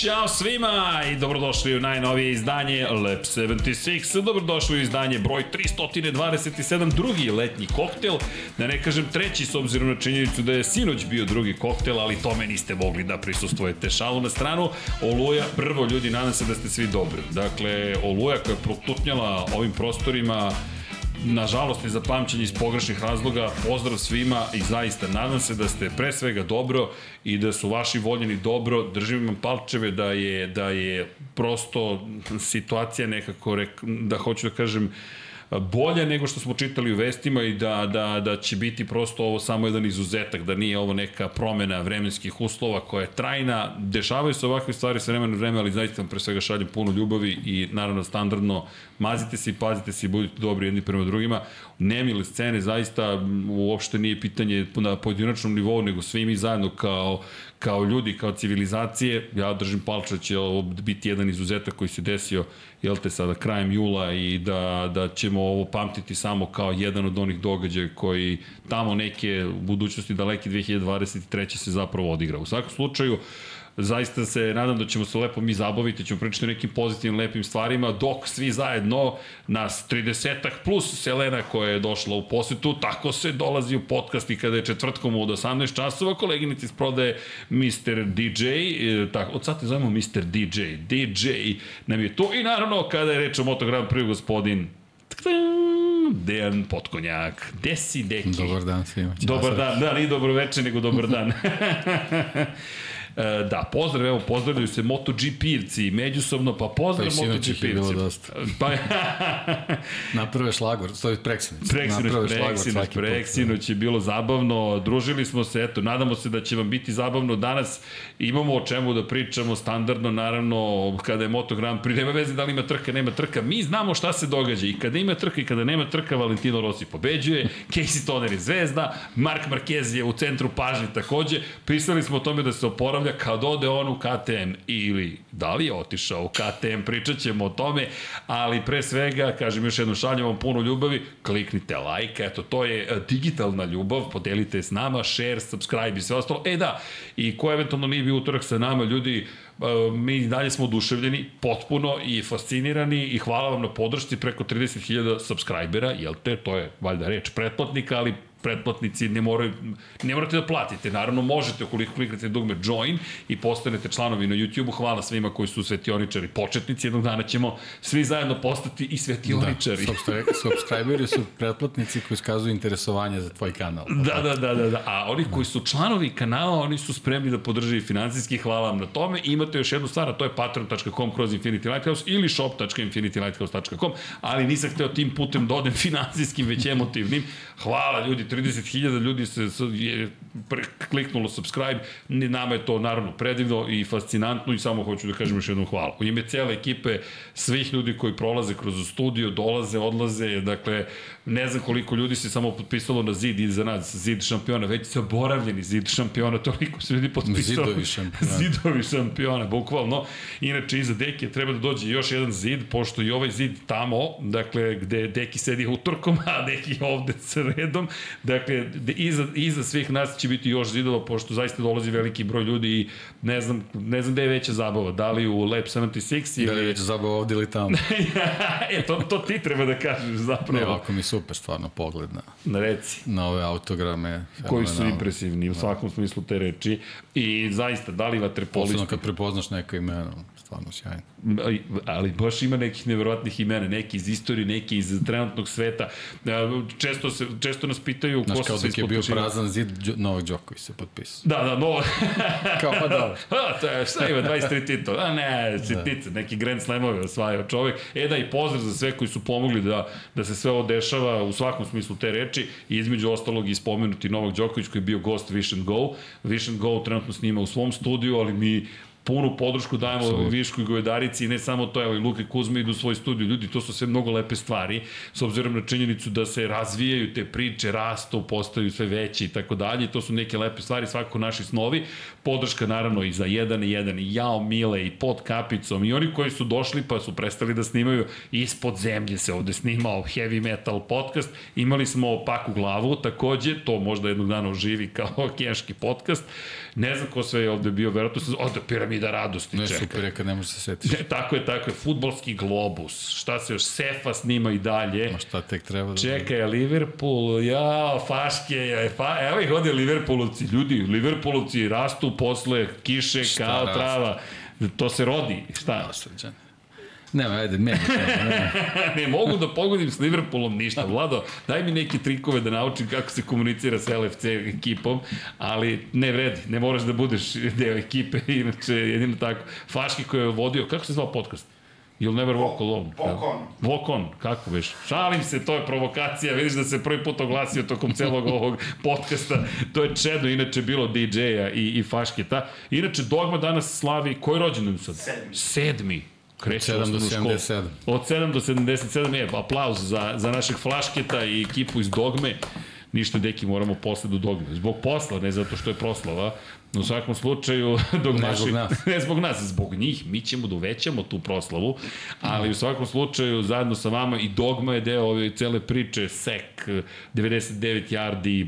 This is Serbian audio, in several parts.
Ćao svima i dobrodošli u najnovije izdanje Lab 76. Dobrodošli u izdanje broj 327, drugi letnji koktel. Da ne kažem treći s obzirom na činjenicu da je sinoć bio drugi koktel, ali tome niste mogli da prisustujete. Šalu na stranu, Oluja, prvo ljudi, nadam se da ste svi dobri. Dakle, Oluja koja je protutnjala ovim prostorima nažalost za pamćenje iz pogrešnih razloga, pozdrav svima i zaista nadam se da ste pre svega dobro i da su vaši voljeni dobro, držim vam palčeve da je, da je prosto situacija nekako, da hoću da kažem, bolja nego što smo čitali u vestima i da, da, da će biti prosto ovo samo jedan izuzetak, da nije ovo neka promena vremenskih uslova koja je trajna. Dešavaju se ovakve stvari sa vremena vreme, ali zaista vam pre svega šaljem puno ljubavi i naravno standardno mazite se i pazite se i budite dobri jedni prema drugima. Nemile scene zaista uopšte nije pitanje na pojedinačnom nivou, nego svi mi zajedno kao, kao ljudi, kao civilizacije. Ja držim palča će ovo biti jedan izuzetak koji se desio jel te sada krajem jula i da, da ćemo ovo pamtiti samo kao jedan od onih događaja koji tamo neke u budućnosti daleke 2023. se zapravo odigra. U svakom slučaju, zaista se nadam da ćemo se lepo mi zabaviti, ćemo pričati o nekim pozitivnim, lepim stvarima, dok svi zajedno, nas 30 plus Selena koja je došla u posetu, tako se dolazi u podcast i kada je četvrtkom od 18 časova, koleginici iz prodaje Mr. DJ, e, tako, od sad te zovemo Mr. DJ, DJ nam je to i naravno kada je reč o Moto Grand Prix gospodin Dejan Potkonjak. Desi, deki. Dobar dan svima. Dobar dan, da, nije dobro večer, nego dobar dan. E, da, pozdrav, evo, pozdravljaju se MotoGP-evci međusobno, pa pozdrav pa MotoGP-evci. bilo dosta. Pa, Naprave šlagor, stoji preksinoć. Preksinoć, preksinoć, preksinoć je bilo zabavno, družili smo se, eto, nadamo se da će vam biti zabavno danas, imamo o čemu da pričamo standardno, naravno, kada je Moto Grand Prix, nema veze da li ima trka, nema trka, mi znamo šta se događa i kada ima trka i kada nema trka, Valentino Rossi pobeđuje, Casey Toner je zvezda, Mark Marquez je u centru pažnje takođe, pisali smo o tome da se oporavlja ponavlja kad ode on u KTM ili da li je otišao u KTM, pričat ćemo o tome, ali pre svega, kažem još jednom, šaljem vam puno ljubavi, kliknite like, eto, to je e, digitalna ljubav, podelite s nama, share, subscribe i sve ostalo. E da, i ko eventualno nije bio utorak sa nama, ljudi, e, mi dalje smo oduševljeni, potpuno i fascinirani i hvala vam na podršci preko 30.000 subscribera, jel te, to je valjda reč pretplatnika, ali pretplatnici ne moraju, ne morate da platite. Naravno, možete ukoliko kliknete dugme join i postanete članovi na YouTube-u. Hvala svima koji su svetioničari početnici. Jednog dana ćemo svi zajedno postati i svetioničari. Da, subscriberi su pretplatnici koji skazuju interesovanje za tvoj kanal. Da, da, da, da, da. A oni koji su članovi kanala, oni su spremni da podrže financijski. Hvala vam na tome. I imate još jednu stvar, a to je patreon.com kroz Infinity Lighthouse ili shop.infinitylighthouse.com, ali nisam hteo tim putem da odem finansijskim, već emotivnim. Hvala ljudi, 30.000 ljudi se je kliknulo subscribe, nama je to naravno predivno i fascinantno i samo hoću da kažem još jednom hvala. U ime cele ekipe, svih ljudi koji prolaze kroz studio, dolaze, odlaze, dakle, ne znam koliko ljudi se samo potpisalo na zid iza nas, zid šampiona, već se oboravljeni zid šampiona, toliko se ljudi potpisalo. Zidovi šampiona. Zidovi šampiona, bukvalno. Inače, iza Deki treba da dođe još jedan zid, pošto i ovaj zid tamo, dakle, gde Deki sedi utorkom, a Deki ovde sredom, dakle, iza, iza svih nas će biti još zidova, pošto zaista dolazi veliki broj ljudi i ne znam, ne znam gde je veća zabava, da li u Lab 76 ili... Da li je veća zabava ovde ili tamo? e, to, to ti treba da kažeš zapravo. Ne, ovako mi super stvarno pogled na, na, reci. na ove autograme. Koji su impresivni u da. svakom smislu te reči. I zaista, da li vaterpolisti... Posledno kad prepoznaš neko ime, stvarno sjajno. Ali baš ima nekih neverovatnih imena, neki iz istorije, neki iz trenutnog sveta. Često, se, često nas pitaju Znaš, ko se Znaš, kao dok je bio prazan zid, Novak Đoković se potpisao. Da, da, Novak. kao pa da. A, to je, šta ima, 23 titul? A ne, sitnice, da. neki Grand Slamovi osvajao čovek. E da, i pozdrav za sve koji su pomogli da, da se sve ovo dešava u svakom smislu te reči i između ostalog i spomenuti Novak Đoković koji je bio gost Vision Go. Vision Go trenutno snima u svom studiju, ali mi punu podršku dajemo Absolut. Viškoj Govedarici i ne samo to, evo i Luke Kuzme idu u svoj studiju. Ljudi, to su sve mnogo lepe stvari, s obzirom na činjenicu da se razvijaju te priče, rastu, postaju sve veće i tako dalje. To su neke lepe stvari, svako naši snovi. Podrška naravno i za jedan i jedan, i Jao Mile, i pod kapicom, i oni koji su došli pa su prestali da snimaju ispod zemlje se ovde snimao heavy metal podcast. Imali smo Paku glavu, takođe, to možda jednog dana oživi kao keški podcast. Ne znam ko sve je ovde bio, verovatno se, ovde piramida vida radosti Ne, čeka. super je kad ne možeš se setiš. Ne, tako je, tako je, futbolski globus, šta se još, Sefa snima i dalje. Ma šta tek treba da... Čekaj, a Liverpool, ja, faške, ja, fa, evo ih ovde Liverpoolovci, ljudi, Liverpoolovci rastu posle kiše Šta kao rastu? trava, to se rodi, šta? Srđan. Nema, ajde, meni ne mogu da pogodim s Liverpoolom ništa, Vlado, daj mi neke trikove da naučim kako se komunicira sa LFC ekipom, ali ne vredi, ne moraš da budeš deo ekipe, inače jedino tako. Faški koji je vodio, kako se zvao podcast? You'll never walk alone. Walk on. Walk on, kako veš? Šalim se, to je provokacija, vidiš da se prvi put oglasio tokom celog ovog podcasta. To je Čedo, inače bilo DJ-a i, i Fašketa. Inače, Dogma danas slavi, koji rođendan sad? Sedmi. Sedmi. Kreće Od 7 do osnovnu školu. 77. Od 7 do 77, je, aplauz za, za našeg Flašketa i ekipu iz Dogme. Ništa, deki, moramo posle do Dogme. Zbog posla, ne zato što je proslava. U svakom slučaju, dok Ne zbog nas. ne zbog nas, zbog njih, mi ćemo da uvećamo tu proslavu, ali u svakom slučaju, zajedno sa vama i Dogma je deo ove cele priče, SEK, 99 yardi,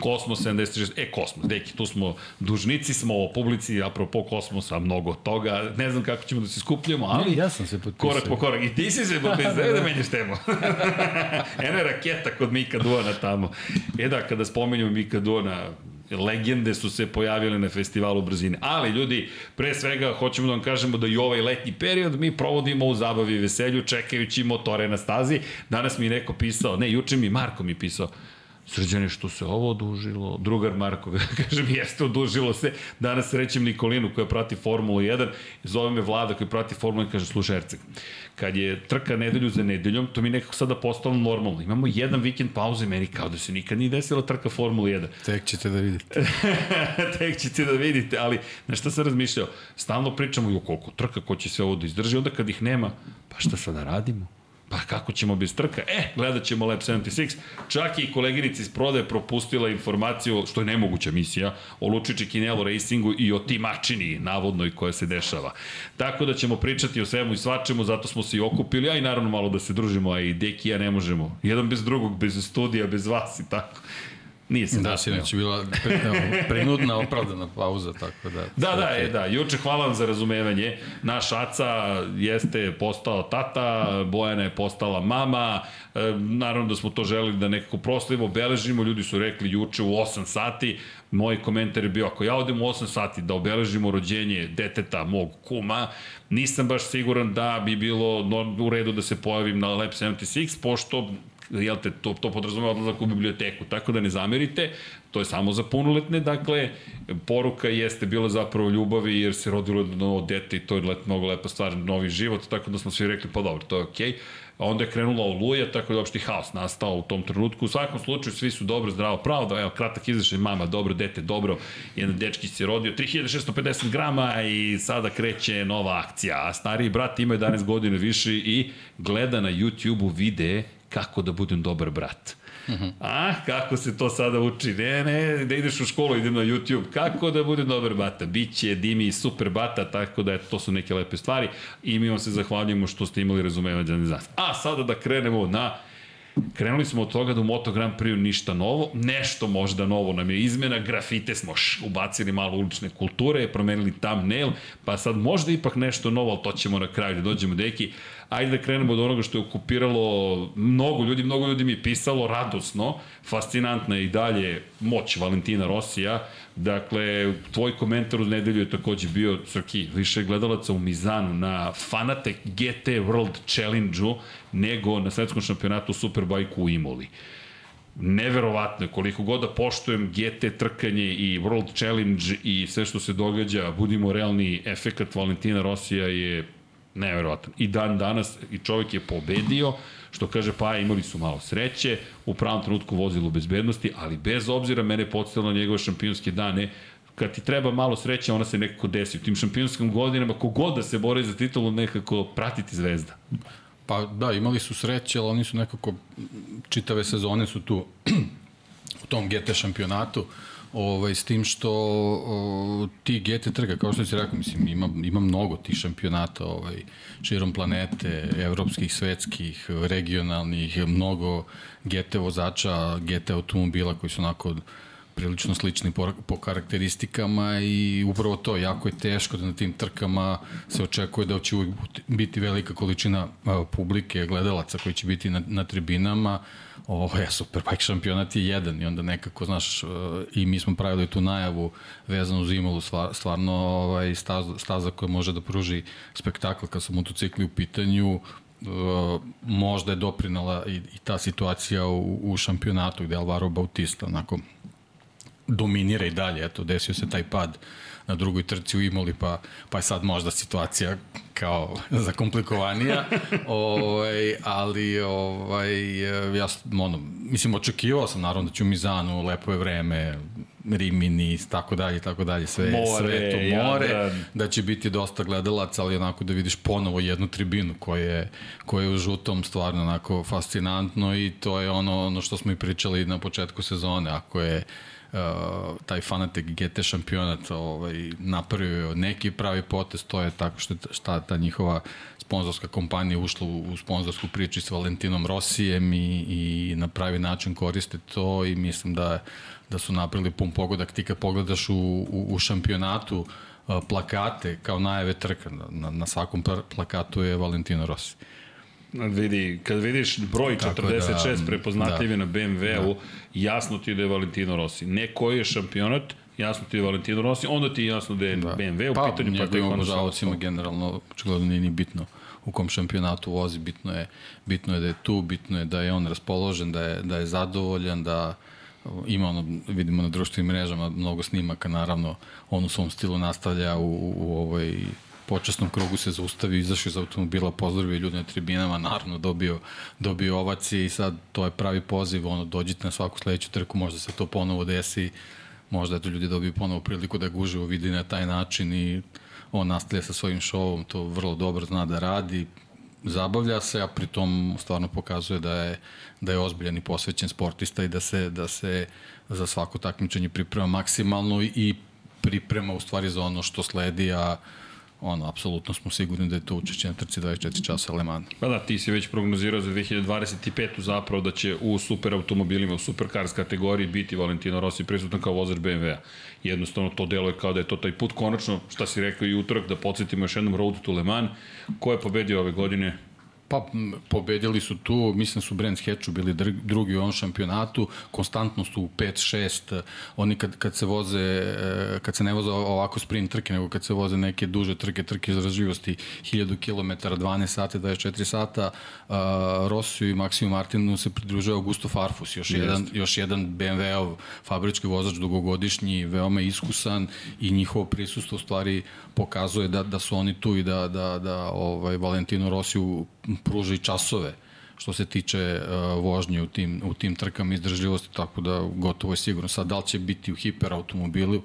Kosmos 76, e Kosmos, deki, tu smo, dužnici smo o publici, apropo Kosmosa, mnogo toga, ne znam kako ćemo da se skupljamo, ali... Ne, ja sam se potpisao. Korak po korak. I ti si se potpisao, da, da menjaš temu. Je raketa kod Mika Duana tamo. E da, kada spomenjamo Mika Duana, legende su se pojavile na festivalu brzine. Ali, ljudi, pre svega, hoćemo da vam kažemo da i ovaj letnji period mi provodimo u zabavi i veselju, čekajući motore na stazi. Danas mi je neko pisao, ne, juče mi Marko mi pisao, Srđane, što se ovo odužilo? Drugar Marko, kažem, jeste, odužilo se. Danas srećem Nikolinu koja prati Formulu 1, zove me Vlada koja prati Formulu 1 i kaže, slušaj Erceg, kad je trka nedelju za nedeljom, to mi nekako sada postalo normalno. Imamo jedan vikend pauze, meni kao da se nikad nije desila trka Formula 1. Tek ćete da vidite. Tek ćete da vidite, ali na šta sam razmišljao? Stalno pričamo i koliko trka, ko će sve ovo da izdrži, onda kad ih nema, pa šta sada radimo? Pa kako ćemo bez trka? E, gledat ćemo Lab 76. Čak i koleginica iz prodaje propustila informaciju, što je nemoguća misija, o Lučići Kinelo Racingu i o timačini navodnoj koja se dešava. Tako da ćemo pričati o svemu i svačemu, zato smo se i okupili, a i naravno malo da se družimo, a i Deki ja ne možemo. Jedan bez drugog, bez studija, bez vas i tako. Nije se Da, sinoć je bila pre, prinudna, opravdana pauza, tako da... Da, da, e, da. Juče hvala vam za razumevanje. Naš Aca jeste postao tata, Bojana je postala mama. E, naravno da smo to želeli da nekako proslavimo, obeležimo. Ljudi su rekli juče u 8 sati. Moj komentar je bio, ako ja odem u 8 sati da obeležimo rođenje deteta mog kuma, nisam baš siguran da bi bilo u redu da se pojavim na Lab 76, pošto jel te, to, to podrazumeva odlazak u biblioteku, tako da ne zamerite, to je samo za punoletne, dakle, poruka jeste bila zapravo ljubavi jer se rodilo jedno dete i to je let, mnogo lepa stvar, novi život, tako da smo svi rekli, pa dobro, to je okej. Okay. A onda je krenula oluja, tako da je opšti haos nastao u tom trenutku. U svakom slučaju svi su dobro, zdravo, pravo, da evo, kratak izrašaj, mama, dobro, dete, dobro, jedan dečki se rodio, 3650 grama i sada kreće nova akcija. A stariji brat ima 11 godina više i gleda na YouTube-u videe kako da budem dobar brat. Uh -huh. A, kako se to sada uči? Ne, ne, da ideš u školu, idem na YouTube. Kako da budem dobar bata? Biće Dimi super bata, tako da to su neke lepe stvari. I mi vam se zahvaljujemo što ste imali razumevanje za nas. A sada da krenemo na Krenuli smo od toga da u Moto Grand Prix ništa novo, nešto možda novo nam je izmena, grafite smo š, ubacili malo ulične kulture, promenili thumbnail, pa sad možda ipak nešto novo, ali to ćemo na kraju da dođemo deki. Ajde da krenemo od onoga što je okupiralo mnogo ljudi, mnogo ljudi mi je pisalo radosno, fascinantna je i dalje moć Valentina Rosija, Dakle, tvoj komentar u nedelju je takođe bio, Srki, više gledalaca u Mizanu na Fanatec GT World Challenge-u nego na svetskom šampionatu Superbike u Imoli neverovatno koliko god da poštujem GT trkanje i World Challenge i sve što se događa, budimo realni, efekat Valentina Rosija je neverovatan. I dan danas i čovjek je pobedio, što kaže pa imali su malo sreće, u pravom trenutku vozilo bezbednosti, ali bez obzira mene podstavilo na njegove šampionske dane, kad ti treba malo sreće, ona se nekako desi. U tim šampionskim godinama, kogod da se bori za titulu, nekako pratiti zvezda. Pa da, imali su sreće, ali oni su nekako, čitave sezone su tu u tom GT šampionatu, ovaj, s tim što o, ti GT trka, kao što si rekao, mislim, ima, ima mnogo tih šampionata ovaj, širom planete, evropskih, svetskih, regionalnih, mnogo GT vozača, GT automobila koji su onako prilično slični po, po karakteristikama i upravo to, jako je teško da na tim trkama se očekuje da će uvijek biti velika količina publike, gledalaca koji će biti na, na tribinama. Ovo je Superbike šampionat je jedan i onda nekako, znaš, i mi smo pravili tu najavu vezanu uz Imolu, stvarno ovaj, staza, staza koja može da pruži spektakl kad su motocikli u pitanju, možda je doprinala i, i ta situacija u, u šampionatu gde Alvaro Bautista onako dominira i dalje, eto, desio se taj pad na drugoj trci u Imoli, pa, pa je sad možda situacija kao zakomplikovanija, ovaj, ali ovaj, ja, ono, mislim, očekivao sam naravno da ću Mizanu, lepo je vreme, Rimini, tako dalje, tako dalje, sve, more, sve to more, Jadran. da će biti dosta gledalaca, ali onako da vidiš ponovo jednu tribinu koja je, koja je u žutom stvarno onako fascinantno i to je ono, ono što smo i pričali na početku sezone, ako je uh, taj fanatik GT šampionat ovaj, napravio neki pravi potez, to je tako što šta ta njihova sponzorska kompanija ušla u, u sponzorsku priču s Valentinom Rosijem i, i na pravi način koriste to i mislim da da su napravili pun pogodak. Ti kad pogledaš u, u, u šampionatu uh, plakate kao najave trka, na, na svakom plakatu je Valentino Rossi. Vidi, kad vidiš broj 46 da, prepoznatljivi da, na BMW-u, da. jasno ti da je Valentino Rossi. Ne koji je šampionat, jasno ti je Valentino Rossi, onda ti je jasno da je da. BMW u pa, pitanju. Pa, njegovim obožavacima generalno, očigledno nije ni bitno u kom šampionatu vozi, bitno je, bitno je da je tu, bitno je da je on raspoložen, da je, da je zadovoljan, da ima ono, vidimo na društvenim mrežama mnogo snimaka, naravno, on u svom stilu nastavlja u, u, u ovoj počasnom krugu se zaustavio, izašao iz automobila, pozdravio ljude na tribinama, naravno dobio, dobio ovacije i sad to je pravi poziv, ono, dođite na svaku sledeću trku, možda se to ponovo desi, možda eto ljudi dobiju ponovo priliku da uživo vidi na taj način i on nastavlja sa svojim šovom, to vrlo dobro zna da radi, zabavlja se, a pritom stvarno pokazuje da je, da je ozbiljan i posvećen sportista i da se, da se za svako takmičenje priprema maksimalno i priprema u stvari za ono što sledi, a ono, apsolutno smo sigurni da je to učešće na trci 24 časa Le Mans. Pa da, ti si već prognozirao za 2025. zapravo da će u super automobilima, u supercars kategoriji biti Valentino Rossi prisutan kao vozač BMW-a. Jednostavno to deluje kao da je to taj put konačno, šta si rekao i utorak, da podsjetimo još jednom Road to Le Mans. Ko je pobedio ove godine? Pa, pobedili su tu, mislim su Brands Hatchu bili drugi u ovom šampionatu, konstantno su u 5-6, oni kad, kad se voze, e, kad se ne voze ovako sprint trke, nego kad se voze neke duže trke, trke izraživosti, 1000 km, 12 sati, 24 sata, uh, Rossiju i Maksiju Martinu se pridružuje Augusto Farfus, još Jest. jedan, još jedan BMW-ov fabrički vozač dugogodišnji, veoma iskusan i njihovo prisustvo u stvari pokazuje da, da su oni tu i da, da, da ovaj, Valentino Rossi pruža i časove što se tiče uh, vožnje u tim, u tim trkama izdržljivosti, tako da gotovo je sigurno. Sad, da li će biti u hiperautomobilu,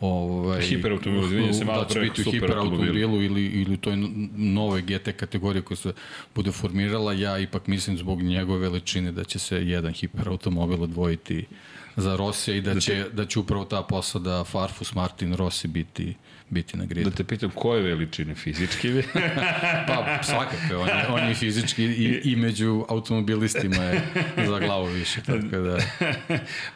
ovaj, hiperautomobilu, izvinjam se malo da će biti u hiperautomobilu ili, ili u toj nove GT kategorije koja se bude formirala, ja ipak mislim zbog njegove veličine da će se jedan hiperautomobil odvojiti za Rosija i da, da će, da će upravo ta posada Farfus Martin Rossi biti biti na gridu. Da te pitam, koje veličine fizički? pa, svakako, on je, on je fizički i, i među automobilistima je za glavu više, tako da...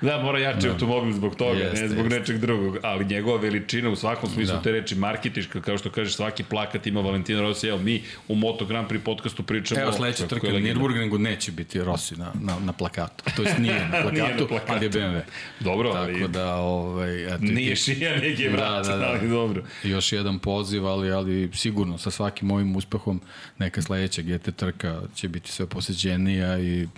da, mora jači da. automobil zbog toga, jeste, ne zbog jeste. nečeg drugog, ali njegova veličina u svakom smislu da. te reči marketiška, kao što kažeš, svaki plakat ima Valentina Rossi, evo mi u Moto Grand Prix podcastu pričamo... Evo sledeća trka na Nürburgringu neće biti Rossi na, na, na plakatu, to jest nije na plakatu, nije na plakatu. ali je BMW. Dobro, tako ali... da, ovaj, eto, nije šija, nije vrat, da, da, da. ali dobro još jedan poziv, ali, ali sigurno sa svakim ovim uspehom neka sledeća GT trka će biti sve poseđenija i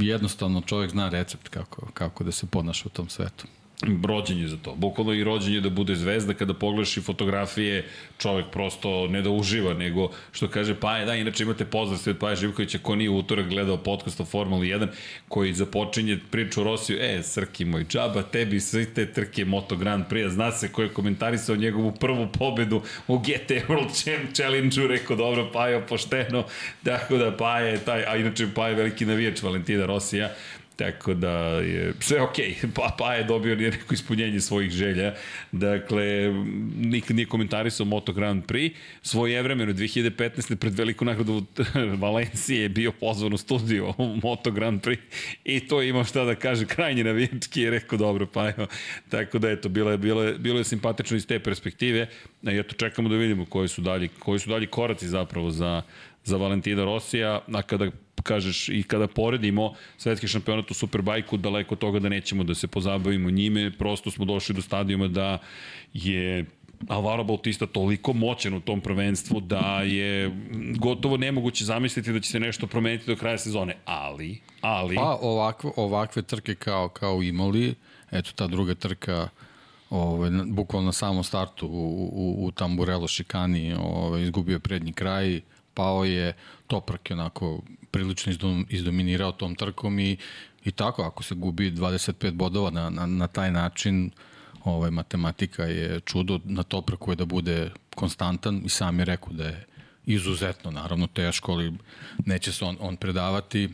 jednostavno čovjek zna recept kako, kako da se ponaša u tom svetu rođen je za to. Bukvalno i rođen je da bude zvezda kada pogledaš i fotografije, čovjek prosto ne da uživa, nego što kaže Paja, da, inače imate pozdrav sve od Paja Živkovića, ko nije utorak gledao podcast o Formuli 1, koji započinje priču o Rosiju, e, Srki moj, džaba, tebi sve te trke Moto Grand Prix, zna se ko je komentarisao njegovu prvu pobedu u GT World Challenge-u, rekao, dobro, Paja, pošteno, tako da Paja je taj, a inače Paja je veliki navijač Valentina Rosija, Tako da je sve okej. Okay. Pa, pa je dobio neko ispunjenje svojih želja. Dakle, nikad nije komentarisao Moto Grand Prix. Svoje vremeno 2015. pred veliku nagradu Valencije je bio pozvan u studio Moto Grand Prix i to je imao šta da kaže krajnje navijački je rekao dobro pa evo. Tako da eto, bilo je, bilo je, bilo je simpatično iz te perspektive. I eto, čekamo da vidimo koji su dalji, koji su dalji koraci zapravo za, za Valentina Rosija, a kada kažeš i kada poredimo svetski šampionat u Superbajku, daleko toga da nećemo da se pozabavimo njime, prosto smo došli do stadijuma da je Alvaro Bautista toliko moćan u tom prvenstvu da je gotovo nemoguće zamisliti da će se nešto promeniti do kraja sezone, ali, ali... Pa ovakve, ovakve trke kao, kao imali, eto ta druga trka ovaj, bukvalno na samom startu u, u, u Tamburello šikani ovaj, izgubio prednji kraj, pao je Toprak je onako prilično izdominirao tom trkom i, i tako, ako se gubi 25 bodova na, na, na taj način, ovaj, matematika je čudo na Topraku je da bude konstantan i sam je rekao da je izuzetno, naravno teško, ali neće se on, on predavati,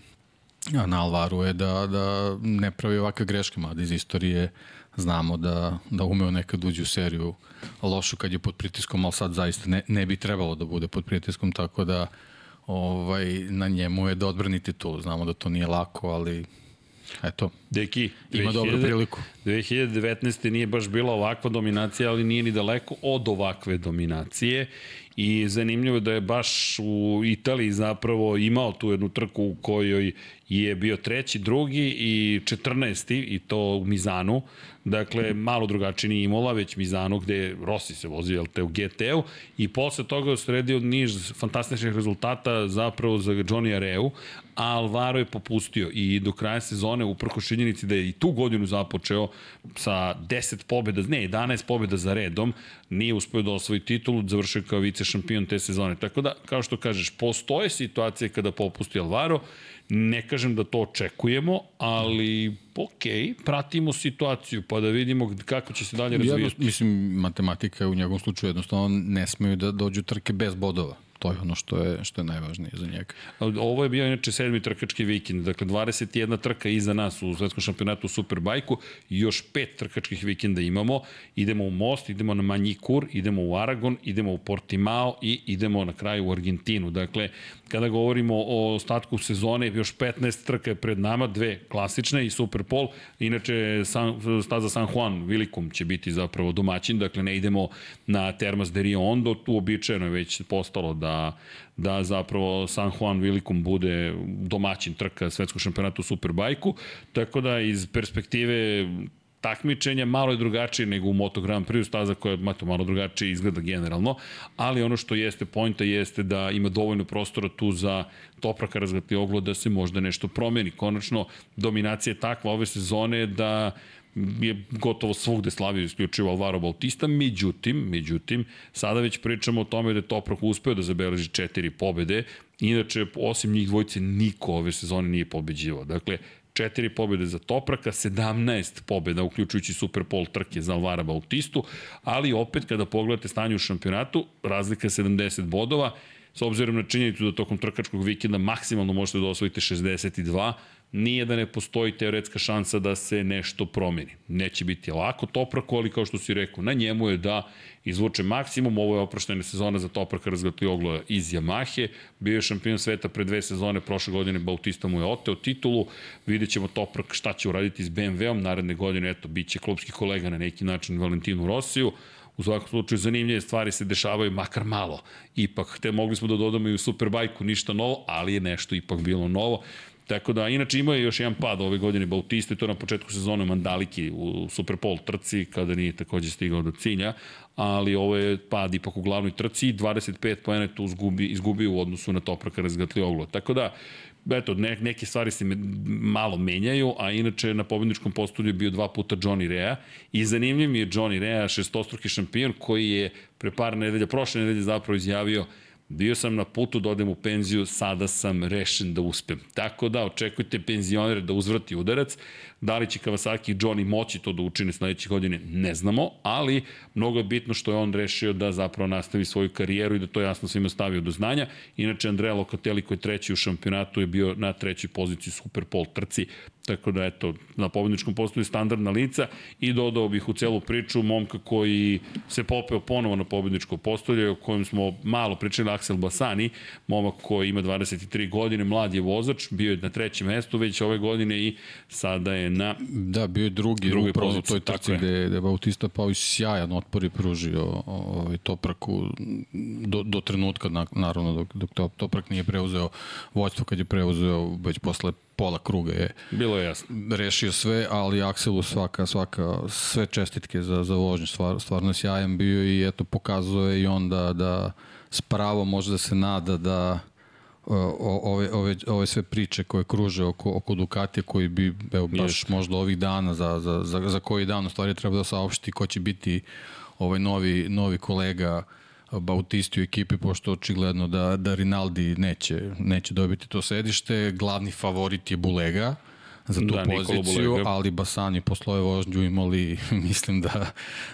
a na Alvaru je da, da ne pravi ovakve greške, mada iz istorije znamo da, da umeo nekad uđe u seriju lošu kad je pod pritiskom, ali sad zaista ne, ne bi trebalo da bude pod pritiskom, tako da ovaj, na njemu je da odbrani titulu. Znamo da to nije lako, ali eto, Deki, ima 2000, dobru priliku. 2019. nije baš bila ovakva dominacija, ali nije ni daleko od ovakve dominacije i zanimljivo je da je baš u Italiji zapravo imao tu jednu trku u kojoj je bio treći, drugi i 14. i to u Mizanu. Dakle, malo drugačiji nije Imola, već Mizanu gde Rossi se vozi, jel te, u GT-u i posle toga je sredio niž fantastičnih rezultata zapravo za Johnny Areu, a Alvaro je popustio i do kraja sezone, uprko činjenici da je i tu godinu započeo sa 10 pobjeda, ne, 11 pobjeda za redom, nije uspio da osvoji titulu, završio kao vice šampion te sezone. Tako da, kao što kažeš, postoje situacije kada popusti Alvaro, Ne kažem da to očekujemo, ali ok, pratimo situaciju pa da vidimo kako će se dalje razvijati. Ja, mislim, matematika je u njegovom slučaju jednostavno ne smeju da dođu trke bez bodova. To je ono što je, što je najvažnije za njega. Ovo je bio inače sedmi trkački vikend, dakle 21 trka iza nas u svetskom šampionatu u Superbajku još pet trkačkih vikenda imamo. Idemo u Most, idemo na Manjikur, idemo u Aragon, idemo u Portimao i idemo na kraju u Argentinu. Dakle, kada govorimo o ostatku sezone, još 15 trka je pred nama, dve klasične i Superpol. Inače, San, staza San Juan Vilikum će biti zapravo domaćin, dakle ne idemo na Termas de Rio Ondo, tu običajeno je već postalo da, da zapravo San Juan Vilikum bude domaćin trka svetskog šampionata u Superbajku, tako da iz perspektive takmičenja malo je drugačije nego u Moto Grand Prix, staza koja mato, malo drugačije izgleda generalno, ali ono što jeste pojnta jeste da ima dovoljno prostora tu za Topraka razgati oglo da se možda nešto promeni. Konačno, dominacija je takva ove sezone da je gotovo svugde slavio isključivo Alvaro Bautista, međutim, međutim, sada već pričamo o tome da je Toprak uspeo da zabeleži četiri pobede, inače, osim njih dvojice, niko ove sezone nije pobeđivao. Dakle, četiri pobede za Topraka, 17 pobeda, uključujući Superpol trke za Alvara Bautistu, ali opet kada pogledate stanje u šampionatu, razlika je 70 bodova, s obzirom na činjenicu da tokom trkačkog vikenda maksimalno možete da osvojite 62, nije da ne postoji teoretska šansa da se nešto promeni. Neće biti lako Topraku, ali kao što si rekao, na njemu je da izvuče maksimum. Ovo je oproštena sezona za Topraka oglo iz Yamahe. Bio je šampion sveta pre dve sezone, prošle godine Bautista mu je oteo titulu. Vidjet ćemo Toprak šta će uraditi s BMW-om. Naredne godine, eto, bit će klubski kolega na neki način Valentinu Rosiju. U svakom slučaju zanimljive stvari se dešavaju makar malo. Ipak, te mogli smo da dodamo i u Superbajku ništa novo, ali je nešto ipak bilo novo. Tako da, inače imao je još jedan pad ove godine Bautista i to na početku sezone Mandaliki u Superpol trci, kada nije takođe stigao do cilja, ali ovo je pad ipak u glavnoj trci i 25 pojene tu izgubi, izgubi u odnosu na Topraka razgatli oglo. Tako da, eto, ne, neke stvari se malo menjaju, a inače na pobedničkom postolju je bio dva puta Johnny Rea i zanimljiv mi je Johnny Rea, šestostruki šampion koji je pre par nedelja, prošle nedelje zapravo izjavio Bio sam na putu da odem u penziju, sada sam rešen da uspem. Tako da, očekujte penzioner da uzvrati udarac. Da li će Kawasaki i Johnny moći to da učine sledeće godine, ne znamo, ali mnogo je bitno što je on rešio da zapravo nastavi svoju karijeru i da to jasno svima stavio do znanja. Inače, Andrea Locatelli koji je treći u šampionatu je bio na trećoj poziciji Superpol trci, tako da eto, na pobedničkom postoju standardna lica i dodao bih u celu priču momka koji se popeo ponovo na pobedničko postolje, o kojem smo malo pričali, Axel Basani, momak koji ima 23 godine, mlad je vozač, bio je na trećem mestu već ove godine i sada je na Da, bio je drugi, drugi upravo u toj trci gde, je Bautista pao i sjajan otpor i pružio ovaj, Topraku do, do trenutka, naravno, dok, dok Toprak nije preuzeo vođstvo, kad je preuzeo već posle pola kruga je bilo je jasno rešio sve, ali Akselu svaka svaka sve čestitke za za vožnju, stvar, stvarno sjajan bio i eto pokazuje i onda da s pravom može da se nada da ove, ove, ove sve priče koje kruže oko, oko Ducatija koji bi evo, baš Jest. možda ovih dana za, za, za, za koji dan u stvari treba da saopšti ko će biti ovaj novi, novi kolega Bautisti u ekipi, pošto očigledno da, da Rinaldi neće, neće dobiti to sedište. Glavni favorit je Bulega za tu da, poziciju, ali Basani posle vožnju imali, mislim da,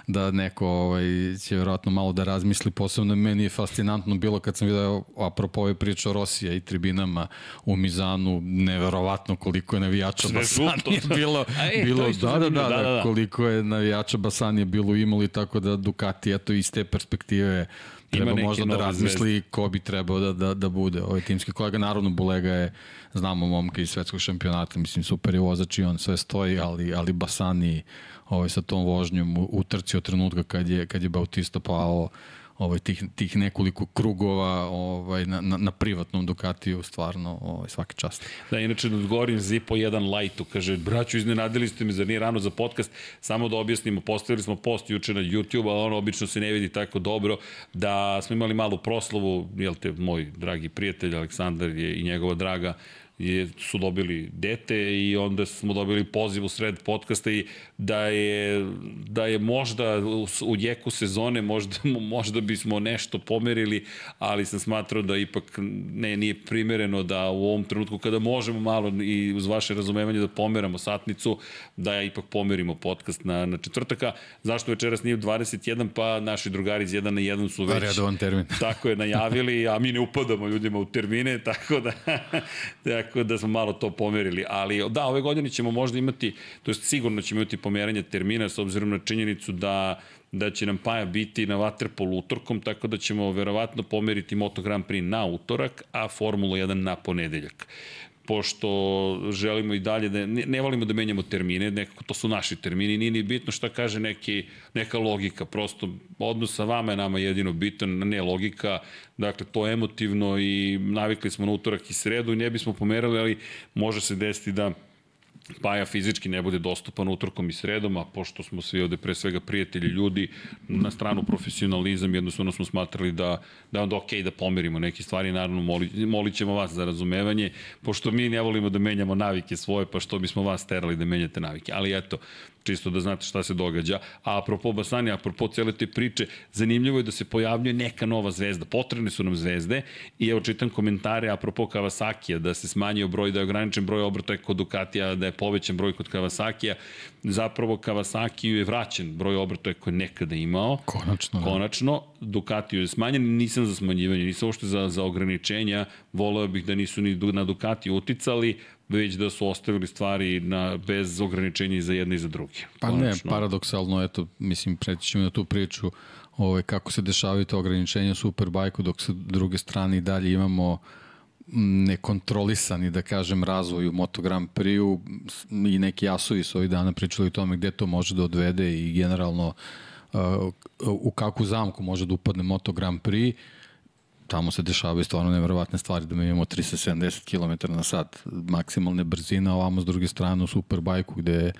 da neko ovaj, će vjerojatno malo da razmisli, posebno meni je fascinantno bilo kad sam vidio, apropo ove priče o Rosija i tribinama u Mizanu, neverovatno koliko je navijača Basani je bilo, e, bilo da, da, da, da, da, koliko je navijača Basani je bilo imali, tako da Ducati, eto, iz te perspektive treba možda da razmisli zvezde. ko bi trebao da, da, da bude ovaj timski kolega. Naravno, Bulega je, znamo momka iz svetskog šampionata, mislim, super je vozač i on sve stoji, ali, ali Basani ovaj, sa tom vožnjom u, u trci od trenutka kad je, kad je Bautista pao ovaj, tih, tih nekoliko krugova ovaj, na, na, na privatnom Ducatiju stvarno ovaj, svaki čast. Da, inače da odgovorim Zipo 1 Lightu, kaže, braću, iznenadili ste me, zar nije rano za podcast, samo da objasnimo, postavili smo post juče na YouTube, ali ono obično se ne vidi tako dobro, da smo imali malu proslavu, jel te, moj dragi prijatelj Aleksandar je i njegova draga je, su dobili dete i onda smo dobili poziv u sred podcasta i da je, da je možda u, u jeku sezone možda, možda bismo nešto pomerili, ali sam smatrao da ipak ne, nije primereno da u ovom trenutku kada možemo malo i uz vaše razumevanje da pomeramo satnicu, da ja ipak pomerimo podcast na, na četvrtaka. Zašto večeras nije u 21, pa naši drugari iz 1 na 1 su već... Redovan termin. tako je najavili, a mi ne upadamo ljudima u termine, tako da, tako da smo malo to pomerili. Ali da, ove godine ćemo možda imati, to jest sigurno ćemo imati pomeranje termina s obzirom na činjenicu da da će nam Paja biti na Waterpolu utorkom, tako da ćemo verovatno pomeriti Moto Grand Prix na utorak, a Formula 1 na ponedeljak pošto želimo i dalje da ne, ne volimo da menjamo termine, nekako to su naši termini, nije ni bitno šta kaže neki, neka logika, prosto odnos sa vama je nama jedino bitan, ne logika, dakle to emotivno i navikli smo na utorak i sredu i ne bismo pomerali, ali može se desiti da Paja fizički ne bude dostupan utorkom i sredom, a pošto smo svi ovde pre svega prijatelji ljudi, na stranu profesionalizam, jednostavno smo smatrali da, da je onda okej okay da pomerimo neke stvari, naravno moli, molit ćemo vas za razumevanje, pošto mi ne volimo da menjamo navike svoje, pa što bismo vas terali da menjate navike. Ali eto, čisto da znate šta se događa. A apropo Basani, apropo cele te priče, zanimljivo je da se pojavljuje neka nova zvezda. Potrebne su nam zvezde i evo čitam komentare apropo Kawasakija, da se smanjio broj, da je ograničen broj obrtaja kod Ducatija, da je povećan broj kod Kawasakija. Zapravo Kawasaki je vraćen broj obrtaja koje je nekada imao. Konačno. Da. Konačno. Ducatiju je smanjen, nisam za smanjivanje, nisam uopšte za, za ograničenja. Voleo bih da nisu ni na Ducati uticali, već da su ostavili stvari na, bez ograničenja za jedne i za druge. Pa Konačno. ne, paradoksalno, eto, mislim, preći ćemo na tu priču ovaj, kako se dešavaju te ograničenja Superbajku, dok sa druge strane i dalje imamo nekontrolisani, da kažem, razvoj u Moto Grand Prix-u i neki asovi su ovih dana pričali o tome gde to može da odvede i generalno uh, u kakvu zamku može da upadne Moto Grand Prix tamo se dešavaju stvarno nevjerovatne stvari, da mi imamo 370 km na sat maksimalne brzine, a ovamo s druge strane u Superbajku gde,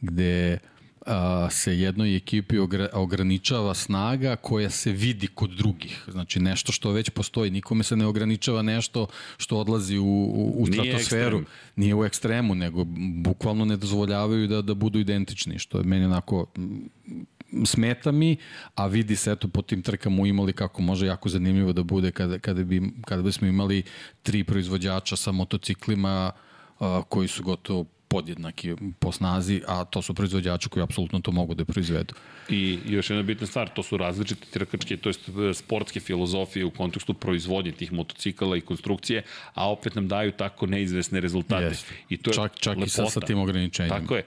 gde a, se jednoj ekipi ograničava snaga koja se vidi kod drugih. Znači nešto što već postoji. Nikome se ne ograničava nešto što odlazi u, u, u stratosferu. Nije, Nije u ekstremu, nego bukvalno ne dozvoljavaju da, da budu identični, što je meni onako smeta mi, a vidi se eto po tim trkama u imali kako može jako zanimljivo da bude kada, kada, bi, kada bismo imali tri proizvođača sa motociklima a, koji su gotovo podjednaki po snazi, a to su proizvođači koji apsolutno to mogu da proizvedu. I još jedna bitna stvar, to su različite trkačke, to jest e, sportske filozofije u kontekstu proizvodnje tih motocikala i konstrukcije, a opet nam daju tako neizvesne rezultate. Yes. I to je čak, čak lepota. i sa, sa tim ograničenjima. Tako je.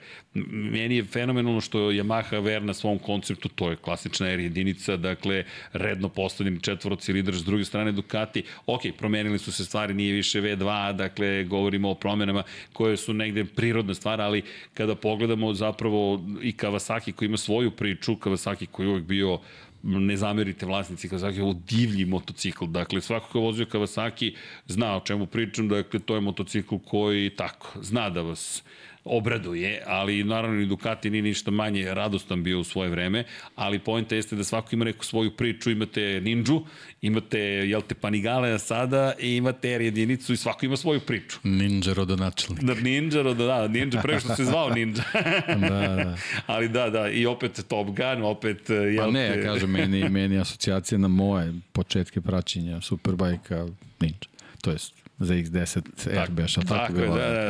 Meni je fenomenalno što Yamaha ver na svom konceptu, to je klasična R jedinica, dakle, redno postavljen četvorocilidraž, s druge strane Ducati, ok, promenili su se stvari, nije više V2, dakle, govorimo o promenama koje su negde prirodna stvar, ali kada pogledamo zapravo i Kawasaki koji ima svoju priču, Kawasaki koji je uvek bio ne zamerite vlasnici Kawasaki, ovo divlji motocikl. Dakle, svako ko vozio Kawasaki zna o čemu pričam, dakle, to je motocikl koji tako, zna da vas obraduje, ali naravno i Ducati nije ništa manje radostan bio u svoje vreme, ali pojenta jeste da svako ima neku svoju priču, imate Ninju, imate, jel te, Panigale sada i imate R jedinicu i svako ima svoju priču. Ninja rodonačelnik. Da, ninja rodo, da, Ninja pre što se zvao Ninja. da, da. ali da, da, i opet Top Gun, opet, jel Pa ne, ja kažem, meni, meni asocijacija na moje početke praćenja Superbajka Ninja. To jest za X10 Airbash, tako, tako bilo. Da, da,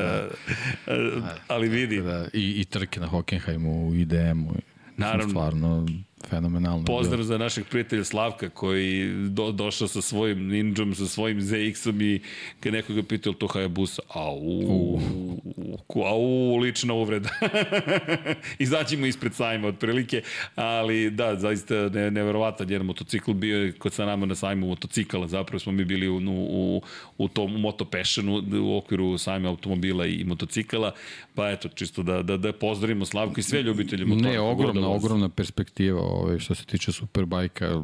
da, da. Ali vidi. Da, i, I trke na Hockenheimu, u IDM-u. Naravno. Stvarno, fenomenalno. Pozdrav bilo. za našeg prijatelja Slavka koji do, došao sa svojim Ninjom, sa svojim ZX-om i kad nekoga pitao to Hayabusa, au, uh. au, lična uvreda. Izađimo ispred sajma otprilike, ali da, zaista ne, neverovatan jedan motocikl bio je kod sa nama na sajmu motocikala, zapravo smo mi bili u, u, u tom Moto u okviru sajma automobila i motocikala, pa eto, čisto da, da, da pozdravimo Slavku i sve ljubitelje motora. Ne, ogromna, ogromna perspektiva ovaj, što se tiče Superbajka,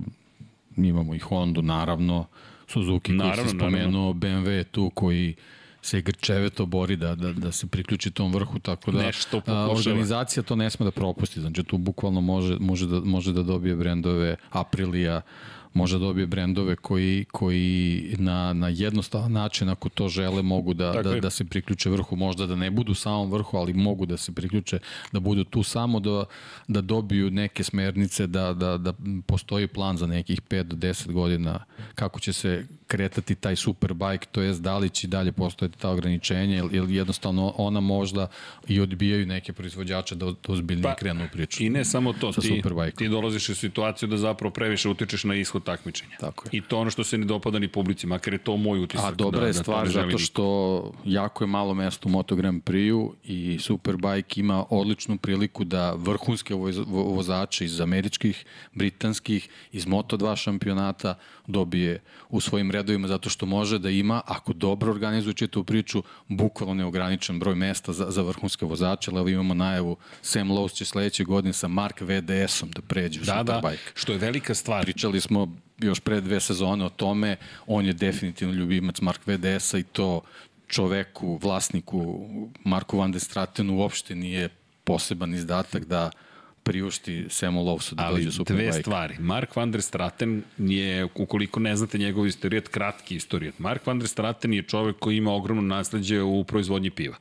imamo i Hondu, naravno, Suzuki naravno, koji se spomenuo, naravno. BMW tu koji se grčeveto bori da, da, da se priključi tom vrhu, tako da Nešto a, organizacija to ne sme da propusti, znači tu bukvalno može, može, da, može da dobije brendove Aprilia, može da dobije brendove koji, koji na, na jednostavan način, ako to žele, mogu da, da, da se priključe vrhu, možda da ne budu samom vrhu, ali mogu da se priključe, da budu tu samo da, da dobiju neke smernice, da, da, da postoji plan za nekih 5 do 10 godina kako će se kretati taj superbike, to jest da li će dalje postojati ta ograničenja ili jednostavno ona možda i odbijaju neke proizvođače da, da ozbiljnije pa, krenu u priču. I ne samo to, ti, ti dolaziš u situaciju da zapravo previše utičeš na ishod takmičenja. Tako je. I to ono što se ne dopada ni publici, makar je to moj utisak. A dobra da, je da stvar da zato što jako je malo mesto u Moto Grand Prix-u i Superbike ima odličnu priliku da vrhunske vozače iz američkih, britanskih, iz Moto2 šampionata dobije u svojim redovima zato što može da ima, ako dobro organizuje tu priču, bukvalno neograničen broj mesta za, za vrhunske vozače, ali imamo najavu Sam Lowe's će sledeće godine sa Mark VDS-om da pređe u da, da Superbike. Da, što je velika stvar. Pričali smo još pre dve sezone o tome, on je definitivno ljubimac Mark VDS-a i to čoveku, vlasniku Marku Van de Stratenu uopšte nije poseban izdatak da priušti Samu Lovsu da dođe Superbike. Ali dve stvari. Mark van der Straten je, ukoliko ne znate njegov istorijat, kratki istorijat. Mark van der Straten je čovek koji ima ogromno nasledđe u proizvodnji piva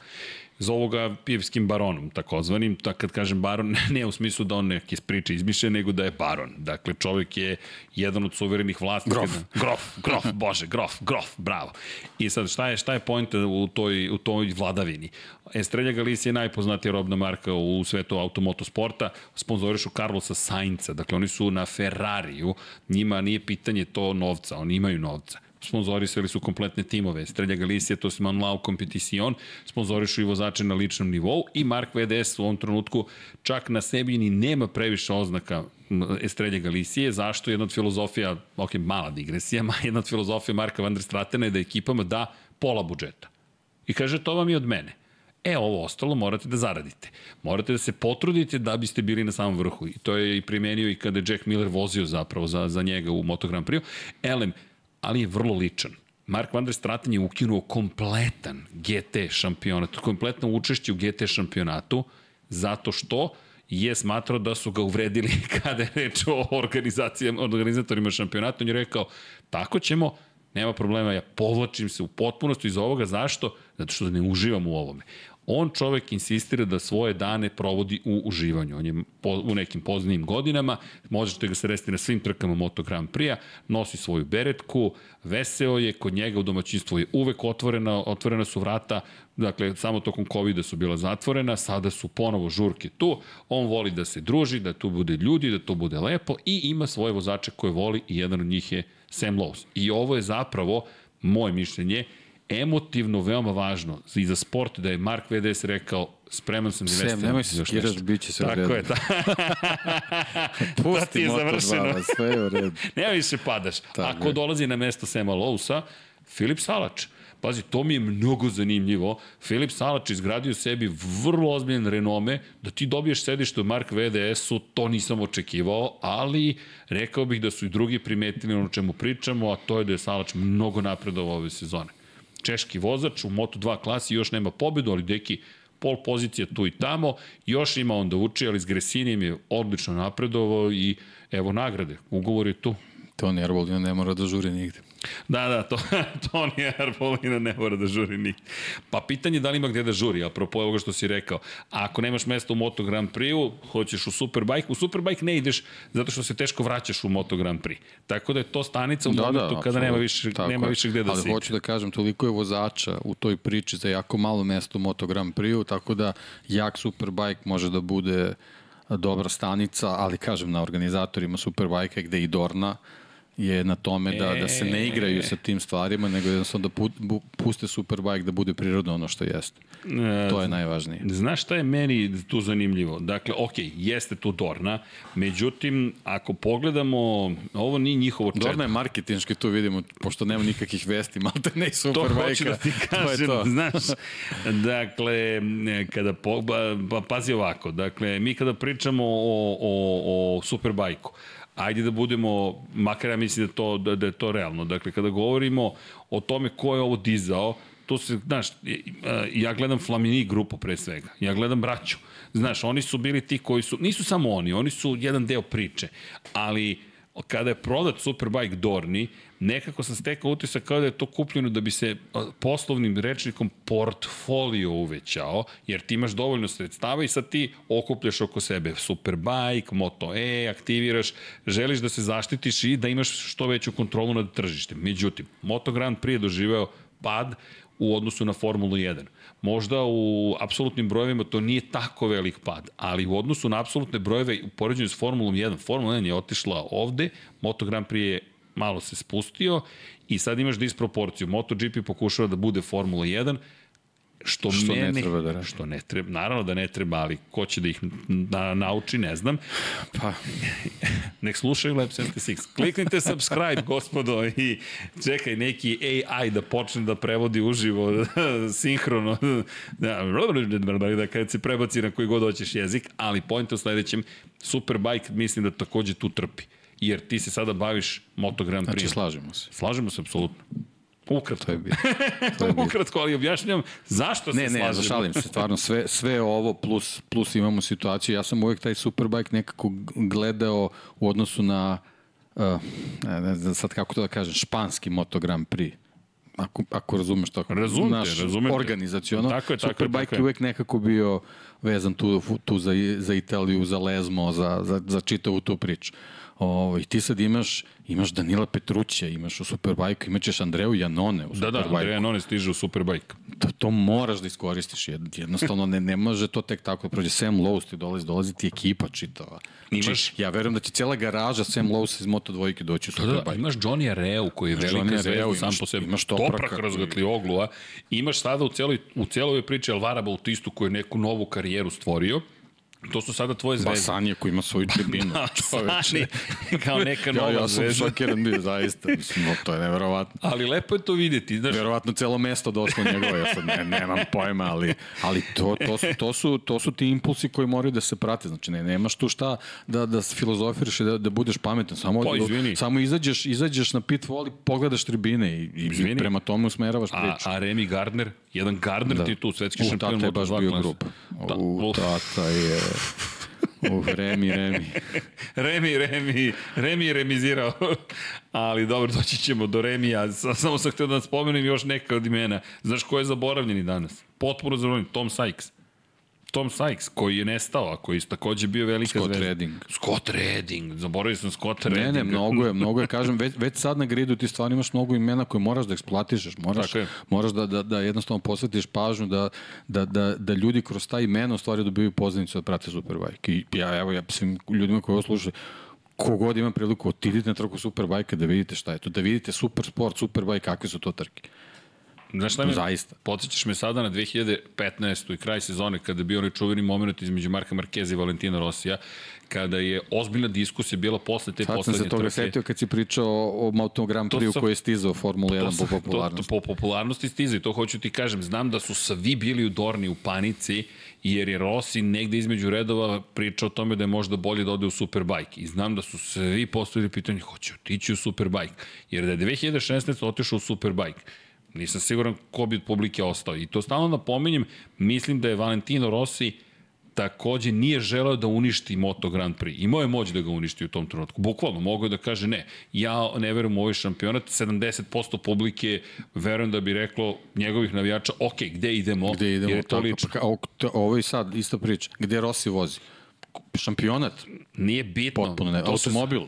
zovu ga pivskim baronom, takozvanim, tak kad kažem baron, ne u smislu da on neke priče izmišlja, nego da je baron. Dakle, čovek je jedan od suverenih vlasnika. Grof. Grof, grof, bože, grof, grof, bravo. I sad, šta je, šta je pojenta u toj, u toj vladavini? Estrella Galicia je najpoznatija robna marka u svetu automotosporta, sponzorišu Carlosa Sainca, dakle oni su na Ferrariju, njima nije pitanje to novca, oni imaju novca sponzorisali su kompletne timove. Strelja Galicia, to se Manuel Competition, sponzorišu i vozače na ličnom nivou i Mark VDS u ovom trenutku čak na sebi ni nema previše oznaka Estrelja Galicije. Zašto? Jedna od filozofija, ok, mala digresija, jedna od filozofija Marka Van der Stratena je da ekipama da pola budžeta. I kaže, to vam je od mene. E, ovo ostalo morate da zaradite. Morate da se potrudite da biste bili na samom vrhu. I to je i primenio i kada je Jack Miller vozio zapravo za, za njega u Moto Grand Prix. Elem, ali je vrlo ličan. Mark Van der Straten je ukinuo kompletan GT šampionat, kompletno učešće u GT šampionatu, zato što je smatrao da su ga uvredili kada je reč o organizacijama, organizatorima šampionata. On je rekao, tako ćemo, nema problema, ja povlačim se u potpunosti iz ovoga. Zašto? Zato što ne uživam u ovome. On čovek insistira da svoje dane provodi u uživanju. On je po, u nekim poznijim godinama, možete ga sresti na svim trkama Moto Grand Prix-a, nosi svoju beretku, veseo je, kod njega u domaćinstvu je uvek otvorena, otvorena su vrata, dakle, samo tokom covid su bila zatvorena, sada su ponovo žurke tu, on voli da se druži, da tu bude ljudi, da to bude lepo i ima svoje vozače koje voli i jedan od njih je Sam Lowe's. I ovo je zapravo, moje mišljenje, emotivno veoma važno i za sport da je Mark VDS rekao spreman sam da Sem, nemoj se skiraš, bit će se Tako u je, ta... Pusti da ti je završeno. sve je u redu. Nema više padaš. Tako Ako je. dolazi na mesto Sema Lousa, Filip Salač. Pazi, to mi je mnogo zanimljivo. Filip Salač izgradio sebi vrlo ozbiljen renome, da ti dobiješ sedište u Mark VDS-u, to nisam očekivao, ali rekao bih da su i drugi primetili ono čemu pričamo, a to je da je Salač mnogo napredovao ove sezone češki vozač u Moto2 klasi, još nema pobedu, ali deki pol pozicija tu i tamo, još ima onda uči, ali s Gresinijem je odlično napredovao i evo nagrade, ugovor je tu. Toni Arbolino ne mora da žuri nigde. Da, da, to, Toni Arbolina ne mora da žuri ni. Pa pitanje je da li ima gde da žuri, apropo ovoga što si rekao. A ako nemaš mesto u Moto Grand Prix-u, hoćeš u Superbike, u Superbike ne ideš zato što se teško vraćaš u Moto Grand Prix. Tako da je to stanica u da, da momentu da, kada nema više, nema više gde da Ali si. Ali hoću da kažem, toliko je vozača u toj priči za jako malo mesto u Moto Grand Prix-u, tako da jak Superbike može da bude dobra stanica, ali kažem na organizatorima Superbike gde i Dorna je na tome da, da se ne igraju sa tim stvarima, nego jednostavno da puste Superbike da bude prirodno ono što jeste. To je najvažnije. Znaš šta je meni tu zanimljivo? Dakle, ok, jeste tu Dorna, međutim, ako pogledamo, ovo nije njihovo čedo. Dorna je marketinški, tu vidimo, pošto nema nikakvih vesti, malo te ne Superbike. To hoću da ti kažem, to to. znaš. Dakle, kada po, pa, pazi ovako, dakle, mi kada pričamo o, o, o Superbike-u, ajde da budemo, makar ja mislim da, to, da, da je to realno. Dakle, kada govorimo o tome ko je ovo dizao, to se, znaš, ja gledam Flamini grupu pre svega, ja gledam braću. Znaš, oni su bili ti koji su, nisu samo oni, oni su jedan deo priče, ali kada je prodat Superbike Dorni, nekako sam stekao utisak kao da je to kupljeno da bi se poslovnim rečnikom portfolio uvećao, jer ti imaš dovoljno sredstava i sad ti okupljaš oko sebe Superbike, Moto E, aktiviraš, želiš da se zaštitiš i da imaš što veću kontrolu nad tržištem. Međutim, Moto Grand Prix je doživeo pad u odnosu na Formulu 1. Možda u apsolutnim brojevima to nije tako velik pad, ali u odnosu na apsolutne brojeve u poređenju s Formulom 1, Formula 1 je otišla ovde, Moto Grand Prix je malo se spustio i sad imaš disproporciju. MotoGP pokušava da bude Formula 1, Što, što mene, ne treba da radi. Što ne treba, naravno da ne treba, ali ko će da ih na, nauči, ne znam. Pa, nek slušaju Lab 76. Kliknite subscribe, gospodo, i čekaj neki AI da počne da prevodi uživo, sinhrono, da, da kad se prebaci na koji god hoćeš jezik, ali point u sledećem, Superbike mislim da takođe tu trpi. Jer ti se sada baviš Moto Grand Prix. Znači, slažemo se. Slažemo se, apsolutno. Ukratko. To je bio. To je bio. Ukratko, ali objašnjam zašto ne, se ne, slažemo. Ne, zašalim se, stvarno, sve, sve ovo plus, plus imamo situaciju. Ja sam uvek taj Superbike nekako gledao u odnosu na, uh, ne znam sad kako to da kažem, španski Moto Grand Prix ako, ako razumeš to. Razumete, naš razumete. organizacijono. Tako je, tako Superbike je, tako je uvek nekako bio vezan tu, tu za, za Italiju, za Lezmo, za, za, za čitavu tu priču. Ovo, I ti sad imaš, imaš Danila Petruća, imaš u Superbike, imaćeš Andreju Janone u Superbike. Da, da, Andreja Janone stiže u Superbike. To, to moraš da iskoristiš, jednostavno ne, ne može to tek tako da prođe. Sam Lowe's ti dolazi, dolazi ti ekipa čitava. Znači, imaš... ja verujem da će cela garaža Sam Lowe's iz Moto dvojke doći u Superbike. Da, da, imaš Johnny Areu koji je velika zvezda sam po sebi. Imaš Topraka, Toprak razgatli oglu, a imaš sada u celoj, u celoj priči Alvara Bautistu koji je neku novu karijeru stvorio To su sada tvoje zvezde. Basanje koji ima svoju tribinu. Basani, kao neka nova ja, ja sam zvezda. šokiran bio, zaista. Mislim, no, to je neverovatno. Ali lepo je to videti. Znaš... Verovatno celo mesto došlo njegovo, ja sad ne, nemam pojma, ali, ali to, to, su, to, su, to su ti impulsi koji moraju da se prate. Znači, ne, nemaš tu šta da, da filozofiraš i da, da budeš pametan. Samo, pa, izvini. samo izađeš, izađeš na pit voli, pogledaš tribine i, i, i prema tome usmeravaš priču. A, a Remy Gardner, jedan Gardner da. ti tu, svetski šampion. U, tata je baš bio grup. Da. U, tata je... Uh, Remi, Remi. Remi, Remi, Remi je remizirao. Ali dobro, doći ćemo do Remija. Samo sam htio da spomenem još neka od imena. Znaš ko je zaboravljeni danas? Potpuno zaboravljen, Tom Sykes. Tom Sykes, koji je nestao, a koji je takođe bio velika Scott zvezda. Redding. Scott Redding, zaboravio sam Scott Redding. Ne, ne, mnogo je, mnogo je, kažem, već, već sad na gridu ti stvarno imaš mnogo imena koje moraš da eksploatišeš, moraš, moraš da, da, da jednostavno posvetiš pažnju da, da, da, da ljudi kroz ta imena u stvari dobiju pozivnicu da prate Superbike. I ja, evo, ja svim ljudima koji ovo slušaju, kogod ima priliku, otidite na trku Superbike da vidite šta je to, da vidite super sport, Superbike, kakve su to trke. Znaš šta mi, Zaista. Podsjećaš me sada na 2015. i kraj sezone kada je bio onaj čuveni moment između Marka Markeza i Valentina Rosija, kada je ozbiljna diskusija bila posle te Sad sam poslednje se toga trke. setio kad si pričao o Moto Grand Prix sam- koji je stizao Formula 1 po sam- popularnosti. To, to, po popularnosti stiza i to hoću ti kažem. Znam da su svi bili u Dorni u panici, jer je Rossi negde između redova pričao o tome da je možda bolje da ode u Superbike. I znam da su svi postavili pitanje, hoće otići u Superbike. Jer da je 2016. otišao u Superbike, nisam siguran ko bi od publike ostao. I to stalno napominjem, mislim da je Valentino Rossi takođe nije želeo da uništi Moto Grand Prix. Imao je moć da ga uništi u tom trenutku. Bukvalno, mogao je da kaže ne. Ja ne verujem u ovaj šampionat. 70% publike verujem da bi reklo njegovih navijača, ok, gde idemo? Gde idemo? Jer je to tako, lično. Pa, ovo je sad ista priča. Gde Rossi vozi? Šampionat? Nije bitno. Potpuno ne. Automobil?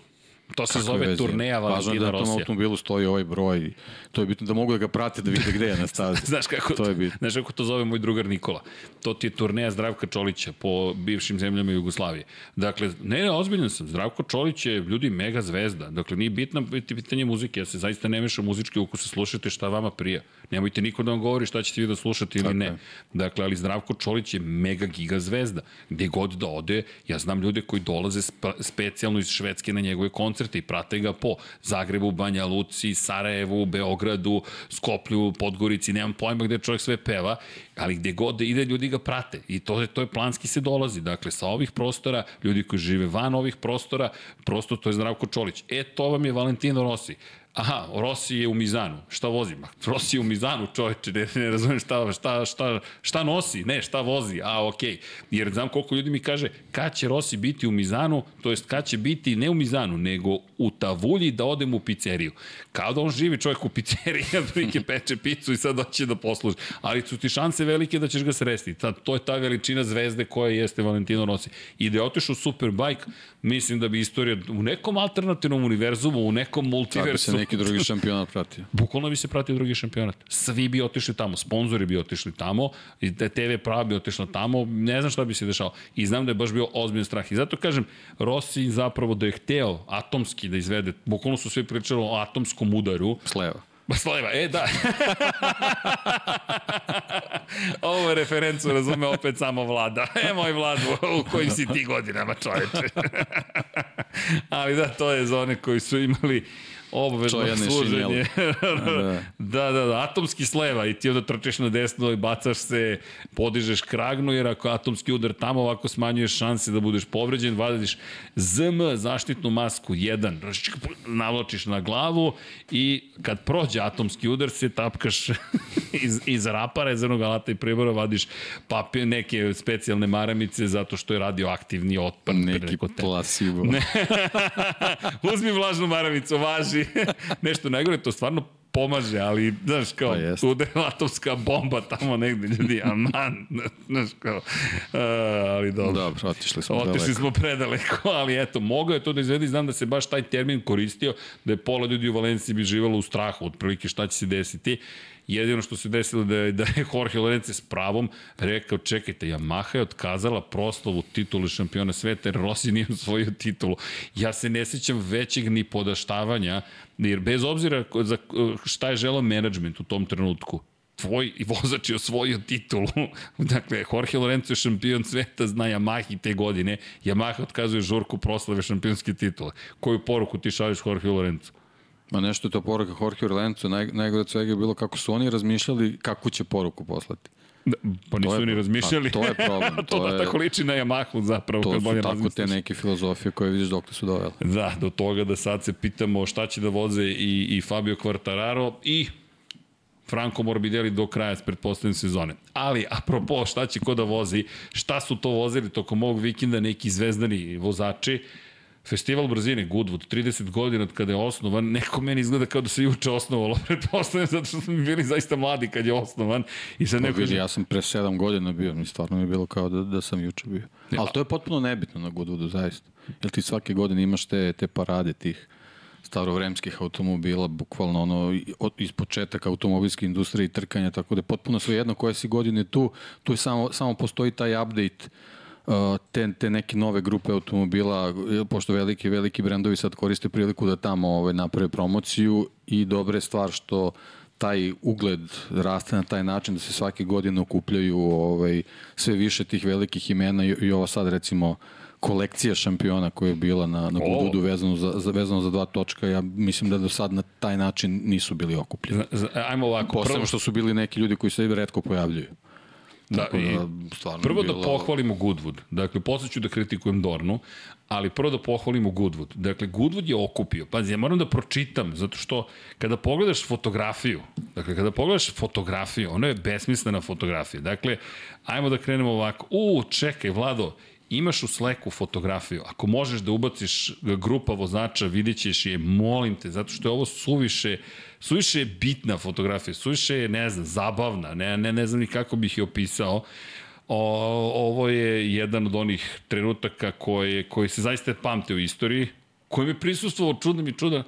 To se Kakve zove veze? turneja Važno je Valentina da na tom Rosija. automobilu stoji ovaj broj. To je bitno da mogu da ga prate, da vide gde je na stazi. Znaš kako, to je bitno. Znaš kako to zove moj drugar Nikola? To ti je turneja Zdravka Čolića po bivšim zemljama Jugoslavije. Dakle, ne, ne, ozbiljan sam. Zdravko Čolić je ljudi mega zvezda. Dakle, nije bitno biti pitanje muzike. Ja se zaista ne mešam muzički ukuse. Slušajte šta vama prija. Nemojte niko da vam govori šta ćete vi da slušate ili Tako ne. je. Dakle, ali Zdravko Čolić je mega giga zvezda. Gde god da ode, ja znam ljude koji dolaze spa, specijalno iz Švedske na njegove koncerte i prate ga po Zagrebu, Banja Luci, Sarajevu, Beogradu, Skoplju, Podgorici, nemam pojma gde čovjek sve peva, ali gde god da ide, ljudi ga prate. I to je, to je planski se dolazi. Dakle, sa ovih prostora, ljudi koji žive van ovih prostora, prosto to je Zdravko Čolić. E, to vam je Valentino Rossi. Aha, Rossi je u Mizanu. Šta vozi? Ma, Rossi je u Mizanu, čoveče, ne, ne razumem šta, šta, šta, šta nosi, ne, šta vozi, a okej. Jer znam koliko ljudi mi kaže, kad će Rossi biti u Mizanu, to jest kad će biti ne u Mizanu, nego u Tavulji da odem u pizzeriju. Kao da on živi čovjek u pizzeriji, a prilike peče picu i sad hoće da posluži. Ali su ti šanse velike da ćeš ga sresti. Ta, to je ta veličina zvezde koja jeste Valentino Rossi. I da je otišao u Superbike, mislim da bi istorija u nekom alternativnom univerzumu, u nekom Da multiversu, neki drugi šampionat pratio. Bukvalno bi se pratio drugi šampionat. Svi bi otišli tamo, sponzori bi otišli tamo, i TV prava bi otišla tamo, ne znam šta bi se dešao. I znam da je baš bio ozbiljan strah. I zato kažem, Rossi zapravo da je hteo atomski da izvede, bukvalno su svi pričali o atomskom udaru, Sleva. Sleva, e da. Ovo je referencu razume opet samo vlada. E moj vladu, u kojim si ti godinama čoveče. Ali da, to je za one koji su imali obavezno Čojane služenje. Da. da, da, da, atomski sleva i ti onda trčeš na desno i bacaš se, podižeš kragnu, jer ako atomski udar tamo ovako smanjuješ šanse da budeš povređen, vadiš ZM, zaštitnu masku 1, navlačiš na glavu i kad prođe atomski udar se tapkaš iz, iz rapa rezervnog alata i pribora, vadiš papir, neke specijalne maramice zato što je radioaktivni otpad Neki plasivo. Ne. Uzmi vlažnu maramicu, važi. Nešto najgore, to stvarno pomaže, ali, znaš, kao, Pa udara atomska bomba tamo negde, ljudi, aman, znaš, kao, uh, ali dobro. Dobro, otišli smo Otišli smo predaleko, ali eto, mogao je to da izvedi, znam da se baš taj termin koristio, da je pola ljudi u Valenciji bi živalo u strahu, otprilike šta će se desiti. Jedino što se desilo da je, da je Jorge Lorenzo s pravom rekao, čekajte, Yamaha je otkazala proslavu titulu šampiona sveta, jer Rossi nije osvojio titulu. Ja se ne sećam većeg ni podaštavanja, jer bez obzira za šta je želao menadžment u tom trenutku, tvoj vozač je osvojio titulu. dakle, Jorge Lorenzo je šampion sveta zna Yamahi te godine. Yamaha otkazuje žurku proslave šampionske titule. Koju poruku ti šalješ Jorge Lorenzo? Ma nešto je to poruka Jorge Orlencu. Naj, najgore od svega je bilo kako su oni razmišljali kakvu će poruku poslati. Da, pa nisu je- ni razmišljali. pa to je problem, to, to da je- tako liči na Yamahu zapravo. To kad su tako te neke filozofije koje vidiš dok su dovele. Da, do toga da sad se pitamo šta će da voze i, i Fabio Quartararo i Franco Morbidelli do kraja pretpostavljene sezone. Ali, apropo, šta će ko da vozi, šta su to vozili tokom ovog vikenda neki zvezdani vozači, Festival brzine Goodwood, 30 godina od kada je osnovan, neko meni izgleda kao da se juče osnovalo, pretpostavljam zato što smo bili zaista mladi kad je osnovan. I sad neko... Vidi, ja sam pre 7 godina bio, mi stvarno mi je bilo kao da, da sam juče bio. Ali to je potpuno nebitno na Goodwoodu, zaista. Jer ti svake godine imaš te, te parade tih starovremskih automobila, bukvalno ono, od, iz početaka automobilske industrije i trkanja, tako da je potpuno sve jedno koje si godine tu, tu je samo, samo postoji taj update te, te neke nove grupe automobila, pošto veliki, veliki brendovi sad koriste priliku da tamo ovaj, naprave promociju i dobra je stvar što taj ugled raste na taj način da se svake godine okupljaju ovaj, sve više tih velikih imena i, i ova sad recimo uh, kolekcija šampiona koja je bila na, na Gududu vezano za, za, vezano za dva točka, ja mislim da do sad na taj način nisu bili okupljeni. Ajmo ovako. Posebno prvo... što su bili neki ljudi koji se redko pojavljuju. Da, Tako da, prvo da da pohvalimo Goodwood. Dakle, posle ću da kritikujem Dornu, ali prvo da pohvalimo Goodwood. Dakle, Goodwood je okupio. Pazi, ja moram da pročitam, zato što kada pogledaš fotografiju, dakle, kada pogledaš fotografiju, ona je besmislena fotografija. Dakle, ajmo da krenemo ovako. U, čekaj, Vlado, imaš u Slacku fotografiju, ako možeš da ubaciš grupa vozača, vidjet ćeš je, molim te, zato što je ovo suviše, suviše bitna fotografija, suviše je, ne znam, zabavna, ne, ne, ne znam ni kako bih je opisao. O, ovo je jedan od onih trenutaka koje, koji se zaista pamte u istoriji, koji mi prisustvovao čudno mi čuda,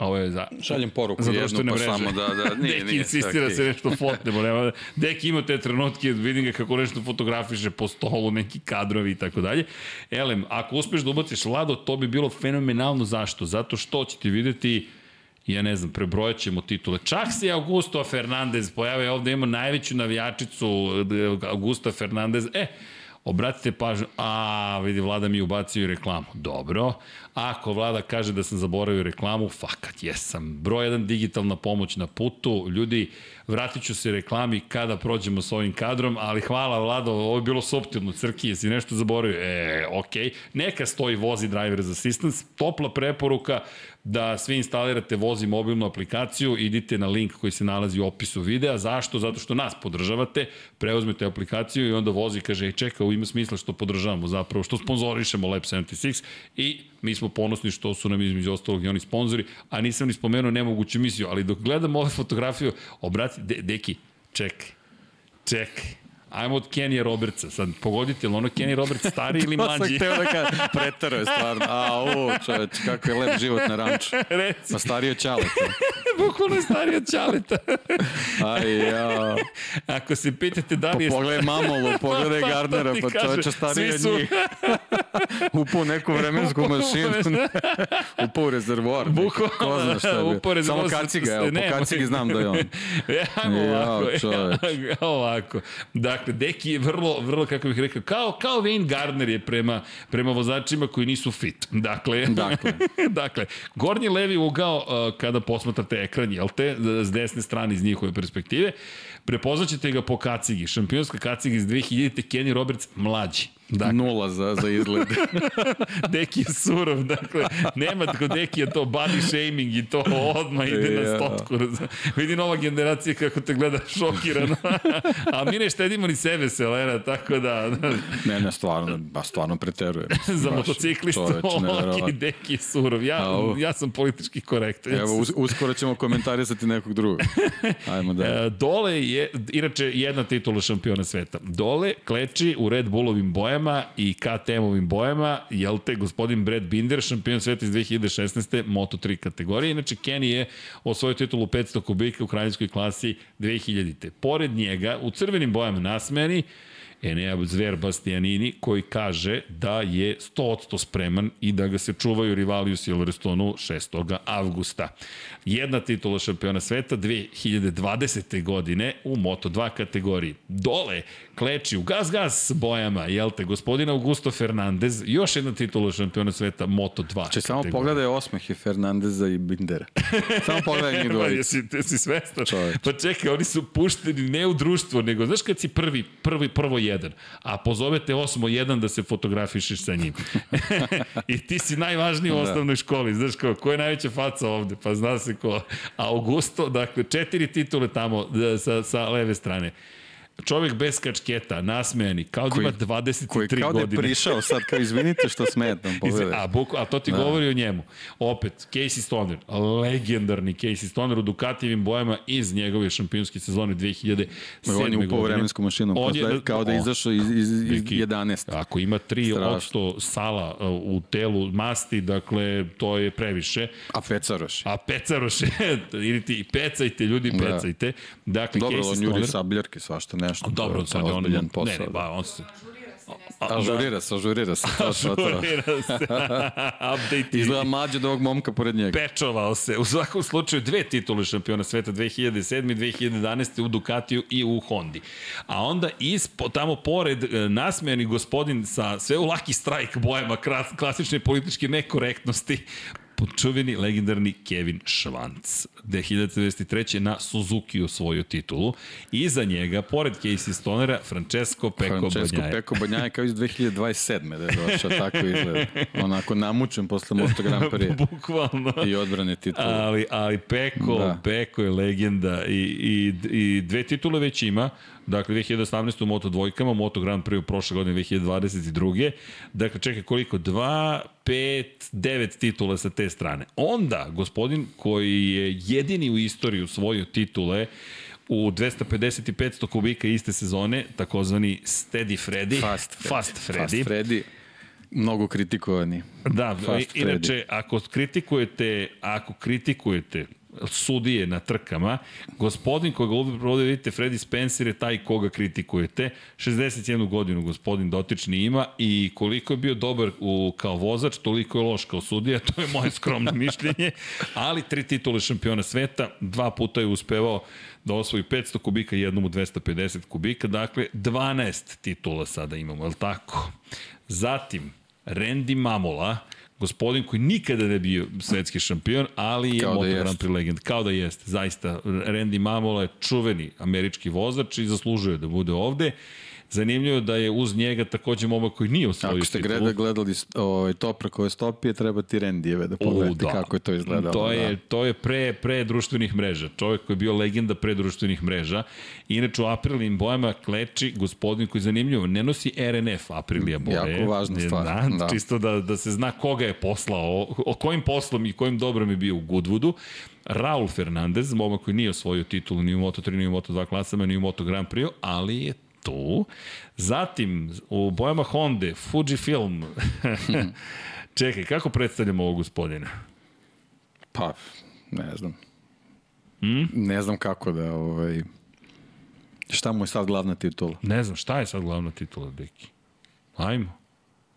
Ovo je za... Šaljem poruku za jednu, pa mreže. samo da... da nije, Deki nije, insistira se nešto fotnemo. Nema, Deki ima te trenutke, vidim ga kako nešto fotografiše po stolu, neki kadrovi i tako dalje. Elem, ako uspeš da ubaciš Lado, to bi bilo fenomenalno. Zašto? Zato što ćete videti ja ne znam, prebrojat ćemo titule. Čak se Augusto Fernandez pojavio ovde, ima najveću navijačicu Augusta Fernandez. E, obratite pažnju, a vidi Vlada mi ubacio reklamu. Dobro, ako Vlada kaže da sam zaboravio reklamu, fakat jesam. Broj 1 digitalna pomoć na putu. Ljudi, vratit ću se reklami kada prođemo s ovim kadrom, ali hvala Vlado, ovo je bilo subtilno, crki, jesi nešto zaboravio? E, okej. Okay. Neka stoji vozi driver's assistance, topla preporuka, da svi instalirate Vozi mobilnu aplikaciju, idite na link koji se nalazi u opisu videa. Zašto? Zato što nas podržavate, preuzmete aplikaciju i onda Vozi kaže, ej čeka, ima smisla što podržavamo zapravo, što sponzorišemo Lab 76 i mi smo ponosni što su nam između ostalog i oni sponzori, a nisam ni spomenuo nemoguću misiju, ali dok gledam ovu fotografiju, obrati, de, deki, čekaj, čekaj, Ajmo od Kenija Robertsa. Sad, pogodite, li ono Kenny Roberts stari ili mlađi? to sam hteo da kažem, pretaro je stvarno. A, u, čoveč, kako je lep život na ranču. Reci. Pa stariji od Ćaleta. Bukvalno je stariji od Ćaleta. Aj, ja. Ako se pitate da li je... Pa pogledaj Mamolu, pogledaj pa, Gardnera, pa čoveče stariji od njih. Upao neku vremensku mašinu. Upao u rezervoar. Bukvalno, ko zna šta je bio. Samo kaciga, evo, po kacigi znam da je on. Ajmo ovako. Ja, ovako. Dakle, Dakle, Deki je vrlo, vrlo, kako bih rekao, kao, kao Wayne Gardner je prema, prema vozačima koji nisu fit. Dakle, dakle. dakle gornji levi ugao uh, kada posmatrate ekran, jel te, s desne strane iz njihove perspektive, prepoznaćete ga po kacigi. Šampionska kaciga iz 2000. Kenny Roberts mlađi. Dakle. Nula za, za izgled. Deki je surov, dakle, nema kod Deki je to body shaming i to odmah ide yeah. na stotku. Vidi nova generacija kako te gleda šokirano. A mi ne štedimo ni sebe, Selena, tako da... ne, ne, stvarno, ba, stvarno preteruje. za motociklistu, Oki, Deki je surov. Ja, A, ja sam politički korektan. Evo, us, uskoro ćemo komentarisati nekog drugog. Ajmo da. E, dole je, inače, jedna titula šampiona sveta. Dole kleči u Red Bullovim bojama bojama i KTM-ovim bojama, jel te, gospodin Brad Binder, šampion sveta iz 2016. Moto3 kategorije. Inače, Kenny je osvojio titulu 500 kubika u kraljinskoj klasi 2000. Pored njega, u crvenim bojama nasmeni, Enea Zver Bastianini koji kaže da je 100% spreman i da ga se čuvaju rivali u Silverstonu 6. avgusta. Jedna titula šampiona sveta 2020. godine u Moto2 kategoriji. Dole kleči u gas bojama, jel te, gospodina Augusto Fernandez, još jedna titula šampiona sveta Moto2. Če samo pogledaj osmehe Fernandeza i Bindera. samo pogledaj njih dvojica. jesi, jesi svestan? Čovječ. Pa čekaj, oni su pušteni ne u društvo, nego, znaš kad si prvi, prvi, prvo je 8-1, a pozovete 8-1 da se fotografišeš sa njim. I ti si najvažniji u da. osnovnoj školi, znaš ko, ko je najveća faca ovde, pa zna se ko. Augusto, dakle, četiri titule tamo da, sa, sa leve strane čovjek bez kačketa, nasmejani, kao da ima 23 koji kao godine. Koji kao da je prišao sad, kao izvinite što smetam. a, buku, a to ti da. govori o njemu. Opet, Casey Stoner, legendarni Casey Stoner u Ducatijevim bojama iz njegove šampionske sezone 2007. godine. On je u povremenskom mašinom, on je, kao da je izašao iz, iz, iz 11. Ako ima 3% sala uh, u telu masti, dakle, to je previše. A pecaroš. A pecaroš, idite i pecajte, ljudi, da. pecajte. Dakle, Dobro, Casey on Stoner... juri sabljarke, svašta nešto. Dobro, sad je on... Posao, ne, ne, ba, on se... Ažurira se, ažurira se. Ažurira se. Update. Izgleda mlađe od ovog momka pored njega. Pečovao se. U svakom slučaju dve titule šampiona sveta 2007. i 2011. u Ducatiju i u Hondi. A onda ispo, tamo pored e, nasmejani gospodin sa sve u Lucky Strike bojama klasične političke nekorektnosti čuveni legendarni Kevin Švanc. 2093. na Suzuki osvojio titulu. Iza njega, pored Casey Stonera, Francesco Peko Francesco Banjaje. Peko Banjaje kao iz 2027. da je došao, tako izgleda. Onako namučen posle Moto Grand Prix. Bukvalno. I odbrane titule. Ali, ali Peko, da. Peko je legenda i, i, i dve titule već ima. Dakle, 2018. u Moto dvojkama, Moto Grand Prix u prošle godine 2022. Dakle, čekaj koliko? 2, 5, 9 titula sa te strane. Onda, gospodin koji je jedini u istoriji usvojio titule u 250 i 500 kubika iste sezone, takozvani Steady Freddy. Fast Freddy. Fast Freddy. Fast Freddy mnogo kritikovani. Da, Fast inače, Freddy. ako kritikujete, ako kritikujete sudije na trkama. Gospodin koga ovde vidite, Freddy Spencer je taj koga kritikujete. 61 godinu gospodin dotični ima i koliko je bio dobar u, kao vozač, toliko je loš kao sudija, to je moje skromno mišljenje, ali tri titule šampiona sveta, dva puta je uspevao da osvoji 500 kubika, jednom u 250 kubika, dakle 12 titula sada imamo, je li tako? Zatim, Randy Mamola, gospodin koji nikada ne bio svetski šampion, ali je Kao Moto da Grand Prix legend. Kao da jeste, zaista. Randy Mamola je čuveni američki vozač i zaslužuje da bude ovde. Zanimljivo da je uz njega takođe momak koji nije osvojio Ako ste titulu. gledali ovaj, Topra koje stopije, treba ti Rendijeve da pogledate da. kako je to izgledalo. To je, da. to je pre, pre društvenih mreža. Čovjek koji je bio legenda pre društvenih mreža. Inače u aprilnim bojama kleči gospodin koji je zanimljivo, ne nosi RNF aprilija boje. Jako važna stvar. Da, da. Čisto da, da se zna koga je poslao, o, o kojim poslom i kojim dobrom je bio u Goodwoodu. Raul Fernandez, momak koji nije osvojio titulu ni u Moto3, ni u Moto2 klasama, ni u Moto Grand Prix, ali je tu. Zatim, u bojama Honda, Fujifilm. Čekaj, kako predstavljamo ovog gospodina? Pa, ne znam. Hmm? Ne znam kako da, ovaj... Šta mu je sad glavna titula? Ne znam, šta je sad glavna titula, Deki? Ajmo.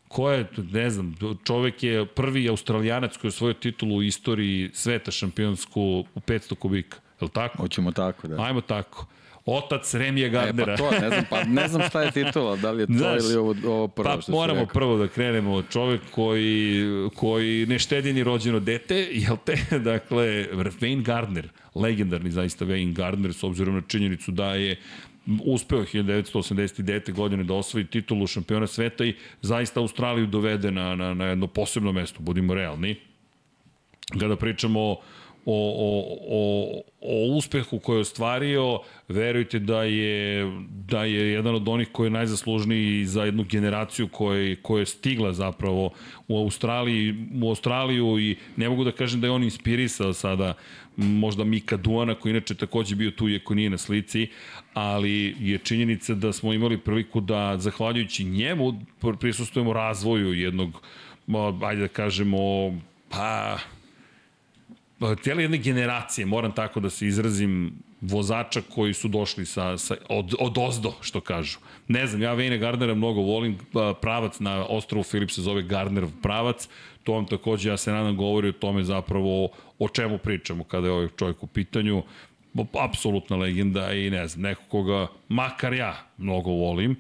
Ko je, ne znam, čovek je prvi australijanac koji je osvojio titulu u istoriji sveta šampionsku u 500 kubika. Je li tako? Hoćemo tako, da. Ajmo tako otac Remije Gardnera. E, pa to, ne znam, pa ne znam šta je titula, da li je to Znaš, ili ovo, ovo prvo pa što moramo rekao. prvo da krenemo. Čovek koji, koji ne štedi ni rođeno dete, jel te? Dakle, Wayne Gardner, legendarni zaista Wayne Gardner, s obzirom na činjenicu da je uspeo 1989. godine da osvoji titulu šampiona sveta i zaista Australiju dovede na, na, na jedno posebno mesto, budimo realni. Kada pričamo o o, o, o, o uspehu koji je ostvario, verujte da je, da je jedan od onih koji je najzaslužniji za jednu generaciju koja, koja je stigla zapravo u Australiji, u Australiju i ne mogu da kažem da je on inspirisao sada možda Mika Duana koji inače takođe bio tu iako nije na slici, ali je činjenica da smo imali priliku da zahvaljujući njemu prisustujemo razvoju jednog, ajde da kažemo, pa cijele jedne generacije, moram tako da se izrazim, vozača koji su došli sa, sa, od, od ozdo, što kažu. Ne znam, ja Vejne Gardnera mnogo volim, pravac na ostrovu Filip se zove Gardner pravac, to vam takođe, ja se nadam, govori o tome zapravo o čemu pričamo kada je ovaj čovjek u pitanju, apsolutna legenda i ne znam, neko koga, makar ja, mnogo volim.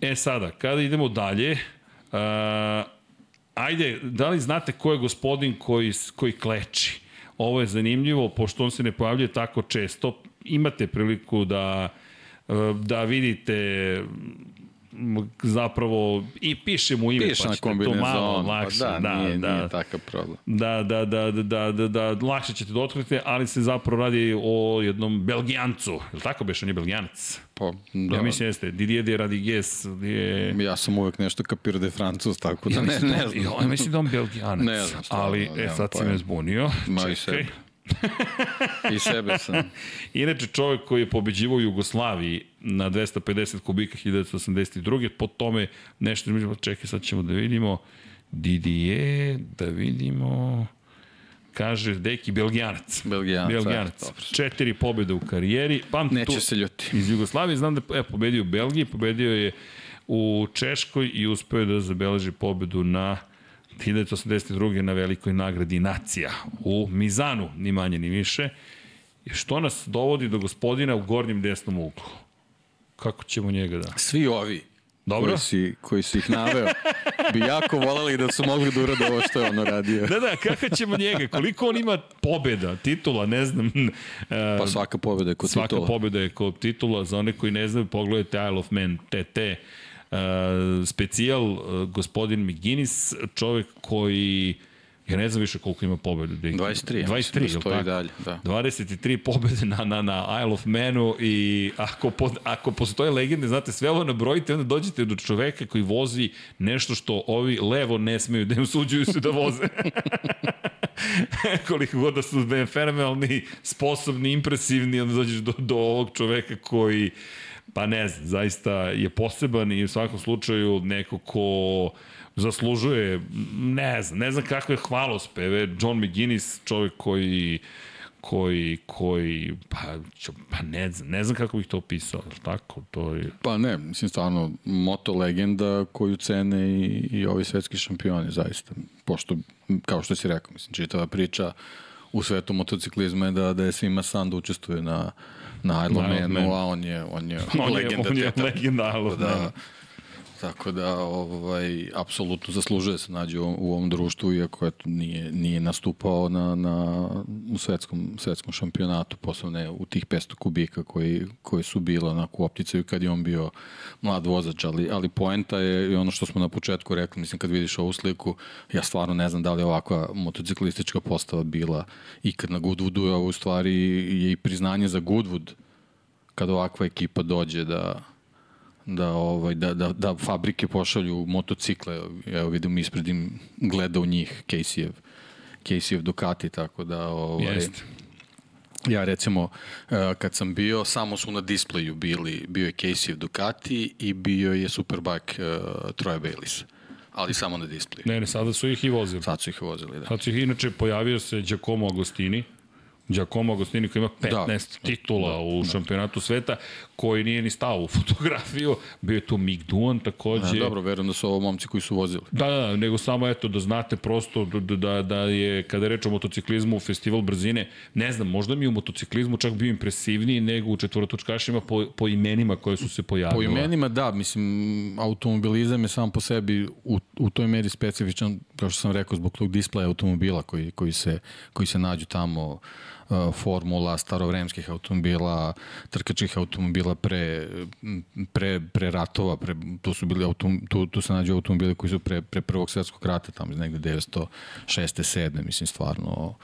E sada, kada idemo dalje, uh, ajde, da li znate ko je gospodin koji, koji kleči? Ovo je zanimljivo, pošto on se ne pojavljuje tako često, imate priliku da, da vidite zapravo i piše mu ime, Piše pa na ćete to malo lakše. pa da, da, nije, da, nije takav problem. Da, da, da, da, da, da, da, lakše ćete da otkrite, ali se zapravo radi o jednom Belgijancu. Je li tako beš, on je Belgijanac? Pa, Da. da, Ja mislim jeste. Didier de Radigues je... ja sam uvek nešto kapirao da je francus, tako da Ja ne, mislim, ne da, znam. ja mislim da on Belgijanac. Ne znam, stvarno, Ali, e, sad si me zbunio. Ma i Čekaj. I sebe sam. Inače, čovjek koji je pobeđivao Jugoslaviji na 250 kubika 1982. Po tome nešto, čekaj, sad ćemo da vidimo. Didier, da vidimo... Kaže, deki, Belgijanac. Belgijanac, Belgijanac. e, dobro. Četiri pobjede u karijeri. Pam Neće se ljuti. Iz Jugoslavije znam da je pobedio u Belgiji, pobedio je u Češkoj i uspeo je da zabeleži pobedu na 1982. na velikoj nagradi Nacija u Mizanu, ni manje ni više. I što nas dovodi do gospodina u gornjem desnom uglu? Kako ćemo njega da... Svi ovi Dobro. koji si, koji si ih naveo, bi jako volali da su mogli da urade ovo što je ono radio. Da, da, kako ćemo njega? Koliko on ima pobjeda, titula, ne znam. e, Pa svaka pobjeda je kod Svaka titula. pobjeda je kod titula, za one koji ne znaju, pogledajte Isle of Man TT. Uh, specijal, uh, gospodin McGinnis, čovek koji Ja ne znam više koliko ima pobjede. 23, ja 23, mislim da stoji dalje, da. 23 pobjede na, na, na Isle of Manu i ako, pod, ako postoje legende, znate, sve ovo nabrojite, onda dođete do čoveka koji vozi nešto što ovi levo ne smeju da im usuđuju se da voze. koliko god da su fenomenalni, sposobni, impresivni, onda dođeš do, do ovog čoveka koji pa ne znam, zaista je poseban i u svakom slučaju neko ko zaslužuje, ne znam, ne znam kakve hvalospeve, John McGinnis, čovjek koji koji, koji, pa, ću- pa ne znam, ne znam kako bih to opisao, tako, to je, Pa ne, mislim stvarno moto legenda koju cene i, i ovi svetski šampioni zaista. Pošto, kao što si rekao, mislim, čitava priča u svetu motociklizma je da, da je svima san da učestvuje na Na Ironmanu. Ironmanu, a on je, on je, on legenda. on je legenda, ali da, Tako da, ovaj, apsolutno zaslužuje da se nađe u, u ovom društvu, iako eto, nije, nije nastupao na, na, u svetskom, svetskom šampionatu, posebno ne u tih 500 kubika koji, koji su bile onako u opticaju kad je on bio mlad vozač, ali, ali poenta je i ono što smo na početku rekli, mislim kad vidiš ovu sliku, ja stvarno ne znam da li je ovakva motociklistička postava bila ikad na Goodwoodu, a u stvari je i priznanje za Goodwood kad ovakva ekipa dođe da, da ovaj da, da, da fabrike pošalju motocikle evo vidim ispred im gleda u njih Caseyjev Caseyjev Ducati tako da ovaj Jeste. ja recimo eh, kad sam bio samo su na displeju bili bio je Caseyjev Ducati i bio je Superbike uh, Troja Bayliss ali samo na displeju Ne, ne, sada su ih i vozili. sad su ih vozili da Sad su ih, inače, pojavio se Giacomo Agostini, Giacomo Agostini koji ima 15 Da. titula Da, u šampionatu sveta, koji nije ni stao u fotografiju. Bio je tu Mick Duan takođe. A, dobro verujem da su ovo momci koji su vozili Da, da, da, nego samo eto da znate prosto da, da, da je, kada reč o motociklizmu, festival brzine, ne znam, možda mi u motociklizmu čak bio impresivniji nego u četvorotočkašima po, po imenima koje su se pojavila. Po imenima da, mislim, automobilizam je sam po sebi u, u toj meri specifičan, kao što sam rekao, zbog tog displeja automobila koji, koji, se, koji se nađu tamo, formula, starovremskih automobila, trkačkih automobila pre, pre, pre ratova, pre, tu, su bili autom, tu, tu se nađu automobili koji su pre, pre prvog svetskog rata, tamo negde 906. 7. mislim, stvarno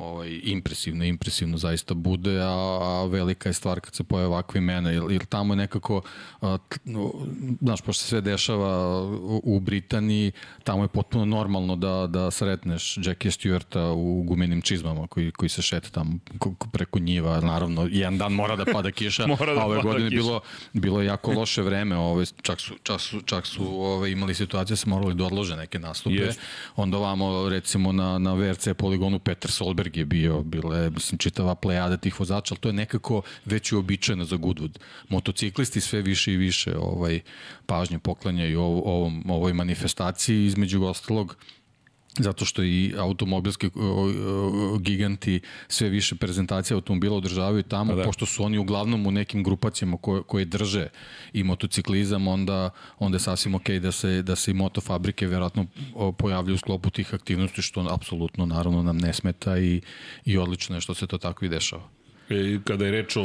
ovaj, impresivno, impresivno zaista bude, a, a velika je stvar kad se pojave ovakve imena, jer, jer tamo je nekako, a, t- no, znaš, pošto se sve dešava u, u Britaniji, tamo je potpuno normalno da, da sretneš Jackie Stewarta u gumenim čizmama koji, koji se šeta tamo ko- ko- preko njiva, naravno, jedan dan mora da pada kiša, Mora da a ove godine kiša. bilo, bilo je jako loše vreme, ove, čak su, čak su, čak su ove, imali situacije da se morali da odlože neke nastupe, Jest. onda ovamo recimo na, na VRC poligonu Peter Solberg je bio, bila je mislim, čitava plejada tih vozača, ali to je nekako već uobičajeno za Goodwood. Motociklisti sve više i više ovaj, pažnje poklanjaju ov, ovom, ovoj manifestaciji, između ostalog zato što i automobilski giganti sve više prezentacija automobila održavaju tamo, Pa da. pošto su oni uglavnom u nekim grupacijama koje, koje drže i motociklizam, onda, onda je sasvim okej da se, da se i motofabrike verovatno pojavljaju u sklopu tih aktivnosti, što apsolutno naravno nam ne smeta i, i odlično je što se to tako i dešava. E, kada je reč o,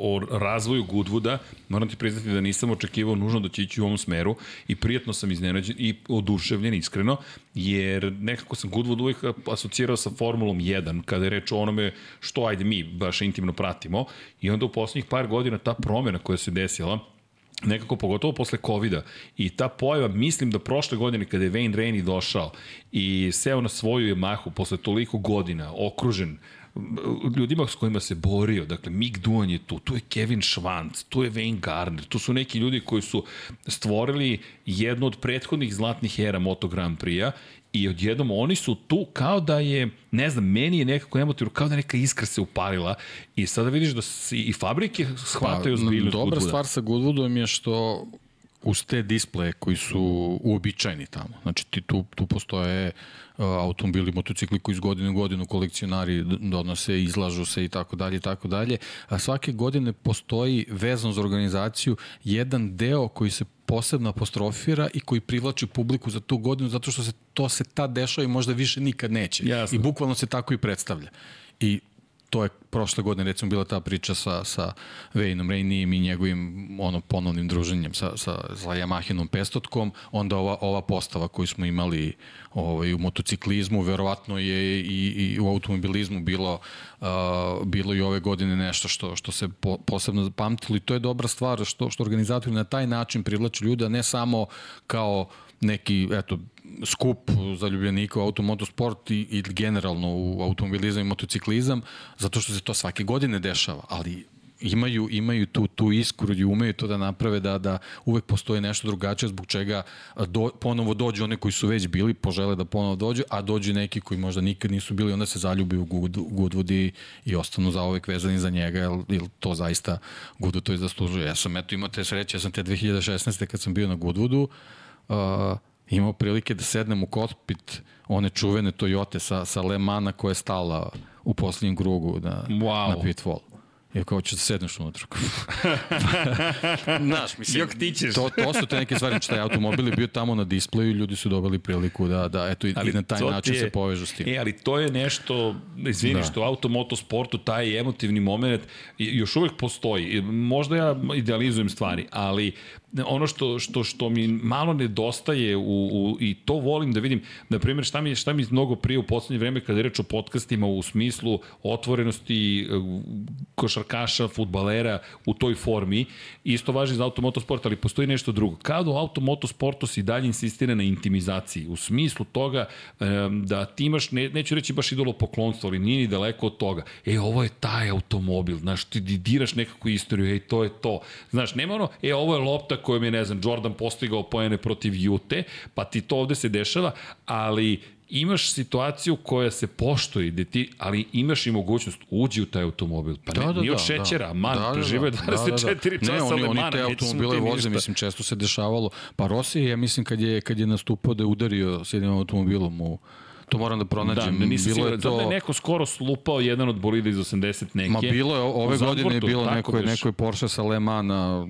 o razvoju Goodwooda, moram ti priznati da nisam očekivao nužno da će ići u ovom smeru i prijatno sam iznenađen i oduševljen iskreno, jer nekako sam Goodwood uvijek asocirao sa Formulom 1, kada je reč o onome što ajde mi baš intimno pratimo i onda u poslednjih par godina ta promjena koja se desila, nekako pogotovo posle covid -a. i ta pojava, mislim da prošle godine kada je Wayne Rainey došao i seo na svoju Yamahu posle toliko godina, okružen ljudima s kojima se borio, dakle Mick Duan je tu, tu je Kevin Schwantz, tu je Wayne Gardner, tu su neki ljudi koji su stvorili jednu od prethodnih zlatnih era Moto Grand Prix-a i odjednom oni su tu kao da je, ne znam, meni je nekako emotivno, kao da neka iskra se upalila i sada vidiš da si i fabrike shvataju pa, zbiljnost Dobra Goodwooda. stvar sa Goodwoodom je što uz te displeje koji su uobičajeni tamo. Znači ti tu, tu postoje uh, automobili, motocikli koji iz godine u godinu kolekcionari donose, izlažu se i tako dalje i tako dalje. A svake godine postoji vezan za organizaciju jedan deo koji se posebno apostrofira i koji privlači publiku za tu godinu zato što se to se ta dešava i možda više nikad neće. Jasno. I bukvalno se tako i predstavlja. I to je prošle godine recimo bila ta priča sa, sa Vejnom Rejnijem i njegovim ono, ponovnim druženjem sa, sa, sa Yamahinom pestotkom, onda ova, ova postava koju smo imali ovaj, u motociklizmu, verovatno je i, i u automobilizmu bilo, uh, bilo i ove godine nešto što, što se po, posebno pamtilo i to je dobra stvar što, što organizatori na taj način privlače ljude, ne samo kao neki, eto, skup za ljubljenika u automotosport i, i generalno u automobilizam i motociklizam, zato što se to svake godine dešava, ali imaju imaju tu tu iskru i umeju to da naprave da da uvek postoji nešto drugačije zbog čega do, ponovo dođu oni koji su već bili požele da ponovo dođu a dođu neki koji možda nikad nisu bili onda se zaljubi u Good, Goodwood i, i ostanu za uvek vezani za njega jer, jer to zaista Goodwood to i zaslužuje ja sam eto imao te sreće ja sam te 2016. kad sam bio na Goodwoodu uh, imao prilike da sednem u kokpit one čuvene Toyota sa, sa Le Mana koja je stala u poslednjem krugu na, wow. na pit wall. Ja kao ću da sedneš unutra. Znaš, mislim, Jok ti ćeš. to, to su te neke stvari, znači taj automobil je bio tamo na displeju i ljudi su dobili priliku da, da eto, ali i na taj način je, se povežu s tim. E, ali to je nešto, izvini, da. što u automotosportu taj emotivni moment još uvek postoji. Možda ja idealizujem stvari, ali ono što, što, što mi malo nedostaje u, u, i to volim da vidim, na primjer šta mi, šta mi mnogo prije u poslednje vreme kada je reč o podcastima u smislu otvorenosti e, košarkaša, futbalera u toj formi, isto važi za automotosport, ali postoji nešto drugo. Kada u automotosportu si dalje insistira na intimizaciji, u smislu toga da ti imaš, ne, neću reći baš idolo poklonstvo, ali nije ni daleko od toga. E, ovo je taj automobil, znaš, ti diraš nekakvu istoriju, ej, to je to. Znaš, nema ono, e, ovo je lopta kojom je, ne znam, Jordan postigao pojene protiv Jute, pa ti to ovde se dešava, ali imaš situaciju koja se poštoji, gde ti, ali imaš i mogućnost uđi u taj automobil. Pa ne, da, da, nije od da, šećera, da, man, da, da, prežive 24 da, da, da. časa ne, oni, oni te automobile voze, mislim, često se dešavalo. Pa Rossi je, mislim, kad je, kad je nastupao da je udario s jednim automobilom u To moram da pronađem. Da, nisam bilo je to... da je neko skoro slupao jedan od bolida iz 80 neke. Ma bilo je, ove godine je bilo neko, neko je Porsche sa Le Mana,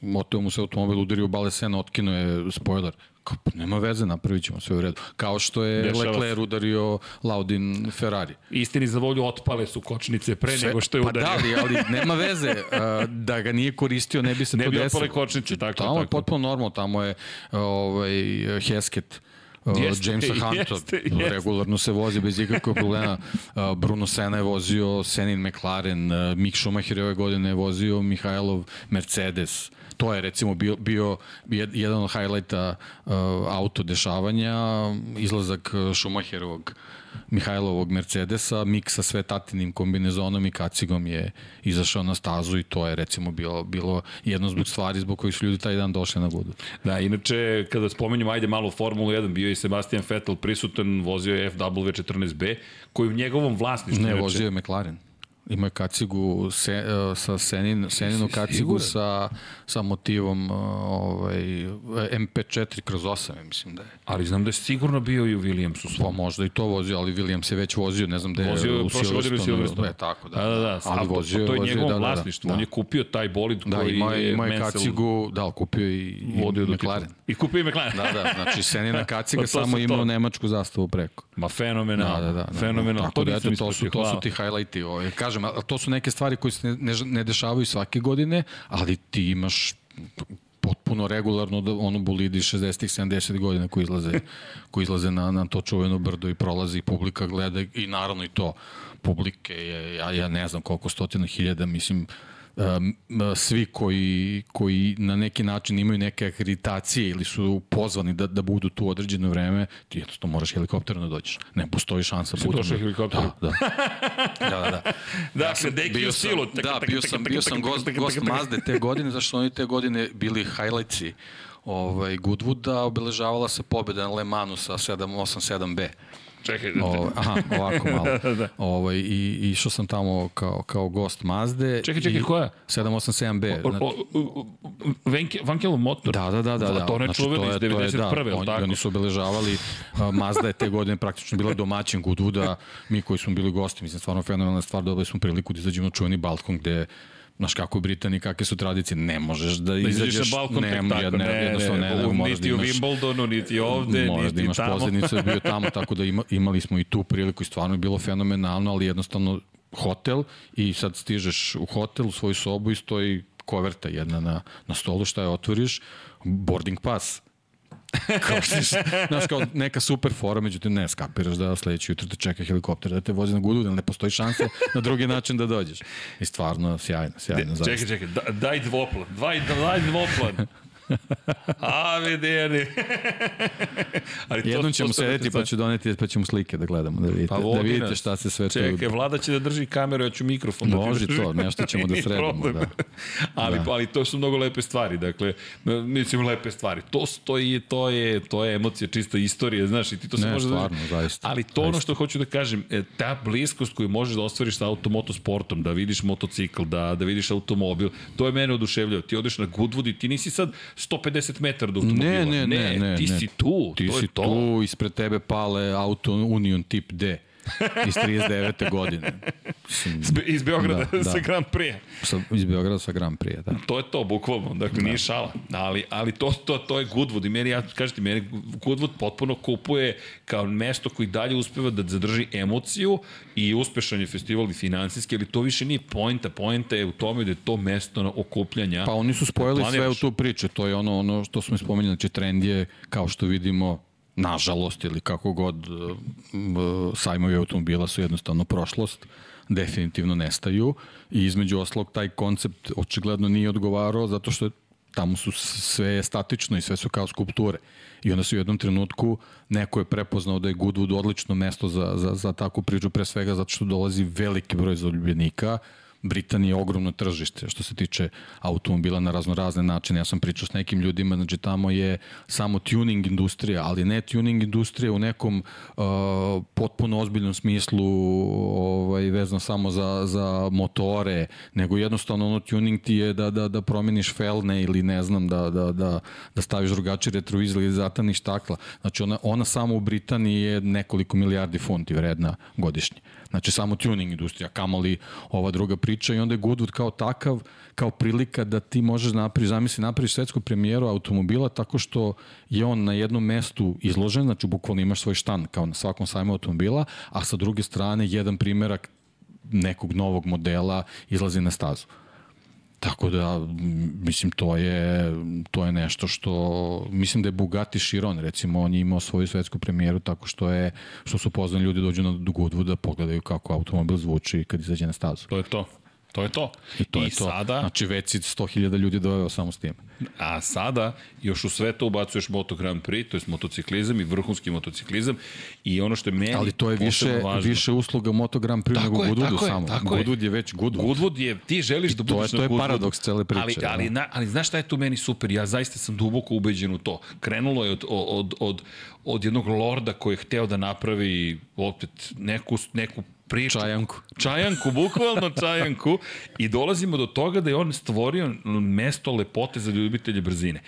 moteo mu se automobil, udario u Balesena, otkinuo je spoiler. Kao, pa nema veze, napravit ćemo sve u redu. Kao što je Dešava Leclerc se. udario Laudin Ferrari. Istini za volju otpale su kočnice pre sve, nego što je udario. Pa da, ali, ali nema veze. da ga nije koristio, ne bi se ne to desilo. Ne bi otpale kočnice, tako. Tamo tako. je potpuno normalno, tamo je ovaj, Hesket jeste, Jamesa Hunta, jeste, jeste. regularno se vozi bez ikakvog problema. Bruno Sena je vozio Senin McLaren, Mick Schumacher je ove godine je vozio Mihajlov Mercedes. To je recimo bio, bio jedan od highlighta auto dešavanja, izlazak Schumacherovog Mihajlovog Mercedesa, mik sa sve tatinim kombinezonom i kacigom je izašao na stazu i to je recimo bilo, bilo jedno zbog stvari zbog kojih su ljudi taj dan došli na budu. Da, inače, kada spomenjem, ajde malo Formulu 1, bio je Sebastian Vettel prisutan, vozio je FW14B, koji u njegovom vlasništvu... Ne, vozio je McLaren. Ima je kacigu se, uh, sa Senin, Seninu kacigu sa, sa motivom uh, ovaj, MP4 kroz 8, mislim da je. Ali znam da je sigurno bio i u Williamsu. Pa možda i to vozio, ali Williams je već vozio, ne znam da je vozio, u Silverstone. E, tako, da. Da, da, da. Ali vozio, to je njegovo da, vlasništvo. Da, da. On je kupio taj bolid da, koji ima, je ima je kacigu, da, kupio i, i McLaren. I kupio i McLaren. da, da, znači Senina kaciga samo imao nemačku zastavu preko. Ma fenomenalno. Da, da, da. Fenomenalno. Tako da, eto, to su, to su ti highlighti. Ovaj. Kažem, kažem, a to su neke stvari koje se ne, ne, ne dešavaju svake godine, ali ti imaš potpuno regularno da ono bolidi 60-ih, 70 godina koji izlaze, koji izlaze na, na to čuveno brdo i prolazi, publika gleda i naravno i to publike ja, ja ne znam koliko stotina hiljada, mislim, svi koji, koji na neki način imaju neke akreditacije ili su pozvani da, da budu tu određeno vreme, ti jednostavno moraš helikopterom da dođeš. Ne postoji šansa. Si došao helikopterom? Da, da. da, da, da. Dakle, deki bio u silu. da, bio sam, bio sam gost, gost Mazde te godine, zašto oni te godine bili highlightsi ovaj, Goodwooda, obeležavala se pobjeda na Le Manu sa 787B. Čekaj, O, aha, ovako malo. da. Ovaj, i, išao sam tamo kao, kao gost Mazde. Čekaj, čekaj, i koja? 787B. O, Znači, o, o, Vanke, Vankelov motor. Da, da, da, da. da. To ne Znači, čuveno iz to je- to je, 91. Da, Da, oni, tako? oni su obeležavali, uh, Mazda je te godine praktično bila domaćin Goodwooda, mi koji smo bili gosti, mislim, stvarno fenomenalna stvar, dobili smo priliku da izađemo na čuveni balkon gde Znaš kako u Britaniji, kakve su tradicije, ne možeš da, Da izađeš na balkon ne, tako, jedne, ne, jednostavno ne, ne, ne, u- moraš da niti u imaš, Wimbledonu, niti ovde, moraš niti da imaš tamo. pozivnicu, je bio tamo, tako da ima, imali smo i tu priliku i stvarno je bilo fenomenalno, ali jednostavno hotel i sad stižeš u hotel, u svoju sobu i stoji koverta jedna na, na stolu, šta je otvoriš, boarding pass. kao što znaš, kao neka super fora, međutim ne, skapiraš da sledeći jutro te čeka helikopter da te vozi na gudu, da ne postoji šanse na drugi način da dođeš. I stvarno, sjajno, sjajno, zaista. Čekaj, čekaj, da, daj dvoplan, dvaj, daj dvoplan. A, vidjeni. Ali to- Jednom ćemo sedeti pa ću doneti, pa ćemo slike da gledamo, da vidite, Pa da vidite nas. šta se sve tu... Čekaj, vlada će da drži kameru, ja ću mikrofon da ti Može to, nešto ćemo da sredimo, da. ali, Da. ali to su mnogo lepe stvari, dakle, mislim lepe stvari. To stoji, to je, to je emocija, čista istorija, znaš, i ti to se Ne, može da- stvarno, zaista, Ali to ono zaista. što hoću da kažem, e, ta bliskost koju možeš da ostvariš sa automotosportom, da vidiš motocikl, da, da vidiš automobil, to je mene oduševljava. Ti odeš na Goodwood i ti nisi sad 150 metara do automobila. Ne, ne, ne, ne. Ti ne. si tu, Ti to si je to. tu, ispred tebe pale auto Union tip D iz 39. godine. Mislim, Iz Be- Iz Beograda, Da, da. sa Grand Prix. sa, iz Beograda sa Grand Prix, da. To je to, bukvalno, dakle nije šala. Ali, ali to, to, to je Goodwood i meni, ja kažete, meni Goodwood potpuno kupuje kao mesto koji dalje uspeva da zadrži emociju i uspešan je festival i finansijski, ali to više nije poenta, poenta je u tome da je to mesto na okupljanja. Pa oni su spojili sve u tu priču, to je ono, ono što smo spomenuli, znači trend je, kao što vidimo, nažalost ili kako god, uh, sajmovi automobila su jednostavno prošlost, definitivno nestaju i između oslog taj koncept očigledno nije odgovarao zato što tamo su sve statično i sve su kao skulpture. I onda se u jednom trenutku neko je prepoznao da je Goodwood odlično mesto za, za, za takvu priču, pre svega zato što dolazi veliki broj zaljubljenika, Britanija je ogromno tržište što se tiče automobila na razno razne načine. Ja sam pričao s nekim ljudima, znači tamo je samo tuning industrija, ali ne tuning industrija u nekom uh, potpuno ozbiljnom smislu ovaj, vezano samo za, za motore, nego jednostavno ono tuning ti je da, da, da promeniš felne ili ne znam, da, da, da, da staviš drugačiji retrovizor ili zataniš stakla. Znači ona, ona samo u Britaniji je nekoliko milijardi funti vredna godišnje. Znači samo tuning industrija, kamoli ova druga priča i onda je Goodwood kao takav, kao prilika da ti možeš napraviš, zamisli, napraviš svetsku premijeru automobila tako što je on na jednom mestu izložen, znači bukvalno imaš svoj štan kao na svakom sajmu automobila, a sa druge strane jedan primerak nekog novog modela izlazi na stazu. Tako da, mislim, to je, to je nešto što, mislim da je Bugatti Chiron, recimo, on je imao svoju svetsku premijeru tako što je, što su pozvani ljudi dođu na Goodwood da pogledaju kako automobil zvuči kad izađe na stazu. To je to. To je to. I to I je to. sada, Znači, već si 100.000 ljudi doveo samo s tim. a sada još u sve to ubacuješ Moto Grand Prix, to je motociklizam i vrhunski motociklizam i ono što je meni Ali to je više, važno. više usluga Moto Grand Prix Tako nego je, Goodwoodu tako je, samo. tako je. Goodwood je već Goodwood. Goodwood je, ti želiš da to je- budeš to na je Goodwoodu. paradoks cele priče, Ali, ali, da. na, ali znaš šta je tu meni super? Ja zaista sam duboko ubeđen u to. Krenulo je od, od, od, od jednog lorda koji je hteo da napravi opet neku, neku priču. Čajanku. Čajanku, bukvalno čajanku. I dolazimo do toga da je on stvorio mesto lepote za ljubitelje brzine.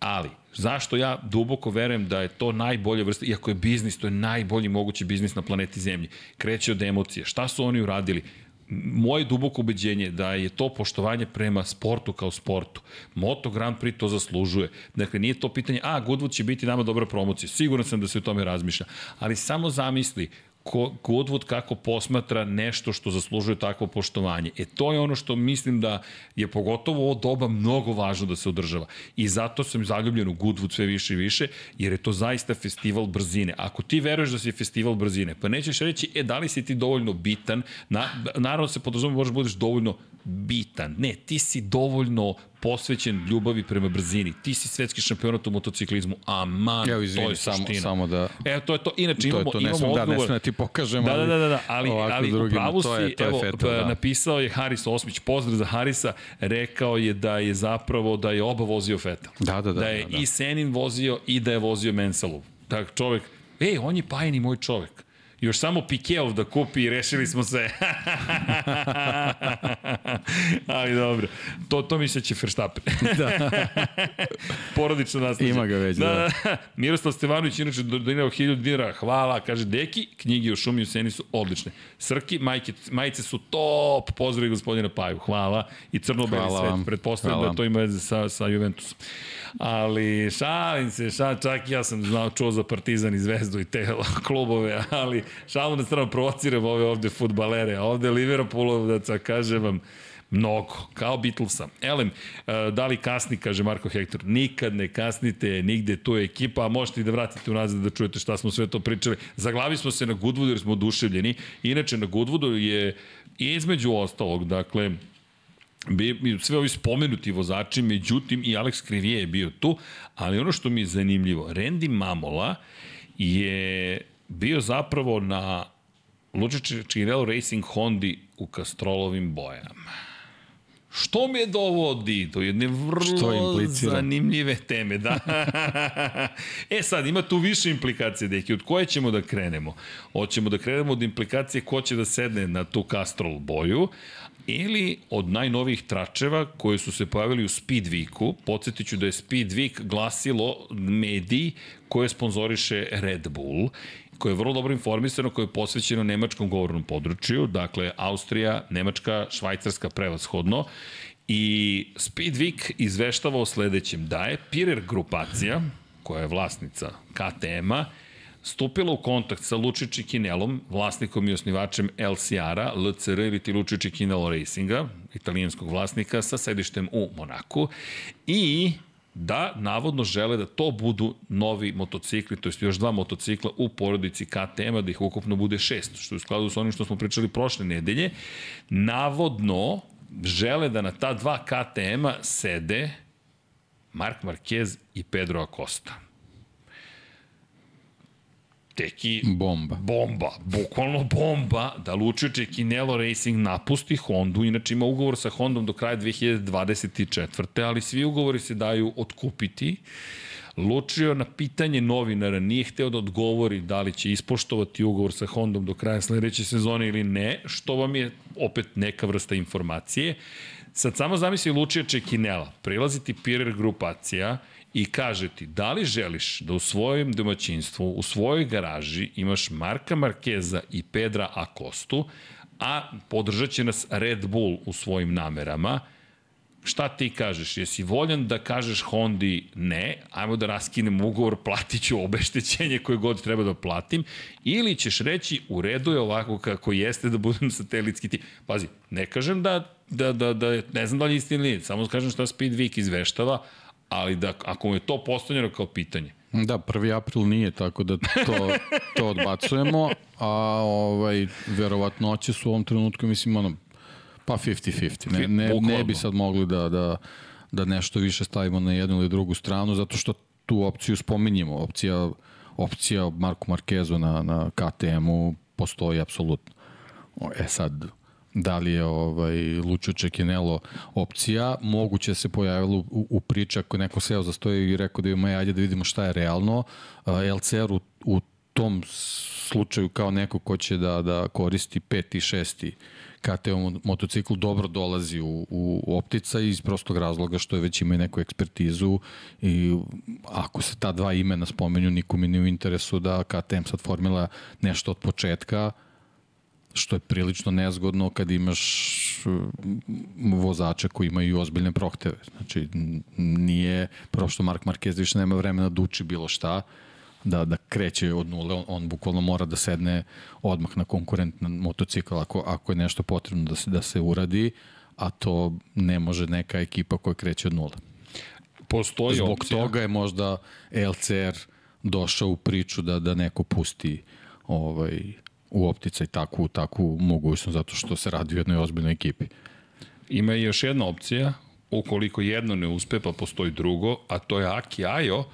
Ali, zašto ja duboko verujem da je to najbolja vrsta, iako je biznis, to je najbolji mogući biznis na planeti Zemlji. Kreće od emocije. Šta su oni uradili? moje duboko ubeđenje je da je to poštovanje prema sportu kao sportu. Moto Grand Prix to zaslužuje. Dakle, nije to pitanje, a, Goodwood će biti nama dobra promocija. Siguran sam da se o tome razmišlja. Ali samo zamisli ko, Goodwood kako posmatra nešto što zaslužuje takvo poštovanje. E to je ono što mislim da je pogotovo ovo doba mnogo važno da se održava. I zato sam zaljubljen u Goodwood sve više i više, jer je to zaista festival brzine. Ako ti veruješ da si festival brzine, pa nećeš reći, e, da li si ti dovoljno bitan, na, naravno se podrazumije možeš da budeš dovoljno bitan. Ne, ti si dovoljno posvećen ljubavi prema brzini. Ti si svetski šampionat u motociklizmu. Aman, Evo, izvini, to je samo, suština. samo da... Evo, to je to. Inače, imamo, to to, ne imamo odgovor. Da, ne smem da ti pokažem, Da, da, da, da, da, ali, ali u drugima, pravu si, je, evo, fetel, pa, da. napisao je Haris Osmić, pozdrav za Harisa, rekao je da je zapravo, da je oba vozio Fetel. Da, da, da. Da je da, da. i Senin vozio i da je vozio Mensalov. Dakle, čovek, ej, on je pajeni moj čovek. Još samo Pikeov da kupi i rešili smo se. Ali dobro. To, to mi se će Verstappen. da. Porodično nastavlja. Ima ga već, da. da. Miroslav Stevanović, inače donirao 1000 dinara. Hvala, kaže Deki, knjige o šumi u Seni su odlične. Srki, majke, majice su top. Pozdravi gospodina Paju. Hvala. I crno-beli svet. Pretpostavljam da to ima veze sa, sa Juventusom. Ali šalim se, šal, čak ja sam znao, čuo za Partizan i Zvezdu i te klubove, ali šalu na stranu provociram ove ovde futbalere, a ovde Liverpoolovdaca, kažem vam, Mnogo, kao Beatlesa. Elem, e, da li kasni, kaže Marko Hektor, nikad ne kasnite, nigde tu je ekipa, a možete i da vratite unazad da čujete šta smo sve to pričali. Zaglavi smo se na Goodwoodu jer smo oduševljeni. Inače, na Goodwoodu je između ostalog, dakle, bi, sve ovi spomenuti vozači, međutim i Alex Krivije je bio tu, ali ono što mi je zanimljivo, Randy Mamola je bio zapravo na Lučić Čirel Racing Hondi u Kastrolovim bojama. Što me dovodi do jedne vrlo zanimljive teme, da. e sad, ima tu više implikacije, deki, od koje ćemo da krenemo? Hoćemo da krenemo od implikacije ko će da sedne na tu Castrol boju, ili od najnovijih tračeva koji su se pojavili u Speedweeku. Podsjetiću da je Speedweek glasilo mediji koje sponzoriše Red Bull koje je vrlo dobro informisano, koje je posvećeno nemačkom govornom području, dakle Austrija, Nemačka, Švajcarska prevashodno. I Speedweek izveštava o sledećem, da je Pirer grupacija, koja je vlasnica KTM-a, stupila u kontakt sa Lučić Kinelom, vlasnikom i osnivačem LCR-a, LCR ili ti Lučić Kinelo Racinga, italijanskog vlasnika sa sedištem u Monaku. I da navodno žele da to budu novi motocikli, to jest još dva motocikla u porodici KTM-a, da ih ukupno bude šest, što je u skladu sa onim što smo pričali prošle nedelje. Navodno žele da na ta dva KTM-a sede Mark Marquez i Pedro Acosta teki Bomba. bomba, bukvalno bomba, da Lucio Cecchinello Racing napusti Hondu, inače ima ugovor sa Hondom do kraja 2024. ali svi ugovori se daju otkupiti. Lučio na pitanje novinara nije hteo da odgovori da li će ispoštovati ugovor sa Hondom do kraja sledeće sezone ili ne, što vam je opet neka vrsta informacije. Sad samo zamisli Lučija Čekinela, prilaziti Pirer grupacija i kaže ti da li želiš da u svojem domaćinstvu, u svojoj garaži imaš Marka Markeza i Pedra Acostu, a podržat će nas Red Bull u svojim namerama, šta ti kažeš? Jesi voljan da kažeš Hondi ne, ajmo da raskinem ugovor, platit ću obeštećenje koje god treba da platim, ili ćeš reći u redu je ovako kako jeste da budem satelitski ti. Pazi, ne kažem da, da, da, da ne znam da li je istina ili samo kažem šta Speed Week izveštava, ali da ako mu je to postavljeno kao pitanje, Da, 1. april nije, tako da to, to odbacujemo, a ovaj, verovatnoće su u ovom trenutku, mislim, ono, pa 50-50. Ne, ne, ne bi sad mogli da, da, da nešto više stavimo na jednu ili drugu stranu, zato što tu opciju spominjemo. Opcija, opcija Marku Markezu na, na KTM-u postoji apsolutno. E sad, da li je ovaj Lučo Čekinelo opcija, moguće se pojavilo u, u priči ako neko seo za stoje i rekao da ima ajde da vidimo šta je realno. Uh, LCR u, u tom slučaju kao neko ko će da, da koristi peti, šesti KTM motocikl dobro dolazi u, u optica iz prostog razloga što je već ima neku ekspertizu i ako se ta dva imena spomenju nikome nije u interesu da KTM sad formila nešto od početka što je prilično nezgodno kad imaš vozača koji imaju ozbiljne prohteve. Znači, nije, prvo što Mark Marquez više nema vremena da uči bilo šta, da, da kreće od nule, on, on bukvalno mora da sedne odmah na konkurentan motocikl ako, ako je nešto potrebno da se, da se uradi, a to ne može neka ekipa koja kreće od nule. Postoji Zbog opcija. toga je možda LCR došao u priču da da neko pusti ovaj u opticaj takvu, takvu mogućnost zato što se radi u jednoj ozbiljnoj ekipi. Ima i još jedna opcija, ukoliko jedno ne uspe, pa postoji drugo, a to je Aki Ajo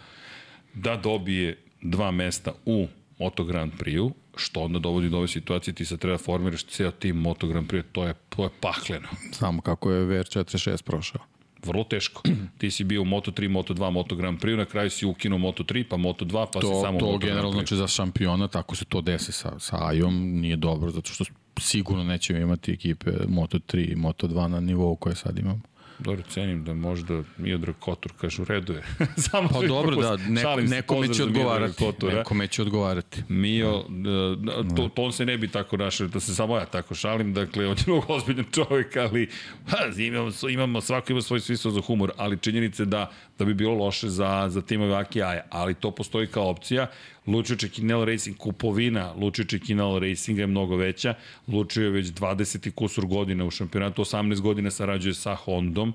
da dobije dva mesta u Moto Grand Prix-u, što onda dovodi do ove situacije, ti sad treba da formiraš ceo tim Moto Grand Prix, to je, to je pakleno. Samo kako je VR46 prošao. Vrlo teško. Ti si bio u Moto3, Moto2, Moto Grand Prix, na kraju si ukinuo Moto3, pa Moto2, pa si To, samo to Moto Grand generalno znači za šampiona, tako se to desi sa, sa Ajom, nije dobro, zato što sigurno nećemo imati ekipe Moto3 i Moto2 na nivou koje sad imamo. Dobro, cenim da možda Miodrag Kotor kaže u redu je. Samo Pa se dobro, da, neko, nekome će odgovarati. Kotora. Nekome će odgovarati. Mio, e, to, to on se ne bi tako našao, da se samo ja tako šalim, dakle, on je mnogo ozbiljan čovjek, ali ha, imamo, imamo, svako ima svoj smisao za humor, ali činjenice da, da bi bilo loše za, za timove Aki Aja, ali to postoji kao opcija. Lučio Čekinel Racing, kupovina Lučio Čekinel Racinga je mnogo veća, Lučio je već 20 i kusur godina u šampionatu, 18 godina sarađuje sa Hondom,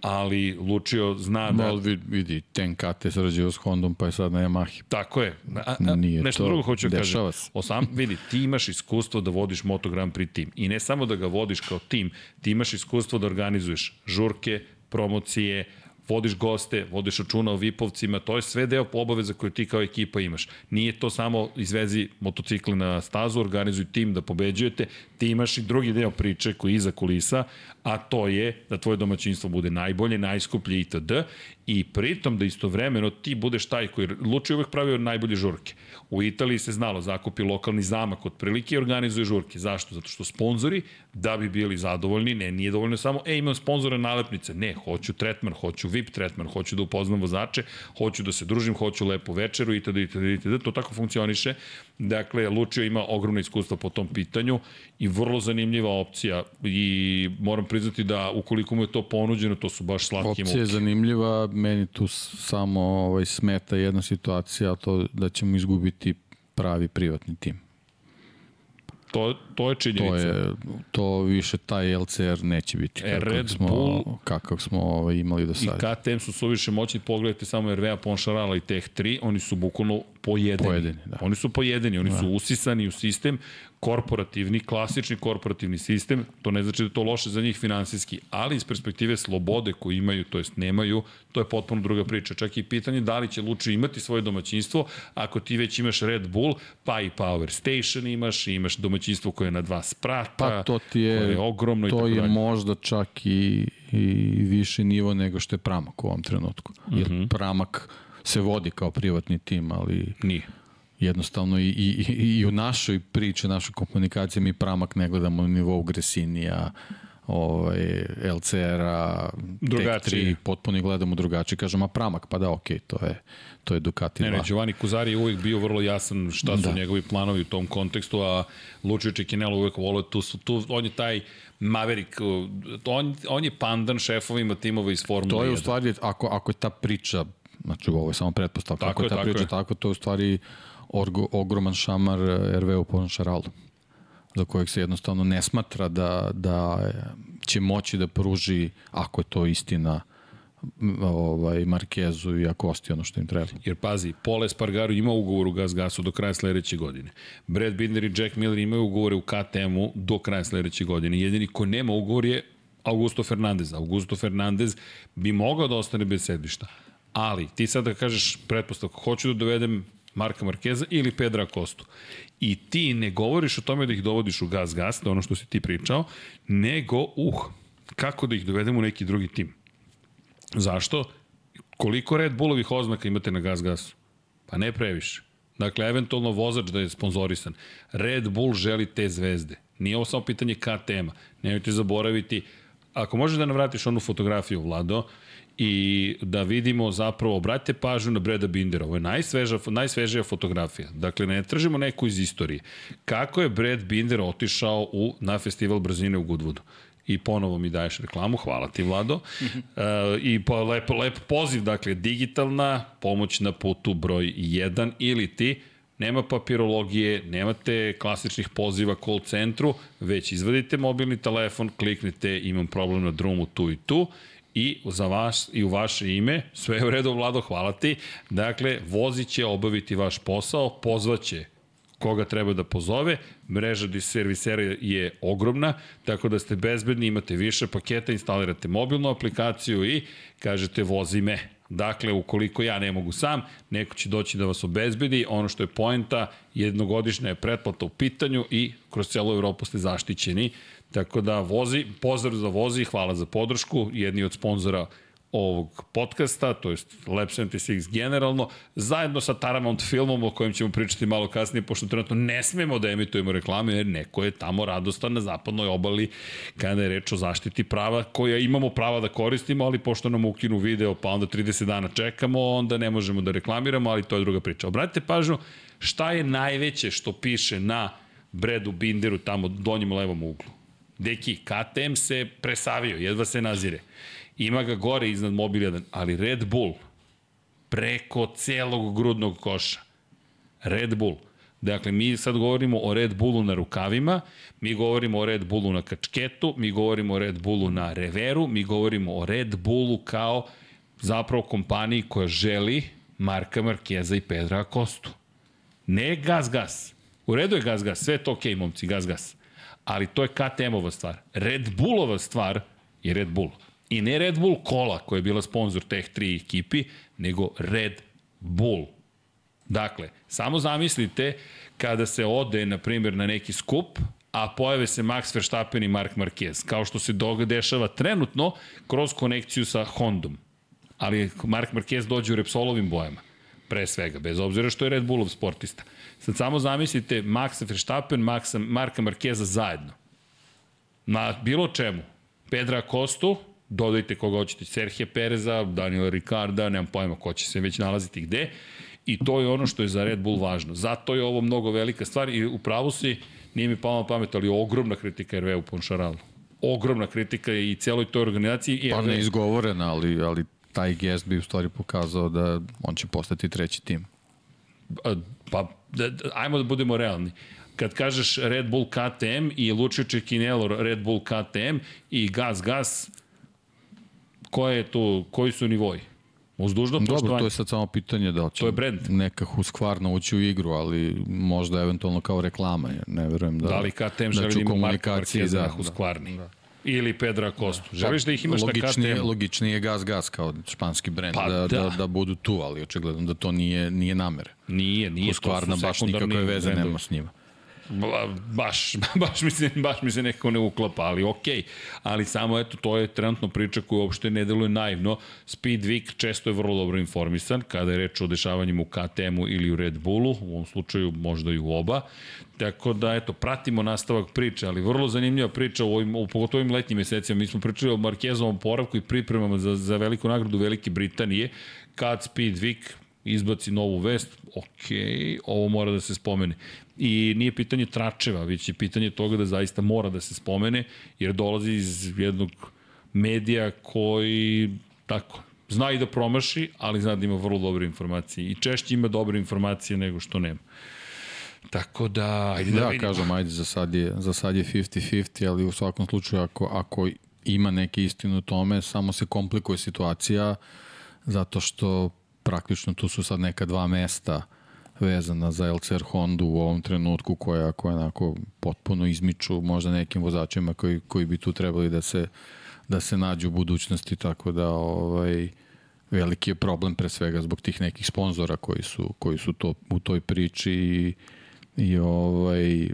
ali Lučio zna da... Da. vidi, Tenkate sarađio s Hondom, pa je sad na Yamahi. Tako je. A, a, Nije nešto to- drugo hoću da kažem. se. Osam, vidi, ti imaš iskustvo da vodiš Moto Grand Prix tim. I ne samo da ga vodiš kao tim, ti imaš iskustvo da organizuješ žurke, promocije, vodiš goste, vodiš računa o vipovcima, to je sve deo obaveza koje ti kao ekipa imaš. Nije to samo izvezi motocikle na stazu, organizuj tim da pobeđujete, ti imaš i drugi deo priče koji je iza kulisa, a to je da tvoje domaćinstvo bude najbolje, najskuplje itd. I pritom da istovremeno ti budeš taj koji Luči uvek pravio najbolje žurke. U Italiji se znalo, zakupi lokalni zamak otprilike i organizuje žurke. Zašto? Zato što sponzori, da bi bili zadovoljni, ne, nije dovoljno samo, e, imam sponzora nalepnice. Ne, hoću tretman, hoću VIP tretman, hoću da upoznam vozače, hoću da se družim, hoću lepu večeru itd. itd. itd. To tako funkcioniše. Dakle, Lučio ima ogromno iskustvo po tom pitanju i vrlo zanimljiva opcija i moram priznati da ukoliko mu je to ponuđeno, to su baš slatke Opcija muke. je zanimljiva, meni tu samo ovaj, smeta jedna situacija, a to da ćemo izgubiti pravi privatni tim. To, to je činjenica. To je to više taj LCR neće biti E, kakav Red smo Bull- kakav smo ovaj, imali do I sada. KTM su suviše moćni, pogledajte samo RVA, Ponšarala i Tech 3, oni su bukvalno pojedeni. Pojedeni, da. Oni su pojedeni, oni su usisani u sistem, korporativni, klasični korporativni sistem, to ne znači da je to loše za njih finansijski, ali iz perspektive slobode koju imaju, to jest nemaju, to je potpuno druga priča. Čak i pitanje da li će Luči imati svoje domaćinstvo, ako ti već imaš Red Bull, pa i Power Station imaš, imaš domaćinstvo koje je na dva sprata, Pa to ti je, koje je ogromno i to tako je dalje. možda čak i, i viši nivo nego što je Pramak u ovom trenutku. Jer Mhm. Pramak se vodi kao privatni tim, ali Nije. Jednostavno i, i, i, u našoj priči, našoj komunikaciji mi Pramak ne gledamo na nivou Gresinija, ovaj, LCR-a, Tech Drugačije. 3, potpuno gledamo drugačije. Kažem, a Pramak, pa da, okej, to je, to je Ducati Ne, 2. ne, Giovanni Kuzari je uvijek bio vrlo jasan šta su da. Njegovi planovi u tom kontekstu, a Lučio Čekinelo uvijek volio, tu, su, tu, on je taj Maverick, on, on je pandan šefovima timova iz Formule 1. To je u stvari, ako, ako je ta priča, znači ovo je samo pretpostavka, Tako ako je je, ta tako priča je. tako, to je u stvari orgo, ogroman šamar eh, RV u Ponšaralu, za kojeg se jednostavno ne smatra da, da eh, će moći da pruži, ako je to istina, ovaj, Markezu i Akosti ono što im treba. Jer pazi, Paul Espargaro ima ugovor u Gas Gasu do kraja sledeće godine. Brad Binder i Jack Miller imaju ugovore u KTM-u do kraja sledeće godine. Jedini ko nema ugovor je Augusto Fernandez. Augusto Fernandez bi mogao da ostane bez sedišta. Ali ti sad da kažeš pretpostavku, hoću da dovedem Marka Markeza ili Pedra Kostu. I ti ne govoriš o tome da ih dovodiš u Gas Gas, to je ono što si ti pričao, nego, uh, kako da ih dovedem u neki drugi tim. Zašto? Koliko Red Bullovih oznaka imate na gas gasu? Pa ne previše. Dakle, eventualno vozač da je sponzorisan. Red Bull želi te zvezde. Nije ovo samo pitanje KTM-a. Nemojte zaboraviti, ako možeš da nam vratiš onu fotografiju, Vlado, i da vidimo zapravo, obratite pažnju na Breda Bindera, ovo je najsveža, najsvežija fotografija. Dakle, ne tražimo neku iz istorije. Kako je Brad Binder otišao u, na festival brzine u Goodwoodu? i ponovo mi daješ reklamu, hvala ti Vlado. Uh, I po, lep, lep poziv, dakle, digitalna pomoć na putu broj 1 ili ti nema papirologije, nemate klasičnih poziva call centru, već izvadite mobilni telefon, kliknite imam problem na drumu tu i tu i za vas i u vaše ime, sve je u redu Vlado, hvala ti. Dakle, vozi će obaviti vaš posao, pozvaće koga treba da pozove. Mreža servisera je ogromna, tako da ste bezbedni, imate više paketa, instalirate mobilnu aplikaciju i kažete vozi me. Dakle, ukoliko ja ne mogu sam, neko će doći da vas obezbedi. Ono što je poenta, jednogodišnja je pretplata u pitanju i kroz celu Evropu ste zaštićeni. Tako da vozi, pozdrav za vozi, hvala za podršku, jedni od sponzora ovog podcasta, to jest Lab 76 generalno, zajedno sa Paramount filmom o kojem ćemo pričati malo kasnije, pošto trenutno ne smemo da emitujemo reklame, jer neko je tamo radostan na zapadnoj obali kada je reč o zaštiti prava, koja imamo prava da koristimo, ali pošto nam ukinu video, pa onda 30 dana čekamo, onda ne možemo da reklamiramo, ali to je druga priča. Obratite pažnju, šta je najveće što piše na Bredu Binderu tamo donjem levom uglu? Deki, KTM se presavio, jedva se nazire. Ima ga gore iznad Mobil 1, ali Red Bull preko celog grudnog koša. Red Bull. Dakle, mi sad govorimo o Red Bullu na rukavima, mi govorimo o Red Bullu na kačketu, mi govorimo o Red Bullu na reveru, mi govorimo o Red Bullu kao zapravo kompaniji koja želi Marka Markeza i Pedra Kostu. Ne gas gas. U redu je gas gas, sve je to okej, okay, momci, gas gas. Ali to je KTM-ova stvar. Red Bullova stvar je Red Bull. I ne Red Bull kola koja je bila sponsor teh tri ekipi, nego Red Bull. Dakle, samo zamislite kada se ode, na primjer, na neki skup, a pojave se Max Verstappen i Mark Marquez, kao što se dešava trenutno kroz konekciju sa Hondom. Ali Mark Marquez dođe u Repsolovim bojama, pre svega, bez obzira što je Red Bullov sportista. Sad samo zamislite Maxa Verstappen, Maxa, Marka Markeza zajedno. Na bilo čemu. Pedra Kostu, dodajte koga hoćete, Serhije Pereza, Daniela Ricarda, nemam pojma ko će se već nalaziti gde. I to je ono što je za Red Bull važno. Zato je ovo mnogo velika stvar i u pravu si, nije mi palo na pamet, ali ogromna kritika RV u Ponšaralu. Ogromna kritika i celoj toj organizaciji. I pa ne izgovorena, ali, ali taj gest bi u stvari pokazao da on će postati treći tim. Pa, da, da, ajmo da budemo realni kad kažeš Red Bull KTM i Lucio Cecchinello Red Bull KTM i Gas Gas, koje je tu, koji su nivoji? Uz dužno poštovanje. Dobro, to je sad samo pitanje da će to je brand. neka Husqvarna ući u igru, ali možda eventualno kao reklama. Ne verujem da, da li KTM da želi da ima Marka Markeza da, Husqvarni? Da. Ili Pedra Kostu. Da. Želiš da ih imaš logičnije, na KTM? Logičnije je Gas Gas kao španski brend pa, da, da. da, da budu tu, ali očigledno da to nije, nije namere. Nije, nije. Husqvarna baš nikakve veze nema s njima baš, baš, mi se, baš mi se nekako ne uklapa, ali okej. Okay. Ali samo, eto, to je trenutno priča koja uopšte ne deluje naivno. Speedweek često je vrlo dobro informisan kada je reč o dešavanjima u KTM-u ili u Red Bullu, u ovom slučaju možda i u oba. Tako da, eto, pratimo nastavak priče, ali vrlo zanimljiva priča u, ovim, u pogotovo ovim letnjim mesecima. Mi smo pričali o Markezovom poravku i pripremama za, za veliku nagradu Velike Britanije, kad Speed Week izbaci novu vest, ok, ovo mora da se spomene. I nije pitanje tračeva, već je pitanje toga da zaista mora da se spomene, jer dolazi iz jednog medija koji, tako, zna i da promaši, ali zna da ima vrlo dobre informacije. I češće ima dobre informacije nego što nema. Tako da, ajde da, da vidimo. kažem, ajde, za sad je, za sad je 50-50, ali u svakom slučaju ako, ako ima neke istine u tome, samo se komplikuje situacija zato što praktično tu su sad neka dva mesta vezana za LCR Honda u ovom trenutku koja, koja onako potpuno izmiču možda nekim vozačima koji, koji bi tu trebali da se, da se nađu u budućnosti, tako da ovaj, veliki je problem pre svega zbog tih nekih sponzora koji su, koji su to, u toj priči i, i ovaj,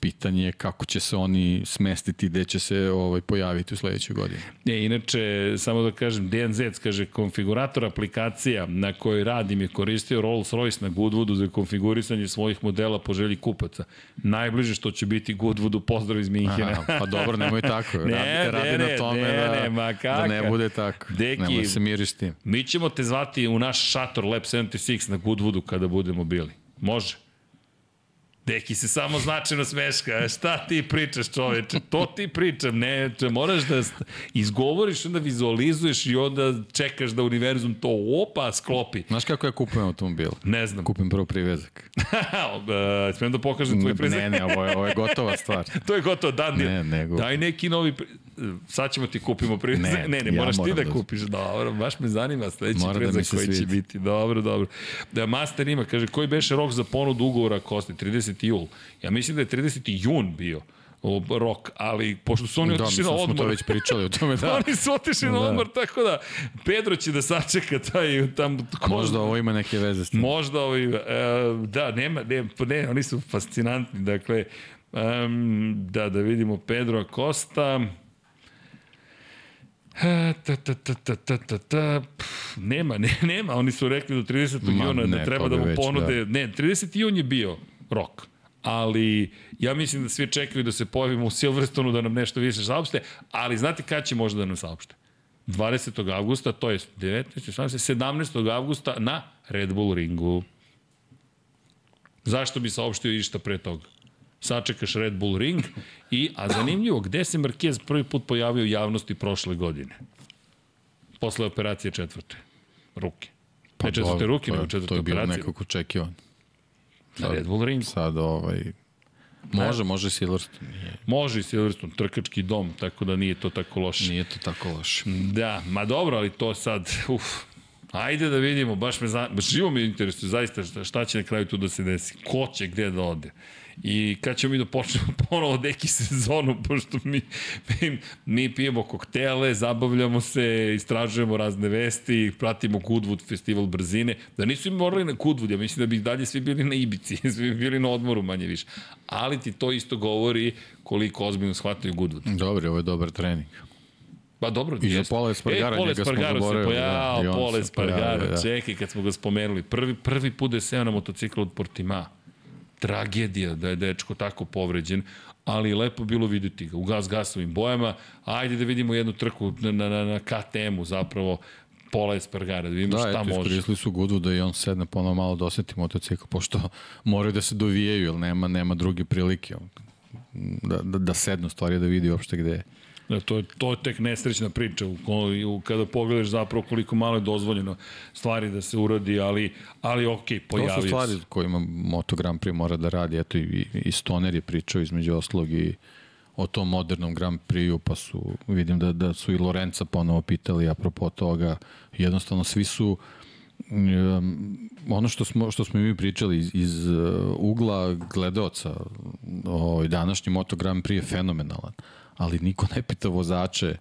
pitanje je kako će se oni smestiti, gde će se ovaj, pojaviti u sledećoj godini. Ne, inače, samo da kažem, DNZ kaže, konfigurator aplikacija na kojoj radim je koristio Rolls-Royce na Goodwoodu za konfigurisanje svojih modela po želji kupaca. Najbliže što će biti Goodwoodu, pozdrav iz Minhena. Aha, pa dobro, nemoj tako. ne, radi, radi ne, na tome ne, da, ne, ma da ne bude tako. Deki, nemoj se miriš tim. Mi ćemo te zvati u naš šator Lab 76 na Goodwoodu kada budemo bili. Može? Deki se samo značajno smeška. Šta ti pričaš čoveče? To ti pričam. Ne, če moraš da izgovoriš, onda vizualizuješ i onda čekaš da univerzum to opa sklopi. Znaš kako ja kupujem automobil? Ne znam. Kupim prvo privezak. uh, Smijem da pokažem tvoj prezak? Ne, ne, ovo je, ovo je gotova stvar. to je gotovo, dan Ne, nego- Daj neki novi... pri- Sad ćemo ti kupimo prezak. Ne, Ne, ne, ja moraš ti da da- kupiš. Dobro, baš me zanima sledeći Mora da prezak se koji će biti. Dobro, dobro. Da, Master ima, kaže, koji beše rok za ponudu ugovora Kosti? 30. jul. Ja mislim da je 30. jun bio rok, ali pošto su oni Da, otišli mislim na da smo to odmor, već pričali o tome, da. oni su otišli na Da. odmor, tako da Pedro će da sačeka taj tam ko Možda ovo ima neke veze s tim. Možda ovi, e, da, nema, ne, ne, oni su fascinantni, dakle, um, da, da vidimo Pedro Acosta, E, Ta, ta, ta, ta, ta, ta, ta. Pff, nema, ne, nema, oni su rekli do 30. Ma, juna da ne, treba to da bi mu već, ponude, ne, 30. jun je bio rok, ali ja mislim da svi čekaju da se pojavimo u Silverstonu da nam nešto više saopšte, ali znate kada će možda da nam saopšte? 20. avgusta, to je 19. 18. 17. avgusta na Red Bull ringu. Zašto bi saopštio išta pre toga? Sačekaš Red Bull ring i, a zanimljivo, gde se Marquez prvi put pojavio u javnosti prošle godine? Posle operacije četvrte. Ruke. Pa ne četvrte ruke, nego četvrte To je bilo operacije. nekako očekivan. Na Red Bull ringu. Sad ovaj... Može, može Silverstone. Nije, Može i Silverstone, trkački dom, tako da nije to tako loše. nije to tako loše. Da, ma dobro, ali to sad, uf, ajde da vidimo, baš me baš živo me interesuje zaista šta, šta će na kraju tu da se desi, ko će gde da ode. I kad ćemo mi da počnemo ponovo deki sezonu, pošto mi, mi, mi pijemo koktele, zabavljamo se, istražujemo razne vesti, pratimo Goodwood festival brzine, da nisu im morali na Goodwood, ja mislim da bi dalje svi bili na Ibici, svi bi bili na odmoru manje više. Ali ti to isto govori koliko ozbiljno shvataju Goodwood. Dobro, ovo je dobar trening. Pa dobro, I za jeste. Pola Espargara, e, Pola njega smo Espargaro se zaboravili, pojavio, da, Pola Espargaro, da. čekaj kad smo ga spomenuli, prvi, prvi put da je seo na motociklu od Portima. Tragedija da je dečko tako povređen, ali lepo bilo videti ga u gas gasovim bojama. Ajde da vidimo jednu trku na, na, na, na KTM-u zapravo Pola Espargara, da vidimo Da, šta eto, može. iskoristili su Goodwood da i on sedne ponovo malo da oseti motocikl, pošto moraju da se dovijaju, jer nema, nema druge prilike. Da, da, da sednu stvari da vidi uopšte gde je. Da, to, je, to je tek nesrećna priča u, u, kada pogledaš zapravo koliko malo je dozvoljeno stvari da se uradi, ali, ali To pojavio su se. stvari kojima Moto Grand Prix mora da radi. Eto, i, i Stoner je pričao između oslog i o tom modernom Grand Prix-u, pa su, vidim da, da su i Lorenza ponovo pitali apropo toga. Jednostavno, svi su um, ono što smo, što smo mi pričali iz, iz uh, ugla gledaoca, ovaj, današnji Moto Grand Prix je fenomenalan, ali niko ne pita vozače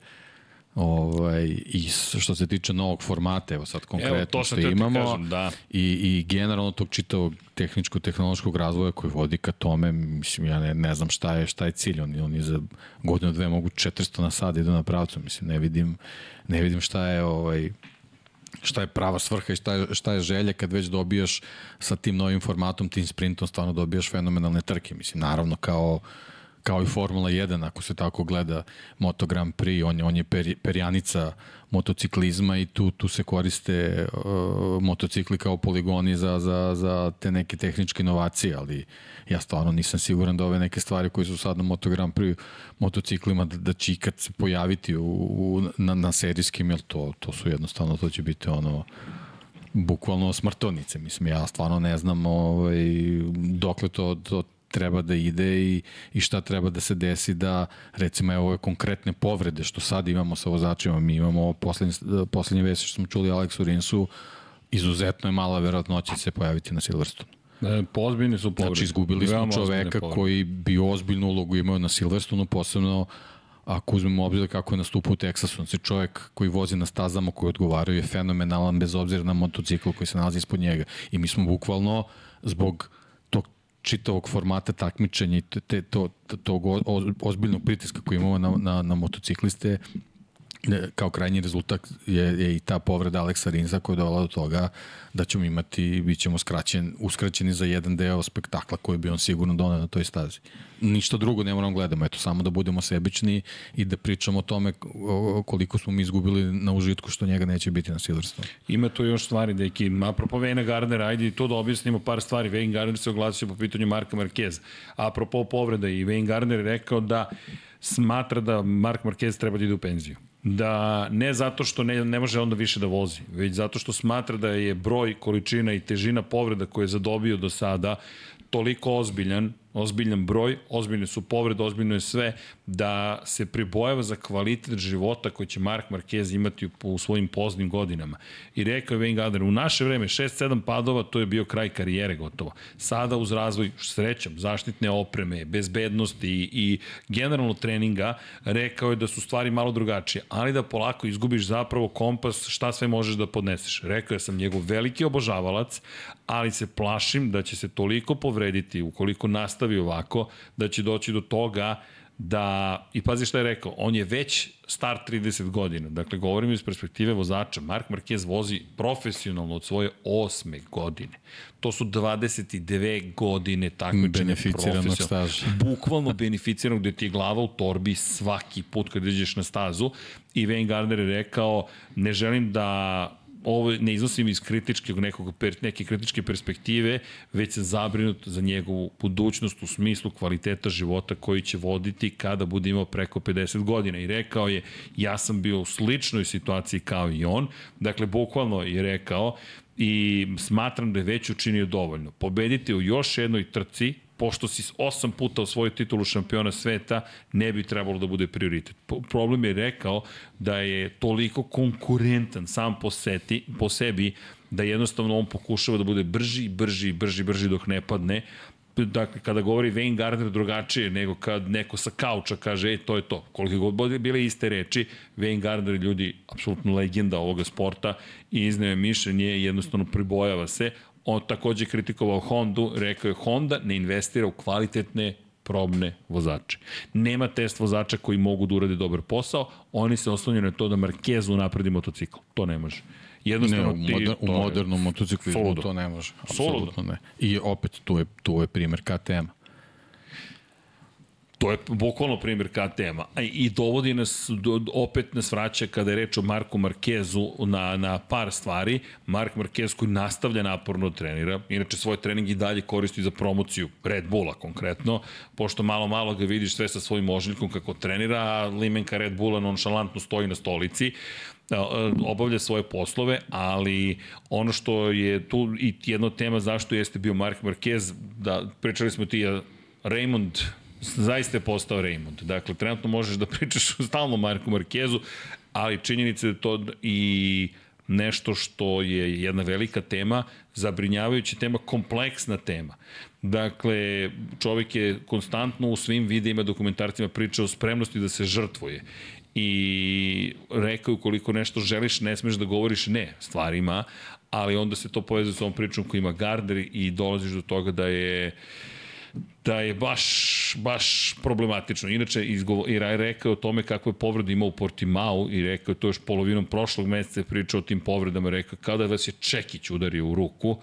ovaj, i što se tiče novog formata, evo sad konkretno to sam što imamo kažem, da. i, i generalno tog čitavog tehničko-tehnološkog razvoja koji vodi ka tome, mislim, ja ne, ne znam šta je, šta je cilj, oni, oni za godinu dve mogu 400 na sad idu na pravcu, mislim, ne vidim, ne vidim šta je ovaj, šta je prava svrha i šta je, šta je želja kad već dobijaš sa tim novim formatom, tim sprintom, stvarno dobijaš fenomenalne trke. Mislim, naravno kao kao i Formula 1, ako se tako gleda Moto Grand Prix, on je, on je peri, perjanica motociklizma i tu, tu se koriste uh, motocikli kao poligoni za, za, za te neke tehničke inovacije, ali ja stvarno nisam siguran da ove neke stvari koje su sad na Moto Grand Prix motociklima da, da će ikad se pojaviti u, u, na, na serijskim, jer to, to su jednostavno, to će biti ono bukvalno smrtovnice. Mislim, ja stvarno ne znam ovaj, dokle to, to treba da ide i, i šta treba da se desi da, recimo, evo ove konkretne povrede što sad imamo sa vozačima, mi imamo poslednje, poslednje vesti što smo čuli Aleksu Rinsu, izuzetno je mala verovatnoća će se pojaviti na Silverstone. E, pozbiljni su povrede. Znači, izgubili smo čoveka koji bi ozbiljnu ulogu imao na Silverstonu, posebno ako uzmemo obzir kako je nastupao u Teksasu. Znači, čovjek koji vozi na stazama koji odgovaraju je fenomenalan bez obzira na motocikl koji se nalazi ispod njega. I mi smo bukvalno zbog čitavog formata takmičenja i te, to, tog o- o- ozbiljnog pritiska koji imamo na, na, na motocikliste kao krajnji rezultat je, je i ta povreda Aleksa Rinza koja je dovela do toga da ćemo imati, bit ćemo skraćen, uskraćeni za jedan deo spektakla koji bi on sigurno donao na toj stazi. Ništa drugo ne moramo gledamo, eto samo da budemo sebični i da pričamo o tome koliko smo mi izgubili na užitku što njega neće biti na Silverstone. Ima tu još stvari, deki, apropo Vejna Gardnera, ajde to da objasnimo par stvari. Wayne Gardner se oglasio po pitanju Marka Marquez. Apropo povreda i Wayne Gardner je rekao da smatra da Mark Marquez treba da ide u penziju da ne zato što ne, ne može onda više da vozi, već zato što smatra da je broj, količina i težina povreda koje je zadobio do sada toliko ozbiljan ozbiljan broj, ozbiljne su povrede, ozbiljno je sve, da se pribojava za kvalitet života koji će Mark Marquez imati u, svojim poznim godinama. I rekao je Wayne Gardner, u naše vreme 6-7 padova, to je bio kraj karijere gotovo. Sada uz razvoj srećom, zaštitne opreme, bezbednosti i, i generalno treninga, rekao je da su stvari malo drugačije, ali da polako izgubiš zapravo kompas šta sve možeš da podneseš. Rekao je sam njegov veliki obožavalac, ali se plašim da će se toliko povrediti ukoliko nastavi ovako, da će doći do toga da, i pazi šta je rekao, on je već star 30 godina, dakle govorimo iz perspektive vozača, Mark Marquez vozi profesionalno od svoje osme godine. To su 22 godine takmičenja beneficiranog staža. Bukvalno beneficiranog gde ti je glava u torbi svaki put kad iđeš na stazu i Wayne Gardner je rekao ne želim da ovo ne iznosim iz kritičkog nekog, neke kritičke perspektive, već sam zabrinut za njegovu budućnost u smislu kvaliteta života koji će voditi kada bude imao preko 50 godina. I rekao je, ja sam bio u sličnoj situaciji kao i on, dakle, bukvalno je rekao, i smatram da je već učinio dovoljno. Pobediti u još jednoj trci, pošto si osam puta osvojio titulu šampiona sveta, ne bi trebalo da bude prioritet. Problem je rekao da je toliko konkurentan sam po, seti, po sebi da jednostavno on pokušava da bude brži, brži, brži, brži dok ne padne, dakle, kada govori Wayne Gardner drugačije nego kad neko sa kauča kaže, ej, to je to. Koliko god bile iste reči, Wayne Gardner ljudi, apsolutno legenda ovoga sporta i izneo je mišljenje jednostavno pribojava se, on takođe kritikovao Hondu, rekao je Honda ne investira u kvalitetne probne vozače. Nema test vozača koji mogu da urade dobar posao, oni se oslanjaju na to da Marquez unapredi motocikl. To ne može. Jednostavno ne, u, moder, ti, u modernom motociklizmu to ne može. Apsolutno ne. I opet tu je, tu je primer KTM. To je bukvalno primjer KTM-a. I dovodi nas, opet nas vraća kada je reč o Marku Markezu na, na par stvari. Mark Marquez koji nastavlja naporno trenira, inače svoj trening i dalje koristi za promociju Red Bulla konkretno, pošto malo malo ga vidiš sve sa svojim ožiljkom kako trenira, a limenka Red Bulla nonšalantno stoji na stolici obavlja svoje poslove, ali ono što je tu i jedna tema zašto jeste bio Mark Marquez, da pričali smo ti Raymond zaista je postao Raymond. Dakle, trenutno možeš da pričaš o Marku Markezu, ali činjenica je to i nešto što je jedna velika tema, zabrinjavajuća tema, kompleksna tema. Dakle, čovjek je konstantno u svim videima, dokumentarcima pričao o spremnosti da se žrtvuje i rekao ukoliko nešto želiš, ne smeš da govoriš ne stvarima, ali onda se to povezuje s ovom pričom koji ima Gardner i dolaziš do toga da je da je baš, baš problematično. Inače, izgovo, i Raj rekao o tome kako je povreda imao u Portimao i rekao je to još polovinom prošlog meseca pričao o tim povredama, rekao kada vas je Čekić udario u ruku,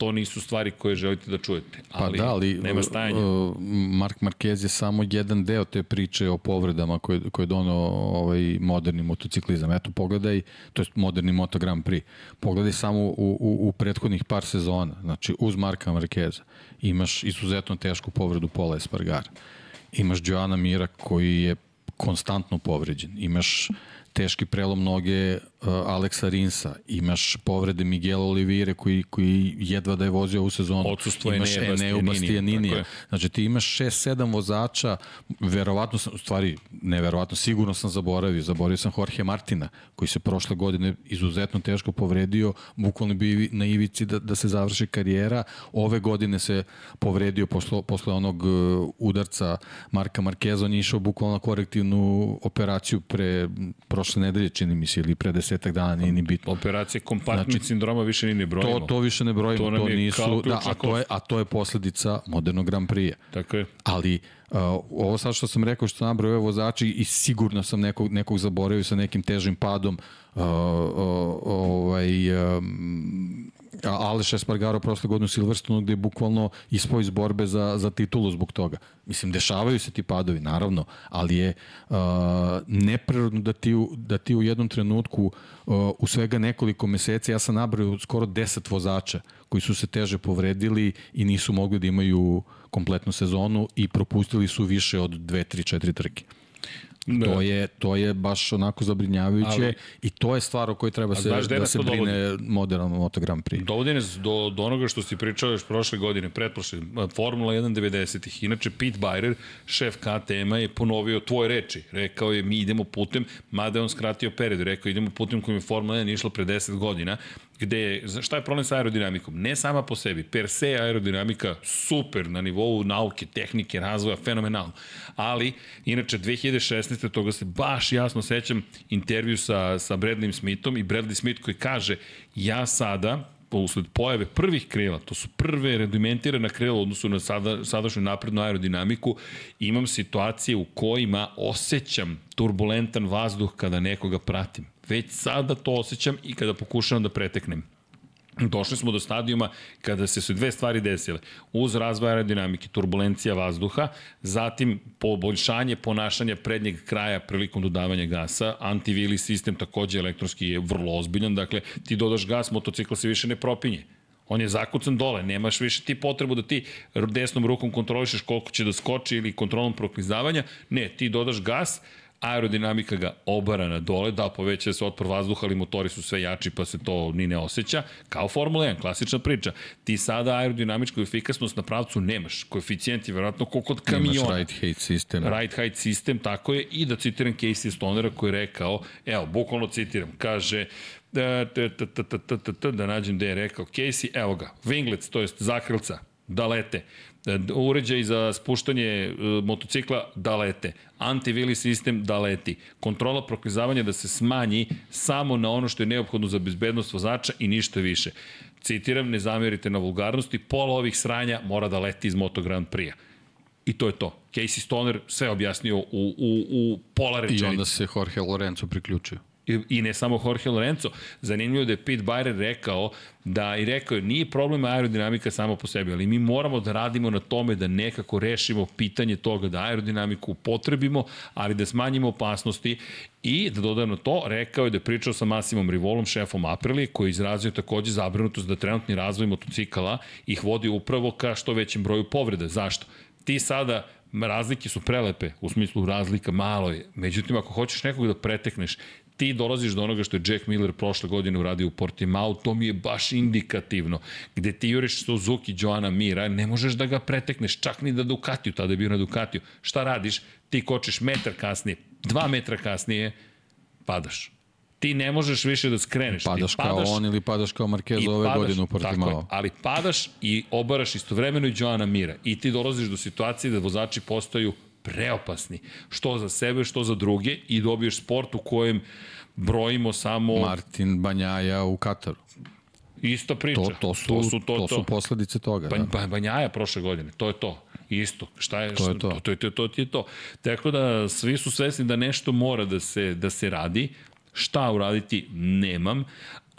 to nisu stvari koje želite da čujete. Pa ali pa da, ali nema stajanja. Uh, Mark Marquez je samo jedan deo te priče o povredama koje, koje je donao ovaj moderni motociklizam. Eto, pogledaj, to je moderni Moto Grand Prix. Pogledaj samo u, u, u prethodnih par sezona, znači uz Marka Marqueza imaš izuzetno tešku povredu Pola Espargara. Imaš Joana Mira koji je konstantno povređen. Imaš teški prelom noge uh, Aleksa Rinsa, imaš povrede Miguela Olivire koji, koji jedva da je vozio u sezonu, Odsustvo imaš Eneu Bastianinija. Znači ti imaš 6-7 vozača, verovatno sam, u stvari, neverovatno, sigurno sam zaboravio, zaboravio sam Jorge Martina, koji se prošle godine izuzetno teško povredio, bukvalno bi na ivici da, da se završi karijera, ove godine se povredio posle, posle onog uh, udarca Marka Markeza, on je išao bukvalno na korektivnu operaciju pre prošle prošle nedelje, čini mi se, ili pre desetak dana, nije ni bitno. Operacije kompartment znači, sindroma više ni ne brojimo. To, to više ne brojimo, To to, nisu, da, a to je, a to je posledica modernog Grand Prix-a. Tako je. Ali uh, ovo sad što sam rekao što nabrao ove vozači i sigurno sam nekog, nekog zaboravio sa nekim težim padom uh, uh, ovaj, um, Aleš Espargaro prošle godine u Silverstonu gde je bukvalno ispao iz borbe za, za titulu zbog toga. Mislim, dešavaju se ti padovi, naravno, ali je uh, neprirodno da ti, da ti u jednom trenutku uh, u svega nekoliko meseci, ja sam nabrao skoro 10 vozača koji su se teže povredili i nisu mogli da imaju kompletnu sezonu i propustili su više od 2, 3, 4 trke. Da. To je to je baš onako zabrinjavajuće Ali- i to je stvar o kojoj treba se da se to dovodi? brine moderan Moto Grand Prix. Dovodi nas do, do onoga što si pričao još prošle godine, pretprošle, Formula 1 90-ih. Inače, Pete Byrer, šef KTM-a, je ponovio tvoje reči. Rekao je, mi idemo putem, mada je on skratio period, rekao idemo putem kojim je Formula 1 išla pre 10 godina, gde šta je problem sa aerodinamikom? Ne sama po sebi, per se aerodinamika super na nivou nauke, tehnike, razvoja, fenomenalno. Ali, inače, 2016. toga se baš jasno sećam intervju sa, sa Bradley Smithom i Bradley Smith koji kaže, ja sada, usled pojave prvih krila, to su prve rudimentirana krila odnosu na sada, sadašnju naprednu aerodinamiku, imam situacije u kojima osjećam turbulentan vazduh kada nekoga pratim. Već sada to osjećam i kada pokušavam da preteknem. Došli smo do stadijuma kada se su dve stvari desile. Uz razvoj aerodinamike, turbulencija vazduha, zatim poboljšanje ponašanja prednjeg kraja prilikom dodavanja gasa, antivili sistem takođe elektronski je vrlo ozbiljan, dakle ti dodaš gas, motocikl se više ne propinje. On je zakucan dole, nemaš više ti potrebu da ti desnom rukom kontrolišeš koliko će da skoči ili kontrolom proklizavanja. Ne, ti dodaš gas, aerodinamika ga obara na dole, da poveća se otpor vazduha, ali motori su sve jači pa se to ni ne osjeća, kao Formula 1, klasična priča. Ti sada aerodinamičku efikasnost na pravcu nemaš, koeficijent je verovatno kao kod kamiona. Imaš right height sistem. Right height sistem, tako je, i da citiram Casey Stonera koji je rekao, evo, bukvalno citiram, kaže, da, da, da, da, da, da, da, da nađem gde je rekao Casey, evo ga, winglets, to jest zakrilca, da lete, E, uređaj za spuštanje e, motocikla da lete, antivili sistem da leti, kontrola proklizavanja da se smanji samo na ono što je neophodno za bezbednost vozača i ništa više. Citiram, ne zamjerite na vulgarnosti, pola ovih sranja mora da leti iz Moto Grand Prix-a. I to je to. Casey Stoner sve objasnio u, u, u pola I rečenice. onda se Jorge Lorenzo priključio. I, i ne samo Jorge Lorenzo. Zanimljivo da je Pete Byrer rekao da i rekao je nije problem aerodinamika samo po sebi, ali mi moramo da radimo na tome da nekako rešimo pitanje toga da aerodinamiku upotrebimo, ali da smanjimo opasnosti i da dodam na to, rekao je da je pričao sa Masimom Rivolom, šefom Aprilije, koji je izrazio takođe zabrinutost da trenutni razvoj motocikala ih vodi upravo ka što većem broju povreda. Zašto? Ti sada razlike su prelepe, u smislu razlika malo je. Međutim, ako hoćeš nekog da pretekneš, ti dolaziš do onoga što je Jack Miller prošle godine uradio u Portimao, to mi je baš indikativno. Gde ti juriš Suzuki, Joana Mira, ne možeš da ga pretekneš, čak ni da Ducatiju, tada je bio na Ducatiju. Šta radiš? Ti kočiš metar kasnije, dva metra kasnije, padaš. Ti ne možeš više da skreneš. Padaš, ti kao on ili padaš kao Marquez ove godine u Tako je, Portimao. ali padaš i obaraš istovremeno i Joana Mira i ti dolaziš do situacije da vozači postaju preopasni. Što za sebe, što za druge i dobiješ sport u kojem brojimo samo Martin Banjaja u Kataru. ista priča. To, to, su, to su, to, to, su posledice toga. Ba, da. ba, Banjaja prošle godine, to je to. Isto. Šta je, To je to. To, to, to, to, to je to. Tako da svi su svesni da nešto mora da se, da se radi. Šta uraditi, nemam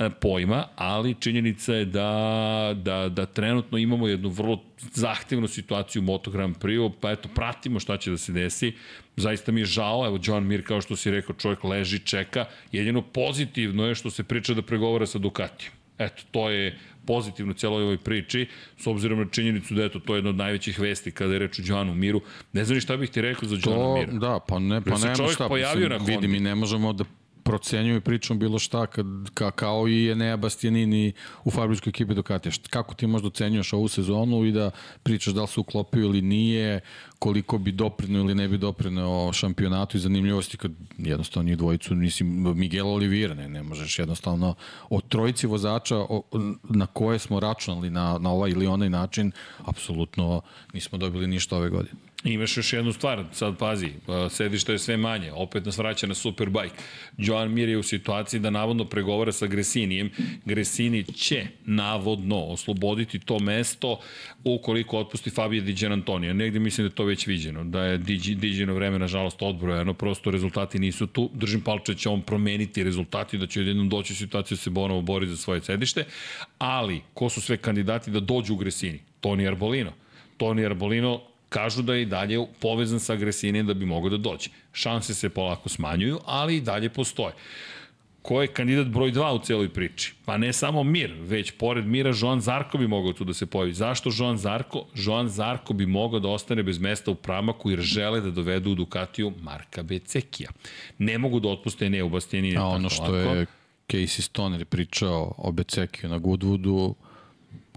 pojma, ali činjenica je da, da, da trenutno imamo jednu vrlo zahtevnu situaciju u Moto Grand Prix, pa eto, pratimo šta će da se desi. Zaista mi je žao, evo John Mir, kao što si rekao, čovjek leži, čeka. Jedino pozitivno je što se priča da pregovara sa Ducatijom. Eto, to je pozitivno celoj ovoj priči, s obzirom na činjenicu da eto, to je jedna od najvećih vesti kada je reč o Johnu Miru. Ne znam ni šta bih ti rekao za To, Mira. da, pa ne, pa Jer nema šta. pojavio mislim, na vidi, Hondi. mi ne možemo da procenjuju i pričamo bilo šta kad, ka, kao i Enea Bastianini u fabričkoj ekipi Ducatija. Kako ti možda ocenjuješ ovu sezonu i da pričaš da li se uklopio ili nije, koliko bi doprineo ili ne bi doprineo šampionatu i zanimljivosti kad jednostavno njih dvojicu nisi Miguel Oliveira, ne, ne možeš jednostavno od trojici vozača o, na koje smo računali na, na ovaj ili onaj način, apsolutno nismo dobili ništa ove godine. Imaš još jednu stvar, sad pazi, sedište je sve manje, opet nas vraća na Superbike. Joan Mir je u situaciji da navodno pregovara sa Gresinijem. Gresini će navodno osloboditi to mesto ukoliko otpusti Fabio Di Antonija. Negde mislim da to već viđeno, da je Diđino vreme nažalost odbrojeno, prosto rezultati nisu tu. Držim palče da će on promeniti rezultati, da će jednom doći u situaciju da se Bonovo bori za svoje sedište, ali ko su sve kandidati da dođu u Gresini? Toni Arbolino. Toni Arbolino kažu da je i dalje povezan sa agresinijem da bi mogao da dođe. Šanse se polako smanjuju, ali i dalje postoje. Ko je kandidat broj 2 u celoj priči? Pa ne samo Mir, već pored Mira Joan Zarko bi mogao tu da se pojavi. Zašto Joan Zarko? Joan Zarko bi mogao da ostane bez mesta u pramaku jer žele da dovedu u Ducatiju Marka Becekija. Ne mogu da otpuste ne u Bastianini. A ono što lako. je Casey Stoner pričao o Becekiju na Goodwoodu,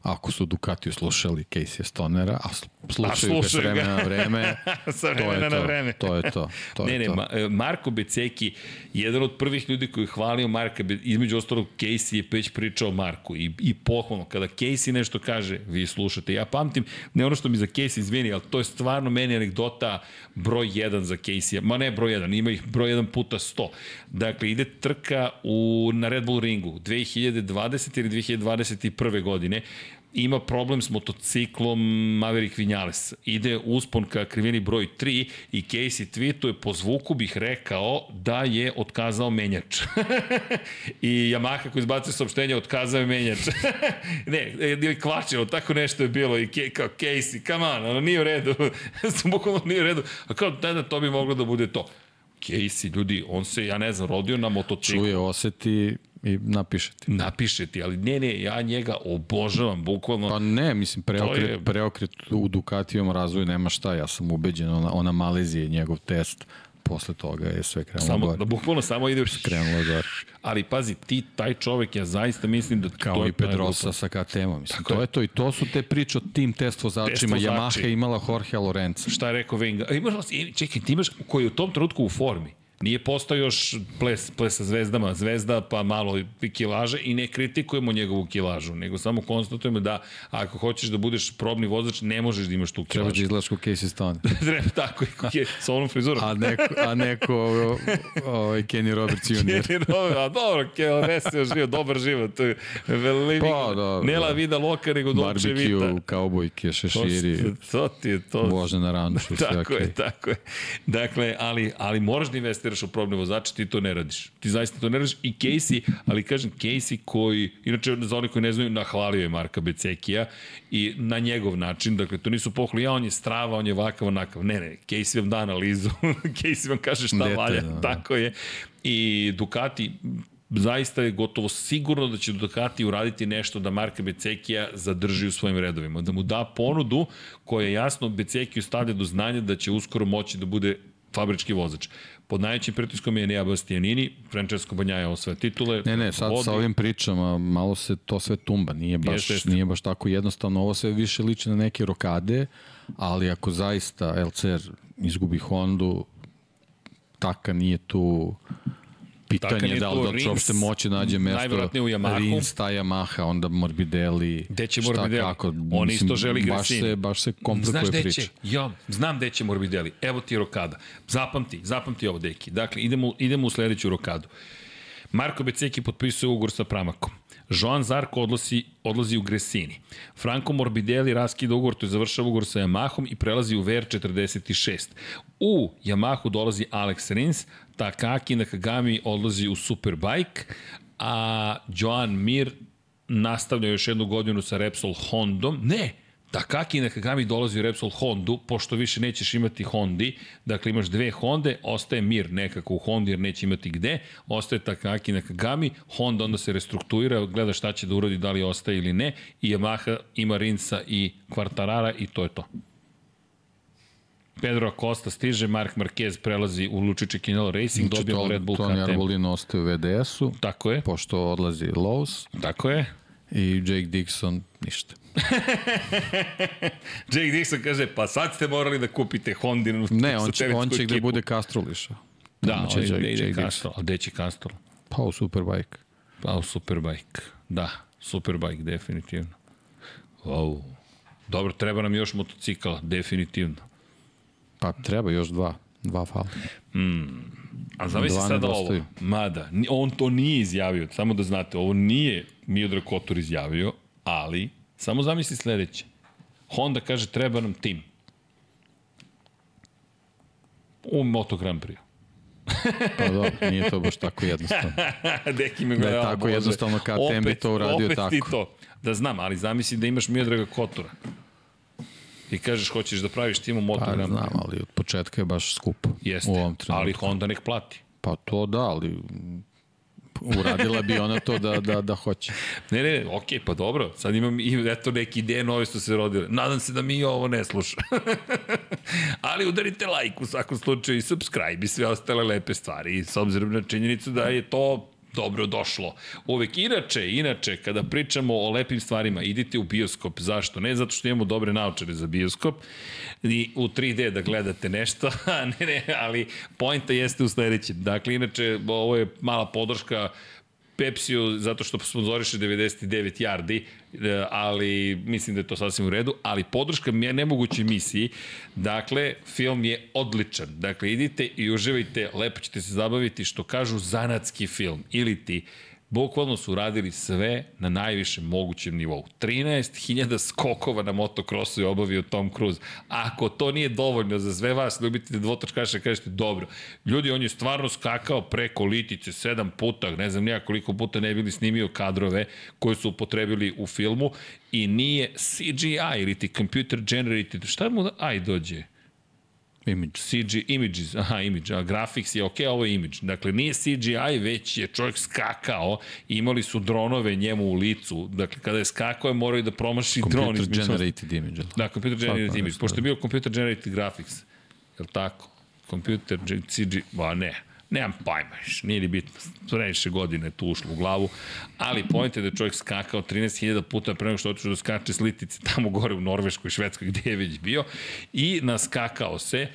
ako su Ducatiju slušali Casey Stonera, a slušaju ga s vremena na vreme, sa vremena to na vreme. To je to. to ne, je ne, to. Ma, e, Marko Beceki, jedan od prvih ljudi koji je hvalio Marka, između ostalog Casey je već pričao Marku i, i pohvalno, kada Casey nešto kaže, vi slušate. Ja pamtim, ne ono što mi za Casey izvini, ali to je stvarno meni anegdota broj 1 za Casey. Ma ne broj 1, ima ih broj 1 puta 100. Dakle, ide trka u, na Red Bull ringu 2020 ili 2021. godine ima problem s motociklom Maverick Vinales. Ide uspon ka krivini broj 3 i Casey tweetuje po zvuku bih rekao da je otkazao menjač. I Yamaha koji izbacuje saopštenje otkazao je menjač. ne, ili kvačilo, tako nešto je bilo i kao Casey, come on, ono nije u redu. Bukvalno nije u redu. A kao, da, da, to bi moglo da bude to. Casey, ljudi, on se, ja ne znam, rodio na motociklu. Čuje, oseti i napiše ti. Napiše ti, ali ne, ne, ja njega obožavam, bukvalno. Pa ne, mislim, preokret, je... preokret u Ducatijom razvoju nema šta, ja sam ubeđen, ona, ona Malezija, njegov test, posle toga je sve krenulo samo, gore. Da bukvalno samo ide krenulo gore. Ali pazi, ti, taj čovek, ja zaista mislim da... Kao to i Pedrosa sa KTM-om, mislim. Tako to je. je to i to su te priče o tim test vozačima. Yamaha imala Jorge Lorenza. Šta je rekao Venga? Imaš, čekaj, ti imaš koji je u tom trenutku u formi. Nije postao još ples, ples sa zvezdama, zvezda pa malo kilaže i ne kritikujemo njegovu kilažu, nego samo konstatujemo da ako hoćeš da budeš probni vozač, ne možeš da imaš tu kilažu. Treba da izgledaš kao Casey Stone. Treba tako, je, sa onom frizurom. a neko, a neko ovaj, Kenny Roberts Jr. Kenny Roberts, a dobro, Kenny Roberts je živio, dobar život. Living, pa, dobro, Nela da. vida loka, nego dolče vita. Barbecue, kaubojke, šeširi. To, to ti je to. Bože na ranču. tako je, tako je. Dakle, ali, ali moraš da investiraš investiraš u probne vozače, ti to ne radiš. Ti zaista to ne radiš i Casey, ali kažem Casey koji, inače za oni koji ne znaju, nahvalio je Marka Becekija i na njegov način, dakle to nisu pohvali, ja on je strava, on je vakav, onakav. Ne, ne, Casey vam da analizu, Casey vam kaže šta Dete, valja, da. tako je. I Ducati, zaista je gotovo sigurno da će Ducati uraditi nešto da Marka Becekija zadrži u svojim redovima, da mu da ponudu koja jasno Becekiju stavlja do znanja da će uskoro moći da bude fabrički vozač. Pod najvećim pritiskom je Nea Bastianini, Francesco Banjaja osvaja titule. Ne, ne, sad vodi. sa ovim pričama malo se to sve tumba, nije baš, jeste, jeste. nije baš tako jednostavno, ovo sve više liči na neke rokade, ali ako zaista LCR izgubi Hondu, Taka nije tu pitanje da li da će uopšte moći nađe mesto najvjerojatnije u Yamahu. Rins, ta Yamaha, onda Morbidelli gde će Morbidelli? kako, on mislim, isto želi baš se, baš se komplikuje Znaš priča. će, jo, znam gde će Morbidelli. Evo ti rokada, zapamti zapamti ovo deki, dakle idemo, idemo u sledeću rokadu. Marko Beceki potpisuje ugovor sa Pramakom. Joan Zarko odlazi, odlazi u Gresini. Franco Morbidelli raskida ugovor, to je završava ugovor sa Yamahom i prelazi u VR46. U Yamahu dolazi Alex Rins, Takaki Nakagami odlazi u Superbike, a Joan Mir nastavlja još jednu godinu sa Repsol Hondom. Ne, Takaki Nakagami dolazi u Repsol Hondu, pošto više nećeš imati Hondi, dakle imaš dve Honde, ostaje Mir nekako u Hondi jer neće imati gde, ostaje Takaki Nakagami, Honda onda se restruktuira, gleda šta će da uradi, da li ostaje ili ne, i Yamaha ima Rinsa i Quartarara i to je to. Pedro Acosta stiže, Mark Marquez prelazi u Lučiće Kinelo Racing, znači, dobijamo Red Bull KTM. Tony Arbolino ostaje u VDS-u. Tako je. Pošto odlazi Lowe's. Tako je. I Jake Dixon ništa. Jake Dixon kaže, pa sad ste morali da kupite Hondinu. Ne, on će, on će gde bude Castroliša. Da, on će gde ide Castrol. A gde će Castrol? Pa u Superbike. Pa u Superbike. Da, Superbike, definitivno. Wow. Dobro, treba nam još motocikala, definitivno. Pa treba još dva. Dva fala. A zamisli sada ovo. Mada, on to nije izjavio, samo da znate, ovo nije Miodrag Kotor izjavio, ali, samo zamisli sledeće. Honda kaže treba nam tim. U Moto Grand Prix. Pa dobro, nije to baš tako jednostavno. Deki me Da je gleda, tako Bože. jednostavno KTM bi to uradio opet ti tako. to. Da znam, ali zamisli da imaš Miodraga Kotora. I kažeš hoćeš da praviš tim u Moto Pa Grand Prix. znam, ali od početka je baš skupo Jeste, u ovom trenutku. ali Honda nek plati. Pa to da, ali uradila bi ona to da, da, da hoće. Ne, ne, okej, pa dobro. Sad imam i eto neke ideje nove što se rodile. Nadam se da mi ovo ne sluša. Ali udarite like u svakom slučaju i subscribe i sve ostale lepe stvari. I s obzirom na činjenicu da je to dobro došlo. Uvek inače, inače, kada pričamo o lepim stvarima, idite u bioskop. Zašto? Ne zato što imamo dobre naučare za bioskop i u 3D da gledate nešto, ne, ne, ali poenta jeste u sledećem. Dakle, inače, ovo je mala podrška Pepsiju zato što sponzoriše 99 yardi, e, ali mislim da je to sasvim u redu, ali podrška je nemogućoj misiji. Dakle, film je odličan. Dakle, idite i uživajte, lepo ćete se zabaviti, što kažu zanatski film. Ili ti bukvalno su radili sve na najvišem mogućem nivou. 13.000 skokova na motokrosu je obavio Tom Cruise. Ako to nije dovoljno za sve vas, ljubitelji dvotočkaša, kažete dobro. Ljudi, on je stvarno skakao preko litice sedam puta, ne znam nija koliko puta ne bili snimio kadrove koje su upotrebili u filmu i nije CGI ili ti computer generated. Šta mu da, aj dođe? Image. CG, images, aha, image, a graphics je ok, ovo je image. Dakle, nije CGI, već je čovjek skakao, imali su dronove njemu u licu, dakle, kada je skakao je morao i da promaši dron. Computer ostalog. generated image. Da, computer generated Tako image, pošto je bio computer generated graphics, je li tako? Computer CG, ba ne, nemam pojma, nije ni bitno, previše godine tu ušlo u glavu, ali pojent je da je čovjek skakao 13.000 puta pre nego što otišao da skače s litice tamo gore u Norveškoj, Švedskoj, gde je već bio, i naskakao se,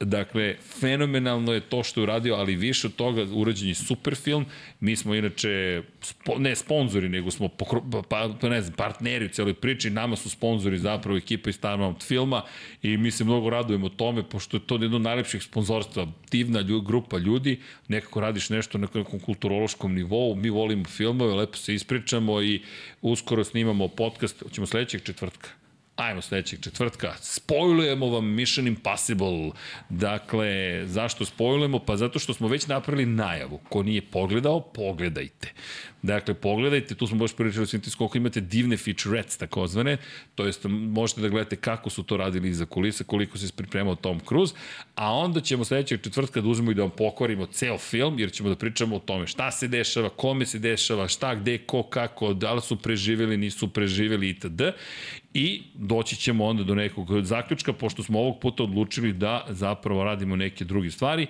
Dakle, fenomenalno je to što je uradio, ali više od toga urađen je super film. Mi smo inače, spo, ne sponzori, nego smo pokro, pa, pa ne znam, partneri u celoj priči. Nama su sponzori zapravo ekipa iz Paramount filma i mi se mnogo radujemo tome, pošto je to jedno od najlepših sponzorstva. Divna lju, grupa ljudi, nekako radiš nešto na nekom kulturološkom nivou, mi volimo filmove, lepo se ispričamo i uskoro snimamo podcast, ćemo sledećeg četvrtka. Ajmo sledećeg četvrtka. Spojlujemo vam Mission Impossible. Dakle, zašto spojlujemo? Pa zato što smo već napravili najavu. Ko nije pogledao, pogledajte. Dakle, pogledajte, tu smo baš pričali o svim ti skoku, imate divne featurettes, takozvane, to jest možete da gledate kako su to radili iza kulisa, koliko se pripremao Tom Cruise, a onda ćemo sledećeg četvrtka da uzmemo i da vam pokvarimo ceo film, jer ćemo da pričamo o tome šta se dešava, kome se dešava, šta, gde, ko, kako, da li su preživeli, nisu preživeli itd. I doći ćemo onda do nekog zaključka, pošto smo ovog puta odlučili da zapravo radimo neke druge stvari.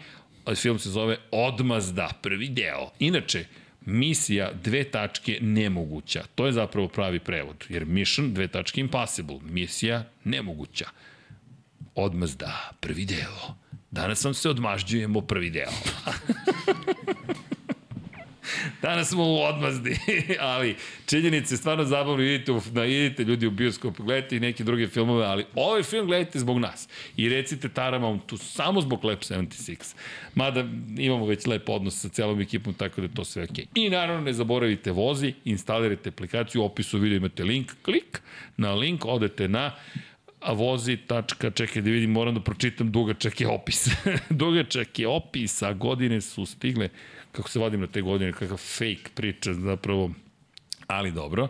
Film se zove Odmazda, prvi deo. Inače, misija dve tačke nemoguća. To je zapravo pravi prevod. Jer mission dve tačke impossible. Misija nemoguća. Odmazda, prvi deo. Danas vam se odmažđujemo prvi deo. Danas smo u odmazdi, ali činjenice je stvarno zabavno, idite, u, na, idite ljudi u bioskop, gledajte i neke druge filmove, ali ovaj film gledajte zbog nas i recite Taramountu samo zbog Lab 76. Mada imamo već lep odnos sa celom ekipom, tako da to sve ok. I naravno ne zaboravite vozi, instalirajte aplikaciju, u opisu video imate link, klik na link, odete na a vozi tačka, čekaj da vidim, moram da pročitam, dugačak je opis. dugačak je opis, a godine su stigle, kako se vadim na te godine, kakav fake priča zapravo, ali dobro.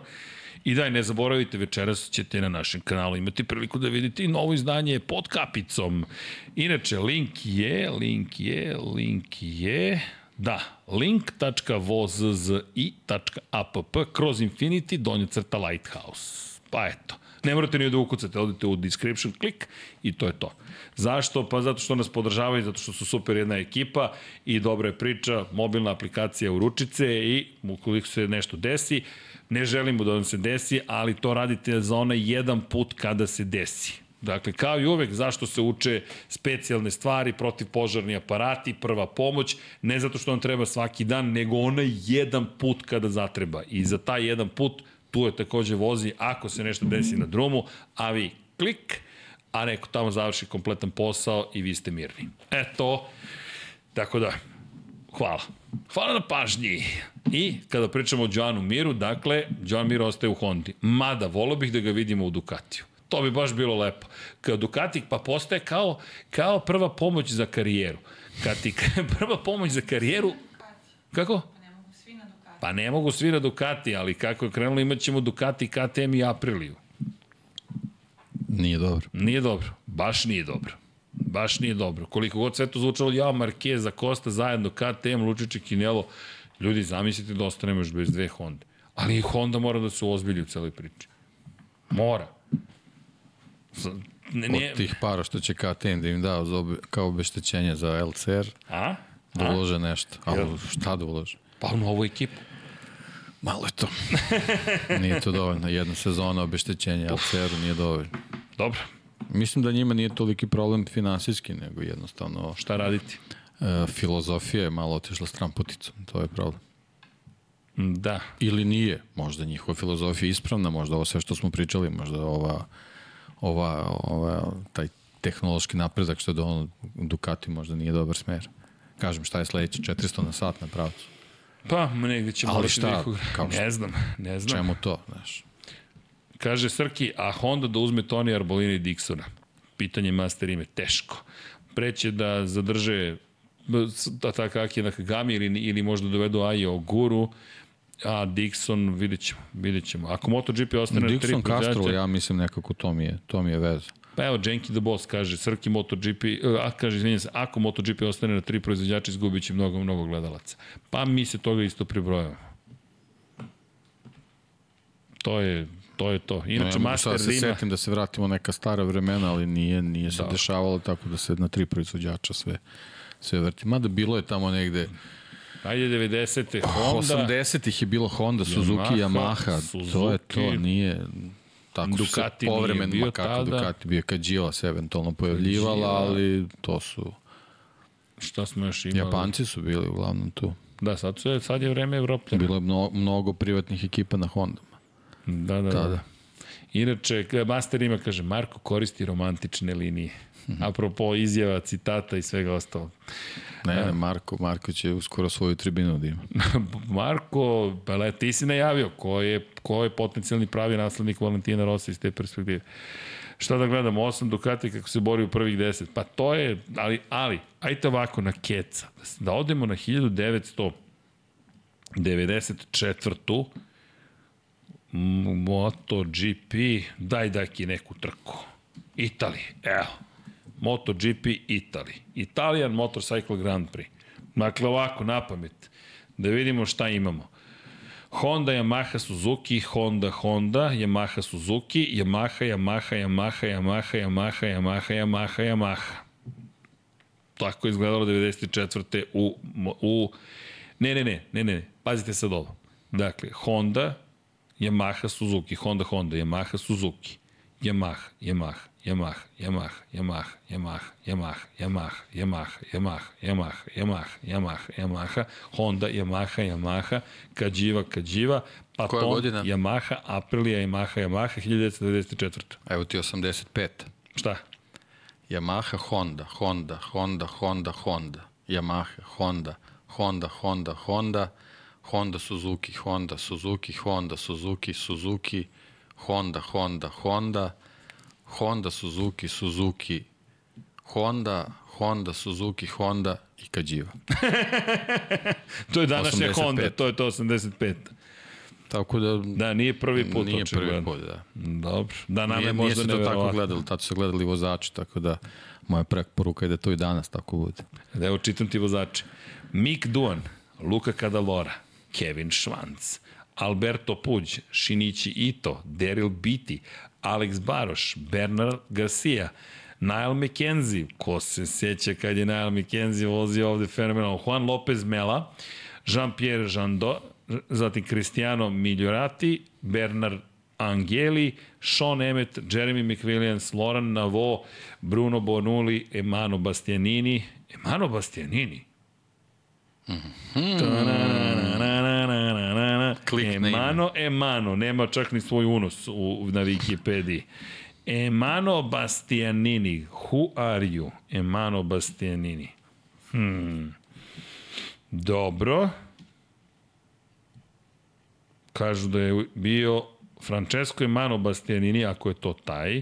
I daj, ne zaboravite, večeras ćete na našem kanalu imati priliku da vidite i novo izdanje pod kapicom. Inače, link je, link je, link je, da, link.vozzi.app kroz Infinity donja crta Lighthouse. Pa eto, ne morate ni da ukucate, odete u description, klik i to je to. Zašto? Pa zato što nas podržavaju, zato što su super jedna ekipa i dobra je priča, mobilna aplikacija u ručice i ukoliko se nešto desi, ne želimo da vam se desi, ali to radite za onaj jedan put kada se desi. Dakle, kao i uvek, zašto se uče specijalne stvari, protivpožarni aparati, prva pomoć, ne zato što vam treba svaki dan, nego onaj jedan put kada zatreba. I za taj jedan put tu je takođe vozi ako se nešto desi na drumu, a vi klik, a neko tamo završi kompletan posao i vi ste mirni. Eto, tako da, hvala. Hvala na pažnji. I kada pričamo o Joanu Miru, dakle, Joan Mir ostaje u Hondi. Mada, volio bih da ga vidimo u Ducatiju. To bi baš bilo lepo. Kao Ducati pa postaje kao, kao prva pomoć za karijeru. Kad ti prva pomoć za karijeru... Kako? Pa ne mogu svi na Ducati, ali kako je krenulo imat ćemo Ducati, KTM i Apriliju. Nije dobro. Nije dobro. Baš nije dobro. Baš nije dobro. Koliko god sve to zvučalo, ja, Marquez, za Costa, zajedno, KTM, Lučić i Kinelo, ljudi, zamislite da ostanemo još bez dve Honda. Ali i Honda mora da se ozbilji u celoj priči. Mora. Ne, ne... Od tih para što će KTM da im da kao obeštećenje za LCR, A? da ulože nešto. A šta da ulože? Pa u novu ekipu. Malo je to. nije to dovoljno. Jedna sezona obeštećenja LCR-u nije dovoljno. Dobro. Mislim da njima nije toliki problem finansijski, nego jednostavno... Šta raditi? E, filozofija je malo otišla stramputicom, to je problem. Da. Ili nije, možda njihova filozofija je ispravna, možda ovo sve što smo pričali, možda ova, ova, ova taj tehnološki napredak što je do Ducati možda nije dobar smer. Kažem, šta je sledeće? 400 na sat na pravcu. Pa, negde će Ali šta? Da Kao ne znam, ne znam. Čemu to, znaš? Kaže Srki, a Honda da uzme Tony Arbolini i Dixona? Pitanje master ime, teško. Preće da zadrže da tako Aki Nakagami ili, ili možda dovedu Ajo Guru, a Dixon vidjet ćemo, vidjet ćemo. Ako MotoGP ostane Dixon, tri proizvođača... Castro, ja mislim nekako to mi je, to mi je veza. Pa evo, Jenky the Boss kaže, Srki MotoGP, a kaže, izvinjam se, ako MotoGP ostane na tri proizvođača, izgubit će mnogo, mnogo gledalaca. Pa mi se toga isto pribrojamo. To je to je to. Inače, no, ja Master se setim da se vratimo neka stara vremena, ali nije, nije se da. dešavalo tako da se na tri proizvođača sve, sve vrti. Mada bilo je tamo negde... Ajde, 90. Honda... 80-ih je bilo Honda, Suzuki, Yamaha, Yamaha Suzuki, to je to, nije... Tako Ducati se povremeno, bio kako tada. Ducati bio, kad Gila se eventualno pojavljivala, ali to su... Šta smo još imali? Japanci su bili uglavnom tu. Da, sad, su, sad je vreme Evropljana. Bilo je mnogo, mnogo privatnih ekipa na Honda. Da, da, da. da. Inače, Master ima, kaže, Marko koristi romantične linije. Mhm. Apropo izjava, citata i svega ostalog. Ne, ne, Marko, Marko će uskoro svoju tribinu da ima. Marko, pa le, ti si najavio ko je, ko je potencijalni pravi naslednik Valentina Rossi iz te perspektive. Šta da gledamo, 8 Ducati kako se bori u prvih 10. Pa to je, ali, ali, ajte ovako na keca. Da odemo na 1994. MotoGP, daj daki neku trku. Itali, evo. MotoGP Itali. Italian Motorcycle Grand Prix. Dakle, ovako, na pamet. Da vidimo šta imamo. Honda, Yamaha, Suzuki, Honda, Honda, Yamaha, Suzuki, Yamaha, Yamaha, Yamaha, Yamaha, Yamaha, Yamaha, Yamaha, Yamaha. Tako je izgledalo 94. u, u... Ne, ne, ne, ne, ne, pazite sad ovo. Dakle, Honda, Yamaha, Suzuki, Honda, Honda, Yamaha, Suzuki, Yamaha, Yamaha, Yamaha, Yamaha, Yamaha, Yamaha, Yamaha, Yamaha, Yamaha, Yamaha, Yamaha, Yamaha, Yamaha, Yamaha, Honda, Yamaha, Yamaha, Kajiva, Kajiva, pa Koja godina? Yamaha, Aprilia, Yamaha, Yamaha, 1994. Evo ti 85. Šta? Yamaha, Honda, Honda, Honda, Honda, Honda, Yamaha, Honda, Honda, Honda, Honda, Honda, Suzuki, Honda, Suzuki, Honda, Suzuki, Suzuki, Honda, Honda, Honda, Honda, Suzuki, Suzuki, Honda, Honda, Suzuki, Honda i Kađiva. to je današnja 85. Honda, to je to 85. Tako da... Da, nije prvi put. Nije prvi put, da. Dobro. Da, nam nije, je možda nije se to tako gledali, tad su gledali vozači, tako da moja preporuka je da to i danas tako bude. Da, evo čitam ti vozači. Mick Duan, Luka Cadalora, Kevin Schwanz, Alberto Puđ, Shinichi Ito, Daryl Beatty, Alex Baroš, Bernard Garcia, Niall McKenzie, ko se seća kad je Niall McKenzie vozio ovde fenomenalno, Juan Lopez Mela, Jean-Pierre Jandot, zatim Cristiano Migliorati, Bernard Angeli, Sean Emmett, Jeremy McWilliams, Loran Navo, Bruno Bonuli, Emano Bastianini. Emano Bastianini? Mm -hmm. Emano, Emano, nema čak ni svoj unos u, na Wikipediji. Emano Bastianini. Who are you? Emano Bastianini. Hmm. Dobro. Kažu da je bio Francesco Emano Bastianini, ako je to taj.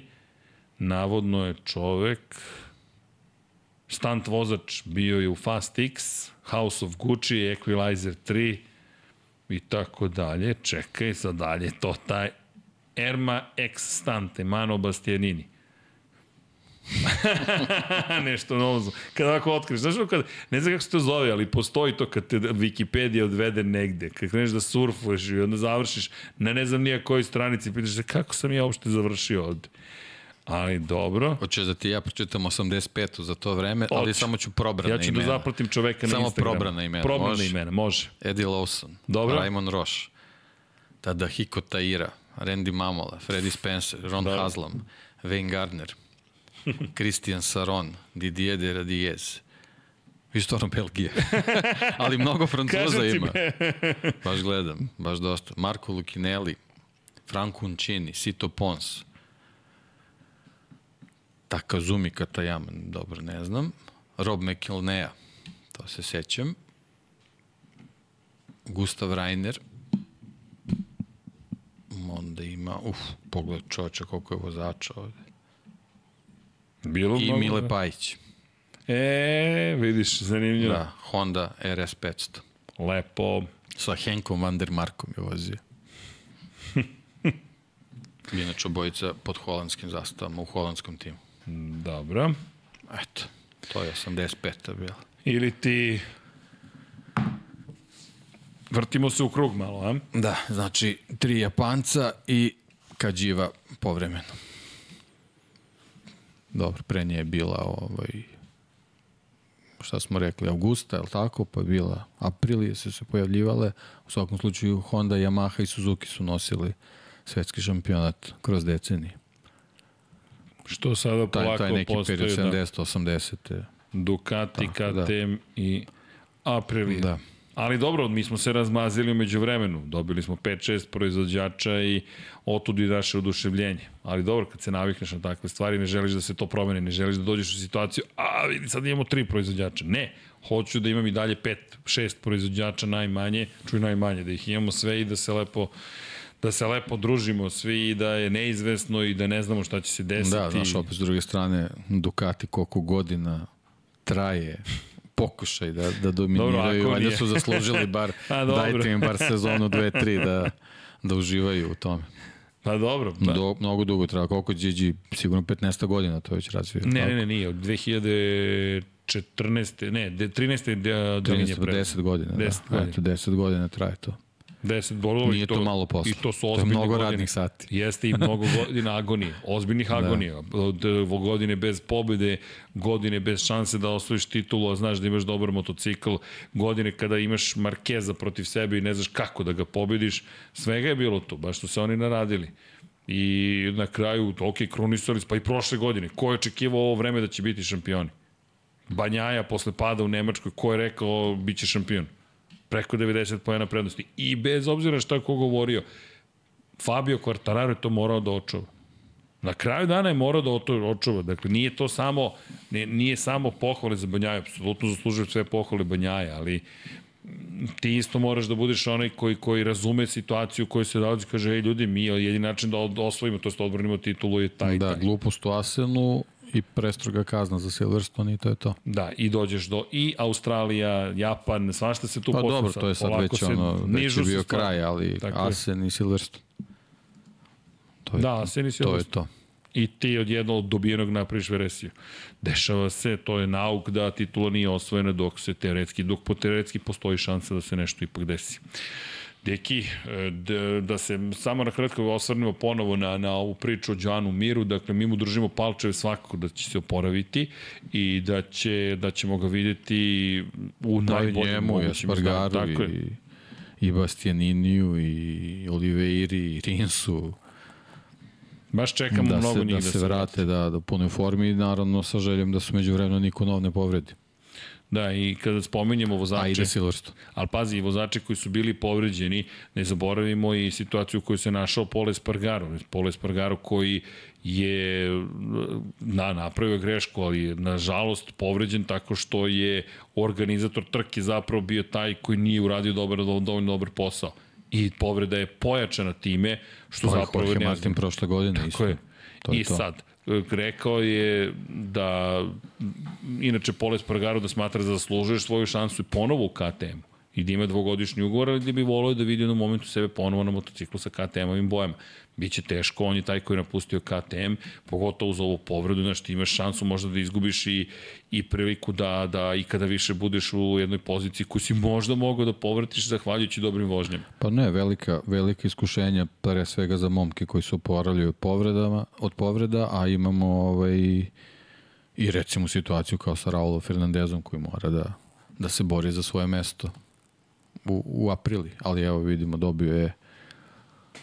Navodno je čovek stunt vozač bio je u Fast X, House of Gucci, Equalizer 3 i tako dalje. Čekaj, sad dalje to taj Erma X Stunt, Emano Bastianini. Nešto novo. Kada ovako otkriš, znaš kad, ne znam kako se to zove, ali postoji to kad te Wikipedia odvede negde, kad kreneš da surfuješ i onda završiš na ne znam nija kojoj stranici, pitaš se kako sam ja uopšte završio ovde. Ali dobro. Hoćeš da ti ja pročitam 85. za to vreme, ali Hoću. samo ću probrana Ja ću imena. da zapratim čoveka na Samo Instagramu. probrana imena, Probrana može? imena, može. Eddie Lawson, Dobro. Raymond Roche, Tadahiko Taira, Randy Mamola, Freddie Spencer, Ron Dobro. Haslam, Wayne Gardner, Christian Saron, Didier de Radiez. Vi stvarno Belgije. Ali mnogo Francuza ima. baš gledam, baš dosta. Marco Lucinelli, Franco Uncini, Sito Pons, Takazumi Katayama, dobro ne znam. Rob McElnea, to se sećam. Gustav Reiner. Onda ima, uf, pogled čoveča koliko je vozača ovde. Bilo I Mile da. Pajić. E, vidiš, zanimljivo. Da, Honda RS 500. Lepo. Sa Henkom van der Markom je vozio. Inače obojica pod holandskim zastavama u holandskom timu. Dobro. Eto, to je 85. bila. Ili ti... Vrtimo se u krug malo, a? Da, znači tri Japanca i Kađiva povremeno. Dobro, pre nje je bila ovaj, šta smo rekli, Augusta, je li tako? Pa je bila Aprilije su se pojavljivale. U svakom slučaju Honda, Yamaha i Suzuki su nosili svetski šampionat kroz decenije. Što sada polako taj neki postoje period da, 70 80 Ducati, Tako, da. KTM i Aprilia. Da. Ali dobro, mi smo se razmazili umeđu vremenu. Dobili smo 5-6 proizvođača i otud i naše oduševljenje. Ali dobro, kad se navikneš na takve stvari, ne želiš da se to promene, ne želiš da dođeš u situaciju, a vidi, sad imamo tri proizvođača. Ne, hoću da imam i dalje 5-6 proizvođača najmanje, čuj najmanje, da ih imamo sve i da se lepo da se lepo družimo svi i da je neizvesno i da ne znamo šta će se desiti. Da, znaš, opet s druge strane, Ducati koliko godina traje pokušaj da, da dominiraju, ako valjda su zaslužili bar, A, dobro. dajte im bar sezonu, dve, tri da, da uživaju u tome. Pa dobro. Pa, Do, mnogo dugo treba, koliko Gigi, sigurno 15 godina to već razvio. ne, tako? ne, ne, nije. Od 2014. Ne, de- 13. de- dominje 13 pre. 10 godina, 10 da. godina. Eto, 10 godina traje to. 10 bodova. Nije i to malo posla. I to su To je ozbiljne mnogo godine. radnih sati. Jeste i mnogo godina agonije. Ozbiljnih agonija. Od eh, godine bez pobede, godine bez šanse da osvojiš titulu, a znaš da imaš dobar motocikl, godine kada imaš Markeza protiv sebe i ne znaš kako da ga pobediš. Svega je bilo tu, baš su se oni naradili. I na kraju, ok, krunisali, pa i prošle godine. Ko je očekivao ovo vreme da će biti šampioni? Banjaja posle pada u Nemačkoj, ko je rekao bit će šampion? Preko 90 pojena prednosti. I bez obzira šta je ko govorio, Fabio Quartararo je to morao da očuva. Na kraju dana je morao da to očuva. Dakle, nije to samo, nije, nije samo pohvale za Banjaja, apsolutno zaslužuje sve pohvale Banjaja, ali ti isto moraš da budeš onaj koji, koji razume situaciju u kojoj se nalazi, kaže, ej ljudi, mi jedini način da osvojimo, to je da odbranimo titulu je taj Da, taj. glupost u Asenu i prestroga kazna za Silverstone i to je to. Da, i dođeš do i Australija, Japan, svašta se tu Pa posle dobro, to je sad polako već ono, već je bio stvari. kraj, ali Tako je. Asen i Silverstone. To je, Da, Asen i to je Silverstone. to. i ti odjedno od dobijenog napraviš veresiju. Dešava se, to je nauk da titula nije osvojena dok se teoretski, dok po teoretski postoji šansa da se nešto ipak desi. Deki, da, da se samo na kratko osvrnemo ponovo na, na ovu priču o Đanu Miru, dakle mi mu držimo palčeve svakako da će se oporaviti i da, će, da ćemo ga videti u Da, i najboljem njemu, i mogućem. Aspargaru, Tako je. i, i Bastianiniju, i Oliveiri, i Rinsu. Baš čekamo da mnogo se, njih da se vrate da, da punoj formi i naravno sa željom da su među vremena niko nov ne povredi. Da, i kada spominjemo vozače... A ide Silverstone. Ali pazi, i vozači koji su bili povređeni, ne zaboravimo i situaciju u kojoj se našao Pole Spargaro. Pole Spargaro koji je na, napravio grešku, ali nažalost povređen tako što je organizator trke zapravo bio taj koji nije uradio dobar, dovoljno dobar posao. I povreda je pojačana time, što To je zapravo Jorge Martin prošle godine. Tako isto. je. To je I to. sad, rekao je da inače Pole Spargaro da smatra da zaslužuješ svoju šansu i ponovo u KTM-u i da ima dvogodišnji ugovor, ali da bi volio da vidi u momentu sebe ponovo na motociklu sa KTM-ovim bojama. Biće teško, on je taj koji je napustio KTM, pogotovo uz ovu povredu, znaš, ti imaš šansu možda da izgubiš i, i priliku da, da ikada više budeš u jednoj poziciji koju si možda mogao da povratiš zahvaljujući dobrim vožnjama. Pa ne, velika, velika iskušenja pre svega za momke koji su oporavljaju od povredama, od povreda, a imamo ovaj, i recimo situaciju kao sa Raulom Fernandezom koji mora da, da se bori za svoje mesto u, u aprili, ali evo vidimo dobio je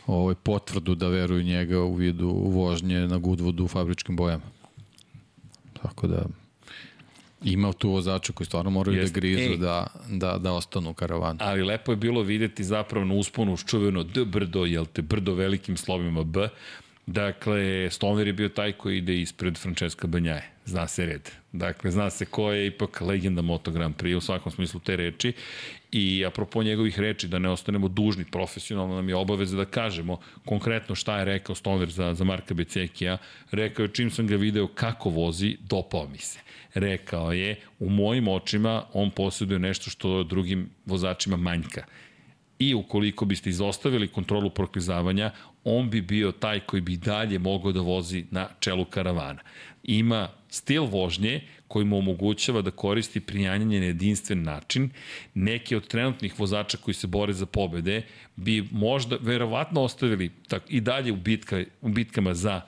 ovaj potvrdu da veruju njega u vidu vožnje na Goodwoodu u fabričkim bojama. Tako da ima tu vozača koji stvarno moraju Jeste. da grizu Ej. da, da, da ostanu u karavanu. Ali lepo je bilo videti zapravo na usponu čuveno D brdo, jel te brdo velikim slovima B. Dakle, Stoner je bio taj koji ide ispred Francesca Banjaje. Zna se red. Dakle, zna se ko je ipak legenda Moto Grand Prix u svakom smislu te reči. I apropo njegovih reči, da ne ostanemo dužni, profesionalno nam je obaveza da kažemo konkretno šta je rekao Stoner za, za Marka Becekija. Rekao je čim sam ga video kako vozi, dopao mi se rekao je, u mojim očima on posjeduje nešto što drugim vozačima manjka. I ukoliko biste izostavili kontrolu proklizavanja, on bi bio taj koji bi dalje mogao da vozi na čelu karavana. Ima stil vožnje koji mu omogućava da koristi prijanjanje na jedinstven način. Neki od trenutnih vozača koji se bore za pobede bi možda, verovatno ostavili tak, i dalje u, bitka, u bitkama za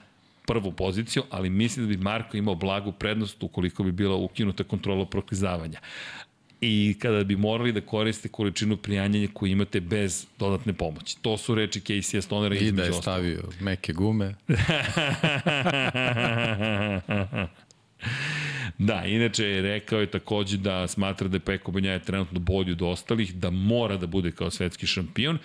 prvu poziciju, ali mislim da bi Marko imao blagu prednost ukoliko bi bila ukinuta kontrola proklizavanja. I kada bi morali da koriste količinu prijanjanja koju imate bez dodatne pomoći. To su reči Casey Stonera I da je stavio meke gume. Da, inače je rekao je takođe da smatra da je Peko Banjaja trenutno bolji od ostalih, da mora da bude kao svetski šampion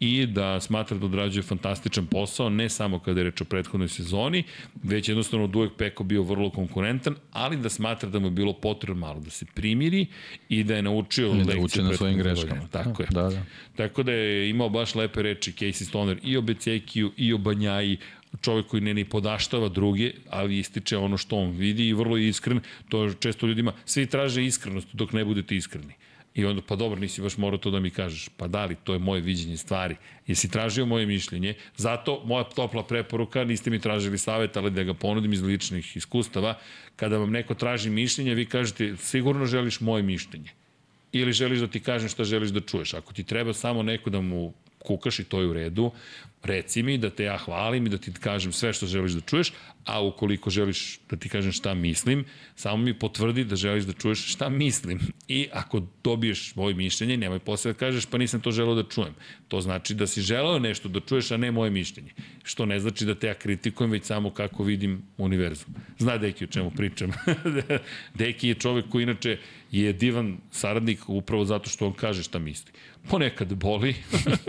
i da smatra da odrađuje fantastičan posao, ne samo kada je reč o prethodnoj sezoni, već jednostavno od uvek Peko bio vrlo konkurentan, ali da smatra da mu je bilo potrebno malo da se primiri i da je naučio I da uči na svojim greškama. godine. Tako je. Da, da. Tako da je imao baš lepe reči Casey Stoner i o Becekiju i o Banjaji, čovjek koji ne ni podaštava druge, ali ističe ono što on vidi i vrlo je iskren. To često ljudima, svi traže iskrenost dok ne budete iskreni. I onda, pa dobro, nisi baš morao to da mi kažeš. Pa da li, to je moje viđenje stvari. Jesi tražio moje mišljenje, zato moja topla preporuka, niste mi tražili savjet, ali da ga ponudim iz ličnih iskustava. Kada vam neko traži mišljenje, vi kažete, sigurno želiš moje mišljenje ili želiš da ti kažem šta želiš da čuješ. Ako ti treba samo neko da mu kukaš i to je u redu, reci mi da te ja hvalim i da ti kažem sve što želiš da čuješ, a ukoliko želiš da ti kažem šta mislim, samo mi potvrdi da želiš da čuješ šta mislim. I ako dobiješ moje mišljenje, nemoj posle da kažeš pa nisam to želeo da čujem. To znači da si želeo nešto da čuješ, a ne moje mišljenje. Što ne znači da te ja kritikujem, već samo kako vidim univerzum. Zna Deki o čemu pričam. Deki je čovek koji inače je divan saradnik upravo zato što on kaže šta misli. Ponekad boli,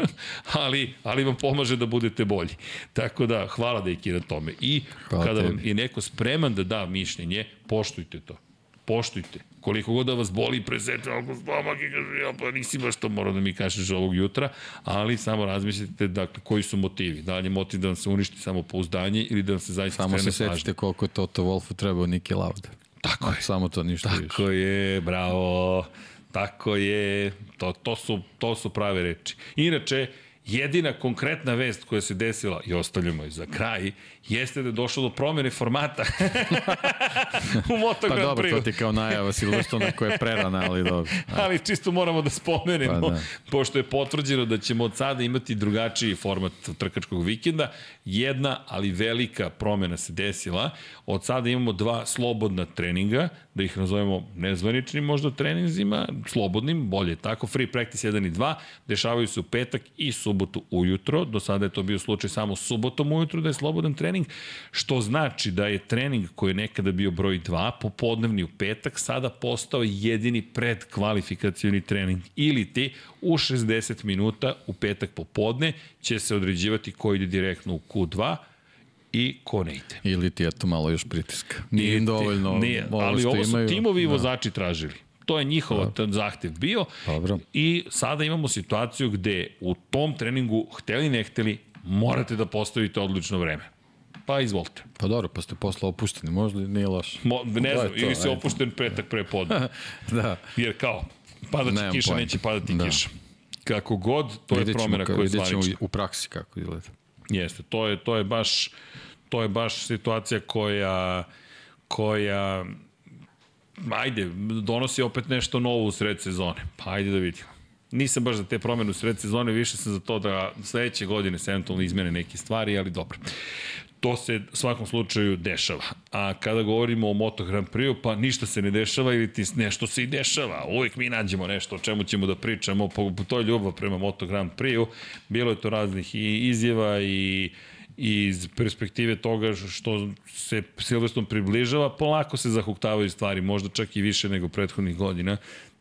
ali, ali vam pomaže da budete bolji. Tako da, hvala Deki na tome. I Hvala kada vam je neko spreman da da mišljenje, poštujte to. Poštujte. Koliko god da vas boli, presete oko stomak i kaže, ja pa nisi baš to morao da mi kažeš ovog jutra, ali samo razmislite dakle, koji su motivi. Da li je motiv da vam se uništi samo pouzdanje ili da vam se zaista Samo se setite koliko je Toto Wolfu trebao Niki Lauda. Tako je. Samo to ništa više. Tako je, bravo. Tako je. To, to, su, to su prave reči. Inače, jedina konkretna vest koja se desila, i ostavljamo je za kraj, jeste da je došlo do promjene formata u Moto Pa Grand dobro, to Prix. ti kao najava Silverstone koja je prerana, ali dobro. Ali čisto moramo da spomenemo, Pa pa da. pošto je potvrđeno da ćemo od sada imati drugačiji format trkačkog vikenda. Jedna, ali velika promjena se desila. Od sada imamo dva slobodna treninga, da ih nazovemo nezvaničnim možda treninzima, slobodnim, bolje tako, free practice 1 i 2, dešavaju se u petak i subotu ujutro, do sada je to bio slučaj samo subotom ujutro da je slobodan trening, što znači da je trening koji je nekada bio broj 2, popodnevni u petak, sada postao jedini predkvalifikacioni trening, ili ti u 60 minuta u petak popodne će se određivati ko ide direktno u Q2, i ko ne ide. Ili ti eto malo još pritiska. Nije im dovoljno nije, ovo ali što ovo su imaju. timovi Da. vozači tražili. To je njihov da. zahtev bio. Dobro. I sada imamo situaciju gde u tom treningu, hteli ne hteli, morate da postavite odlično vreme. Pa izvolite. Pa dobro, pa ste posle opušteni, možda nije loše. Mo, ne je znam, to, ili ajde. opušten petak pre podne. da. Jer kao, padaće Nemam kiša, pojma. neće padati Da. kiša. Kako god, to je Vidjet ćemo promjena ka- koja je vidjet ćemo zvanična. u praksi kako izgleda. Jeste, to je, to je baš to je baš situacija koja koja ajde, donosi opet nešto novo u sred sezone. Pa ajde da vidimo. Nisam baš za te promene u sred sezone, više sam za to da sledeće godine se eventualno izmene neke stvari, ali dobro. To se svakom slučaju dešava. A kada govorimo o Moto Grand Prix, pa ništa se ne dešava ili ti nešto se i dešava. Uvijek mi nađemo nešto o čemu ćemo da pričamo, po, po toj ljubav prema Moto Grand Prix-u. Bilo je to raznih i izjava i iz perspektive toga što se Silverstone približava, polako se zahuktavaju stvari, možda čak i više nego prethodnih godina.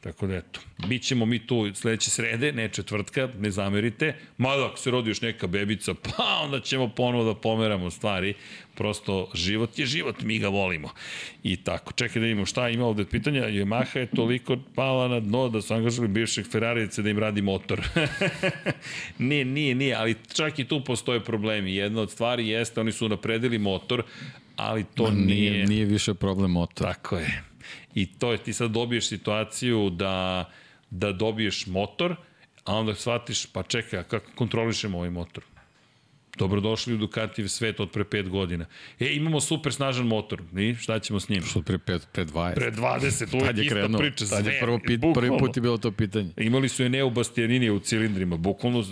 Tako da eto, bit ćemo mi tu sledeće srede, ne četvrtka, ne zamerite. Mada ako se rodi još neka bebica, pa onda ćemo ponovo da pomeramo stvari. Prosto život je život, mi ga volimo. I tako, čekaj da vidimo šta ima ovde pitanja. Yamaha je toliko pala na dno da su angažali bivšeg Ferrarice da im radi motor. nije, nije, nije, ali čak i tu postoje problemi. Jedna od stvari jeste, oni su napredili motor, ali to nije... Nije, nije više problem motora. Tako je. I to je, ti sad dobiješ situaciju da, da dobiješ motor, a onda shvatiš, pa čekaj, kako kontrolišemo ovaj motor? Dobrodošli u Ducatijev svet od pre 5 godina. E, imamo super snažan motor. I šta ćemo s njim? Što pre, pet, pre 20. Pre 20, uvek Tad je ista krenuo, priča. tad je prvo pit, prvi bukvalno. put je bilo to pitanje. Imali su Eneo Bastianini u cilindrima, bukvalno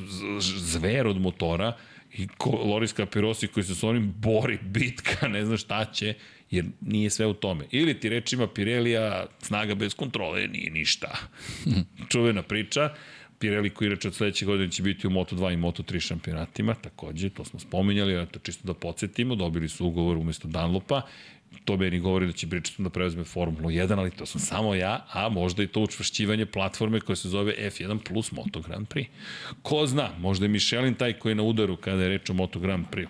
zver od motora i ko, Loris Capirosi koji se s onim bori, bitka, ne zna šta će, jer nije sve u tome. Ili ti rečima Pirelija, snaga bez kontrole, nije ništa. Čuvena priča. Pirelli koji reče od sledeće godine će biti u Moto2 i Moto3 šampionatima, takođe, to smo spominjali, eto, čisto da podsjetimo, dobili su ugovor umesto Dunlopa, to meni govori da će Bridgestone da preuzme Formulu 1, ali to sam samo ja, a možda i to učvršćivanje platforme koja se zove F1 plus Moto Grand Prix. Ko zna, možda je Michelin taj koji je na udaru kada je reč o Moto Grand Prix.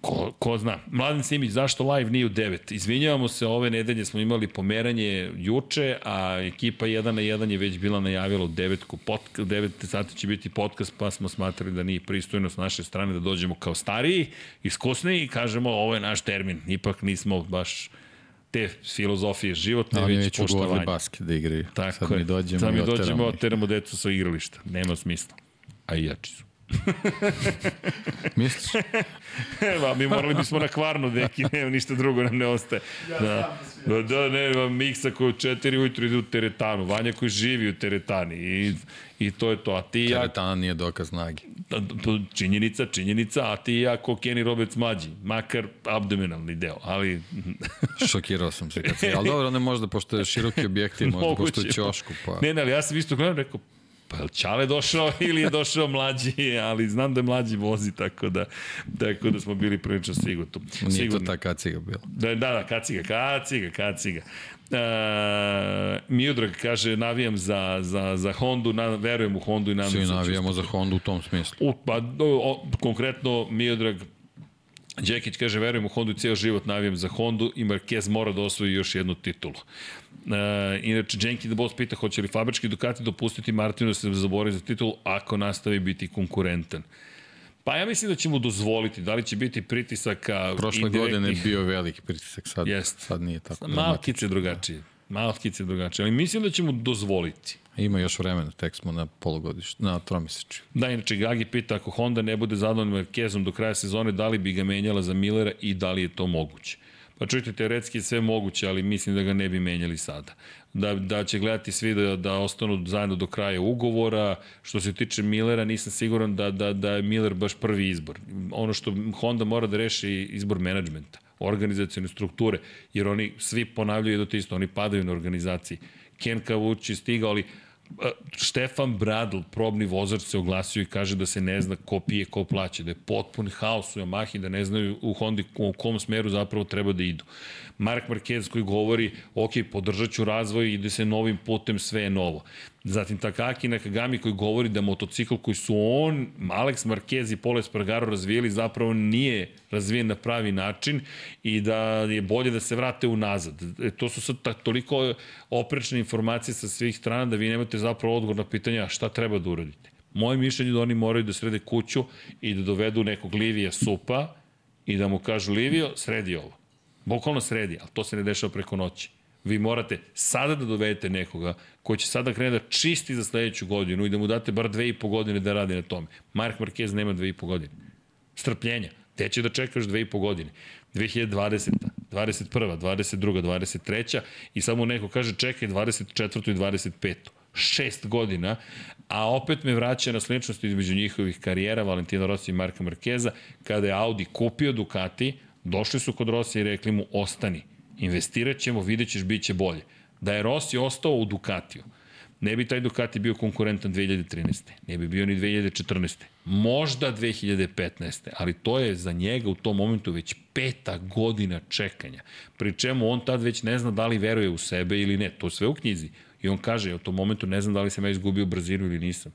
Ko, ko zna. Mladen Simić, zašto live nije u 9? Izvinjavamo se, ove nedelje smo imali pomeranje juče, a ekipa 1 na 1 je već bila najavila u 9, pod, u 9 sati će biti podcast, pa smo smatrali da nije pristojno s naše strane da dođemo kao stariji, iskusniji i kažemo ovo je naš termin. Ipak nismo baš te filozofije životne, Oni već poštovanje. basket da igraju. Tako Sad je. mi dođemo Sad mi dođemo, oteramo decu sa igrališta. Nema smisla. A i jači su. Misliš? Evo, mi morali bismo na kvarnu, deki, nema ništa drugo nam ne ostaje. Da, da, da ne, ima Miksa koji u četiri ujutru ide u teretanu, Vanja koji živi u teretani i, i to je to. A ti i ja, Teretana nije dokaz snage. da, to činjenica, činjenica, a ti i ja ko Kenny Roberts mlađi, makar abdominalni deo, ali Šokirao sam se kad se... Ali dobro, ne možda, pošto je široki objektiv, možda pošto je ćošku, pa... Ne, ne, ali ja sam isto gledam, rekao, pa je Čale došao ili je došao mlađi, ali znam da je mlađi vozi, tako da, tako da smo bili prilično sigurni. Nije to ta kaciga bila. Da, da, da, kaciga, kaciga, kaciga. E, Miodrag kaže, navijam za, za, za Hondu, na, verujem u Hondu i nadam Svi da navijamo za Honda u tom smislu. U, pa, o, o, konkretno, Miodrag Đekić kaže, verujem u Hondu i cijel život navijam za Hondu i Marquez mora da osvoji još jednu titulu. E, inače, Jenkins Boss pita hoće li fabrički Ducati dopustiti Martinu da se zabori za titulu ako nastavi biti konkurentan. Pa ja mislim da će mu dozvoliti, da li će biti pritisaka Prošle indirektnih- godine je bio veliki pritisak, sad, Jest. sad nije tako. Malo dramatično. kice drugačije. Malo kice drugačije, ali mislim da će mu dozvoliti. Ima još vremena, tek smo na polugodištu, na tromesečju. Da, inače Gagi pita ako Honda ne bude zadovoljna Markezom do kraja sezone, da li bi ga menjala za Millera i da li je to moguće. Pa čujte, teoretski je sve moguće, ali mislim da ga ne bi menjali sada. Da, da će gledati svi da, da ostanu zajedno do kraja ugovora. Što se tiče Millera, nisam siguran da, da, da je Miller baš prvi izbor. Ono što Honda mora da reši je izbor menadžmenta. organizacijone strukture, jer oni svi ponavljaju jedno te isto, oni padaju na organizaciji. Ken Kavući stigao, ali Štefan Bradl, probni vozač, se oglasio i kaže da se ne zna ko pije, ko plaće, da je potpun haos u Yamahi, da ne znaju u Hondi u kom smeru zapravo treba da idu. Mark Marquez koji govori, ok, podržat ću razvoj, ide se novim putem, sve je novo. Zatim Takaki Nakagami koji govori da motocikl koji su on, Alex Marquez i Pole Espargaro razvijeli zapravo nije razvijen na pravi način i da je bolje da se vrate unazad. E, to su sad toliko oprečne informacije sa svih strana da vi nemate zapravo odgovor na pitanja šta treba da uradite. Moje mišljenje je da oni moraju da srede kuću i da dovedu nekog Livija Supa i da mu kažu Livio, sredi ovo. Bukvalno sredi, ali to se ne dešava preko noći. Vi morate sada da dovedete nekoga koji će sada krene da čisti za sledeću godinu i da mu date bar dve i po godine da radi na tome. Mark Marquez nema dve i po godine. Strpljenja. Te će da čekaš dve i po godine. 2020. 21. 22. 23. i samo neko kaže čekaj 24. i 25. Šest godina, a opet me vraća na sličnost između njihovih karijera Valentina Rossi i Marka Markeza, kada je Audi kupio Ducati, došli su kod Rossi i rekli mu ostani investirat ćemo, vidjet ćeš, bit će bolje. Da je Rossi ostao u Ducatiju, ne bi taj Ducati bio konkurentan 2013. Ne bi bio ni 2014. Možda 2015. Ali to je za njega u tom momentu već peta godina čekanja. Pri čemu on tad već ne zna da li veruje u sebe ili ne. To sve u knjizi. I on kaže, u tom momentu ne znam da li sam ja izgubio brzinu ili nisam.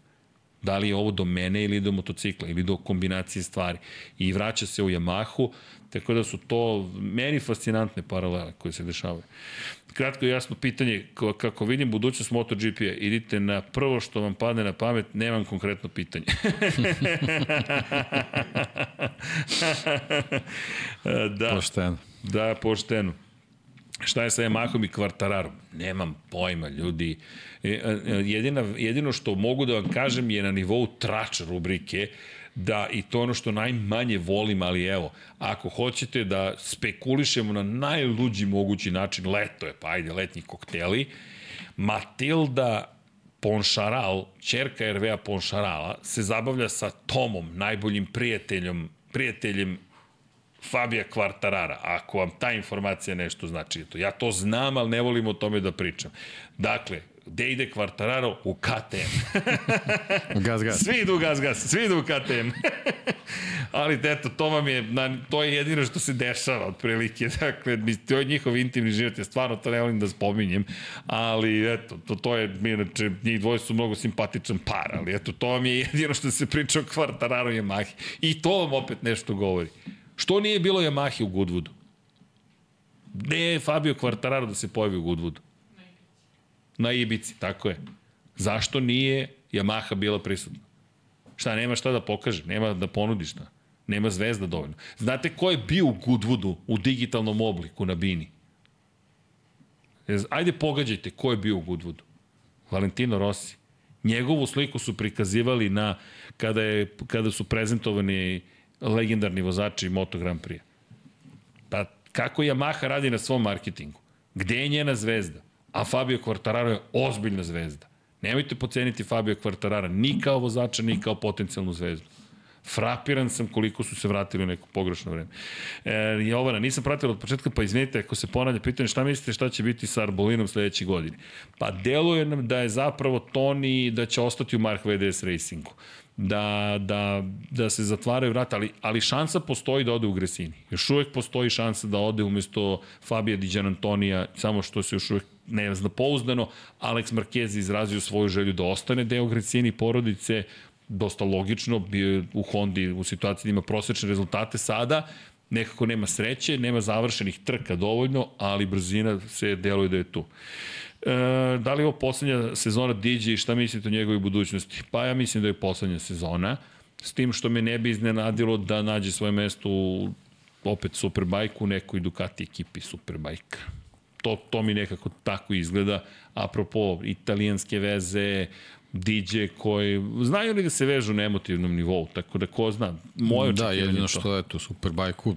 Da li je ovo do mene ili do motocikla ili do kombinacije stvari. I vraća se u Yamahu, tako da su to meni fascinantne paralele koje se dešavaju. Kratko i jasno pitanje, kako vidim budućnost MotoGP-a, idite na prvo što vam padne na pamet, nemam konkretno pitanje. da. Pošteno. Da, pošteno. Šta je sa Yamahom i Kvartararom? Nemam pojma, ljudi. E, e, jedina, jedino što mogu da vam kažem je na nivou trač rubrike, da i to ono što najmanje volim, ali evo, ako hoćete da spekulišemo na najluđi mogući način, leto je, pa ajde, letnji kokteli, Matilda Ponšaral, čerka RV-a Ponšarala, se zabavlja sa Tomom, najboljim prijateljom, prijateljem Fabija Kvartarara, ako vam ta informacija nešto znači. Ja to znam, ali ne volim o tome da pričam. Dakle, gde ide Kvartararo? U KTM. gaz, gaz. Svi idu gaz, gaz, svi idu u KTM. Ali eto, to vam je, na, to je jedino što se dešava otprilike. Dakle, to je njihov intimni život, ja stvarno to ne volim da spominjem, ali eto, to, to je, inače, njih dvoje su mnogo simpatičan par, ali eto, to vam je jedino što se priča o Kvartararo i Yamahi. I to vam opet nešto govori. Što nije bilo Yamahi u Goodwoodu? Gde je Fabio Kvartararo da se pojavi u Goodwoodu? Na Ibici, tako je. Zašto nije Yamaha bila prisutna? Šta, nema šta da pokaže, nema da ponudi šta. Nema zvezda dovoljno. Znate ko je bio u Goodwoodu u digitalnom obliku na Bini? Ajde pogađajte ko je bio u Goodwoodu. Valentino Rossi. Njegovu sliku su prikazivali na kada, je, kada su prezentovani legendarni vozači Moto Grand Prix. Pa kako Yamaha radi na svom marketingu? Gde je njena zvezda? a Fabio Quartararo je ozbiljna zvezda. Nemojte poceniti Fabio Quartarara ni kao vozača, ni kao potencijalnu zvezdu. Frapiran sam koliko su se vratili u neko pogrešno vreme. E, Jovana, nisam pratila od početka, pa izvinite ako se ponavlja pitanje šta mislite šta će biti sa Arbolinom sledeće godine. Pa deluje nam da je zapravo Toni da će ostati u Mark VDS Racingu da, da, da se zatvaraju vrata, ali, ali šansa postoji da ode u Gresini. Još uvek postoji šansa da ode umesto Fabija Diđan Antonija, samo što se još uvek ne zna pouzdano. Alex Marquez izrazio svoju želju da ostane deo Gresini porodice, dosta logično, bio u Hondi u situaciji da ima prosečne rezultate sada, nekako nema sreće, nema završenih trka dovoljno, ali brzina se deluje da je tu. E, da li je ovo poslednja sezona DJ i šta mislite o njegovoj budućnosti? Pa ja mislim da je poslednja sezona, s tim što me ne bi iznenadilo da nađe svoje mesto u opet Superbike u nekoj Ducati ekipi Superbike. To, to mi nekako tako izgleda. Apropo italijanske veze, DJ koji znaju li da se vežu na emotivnom nivou, tako da ko zna, moje Da, jedino što je to Superbike-u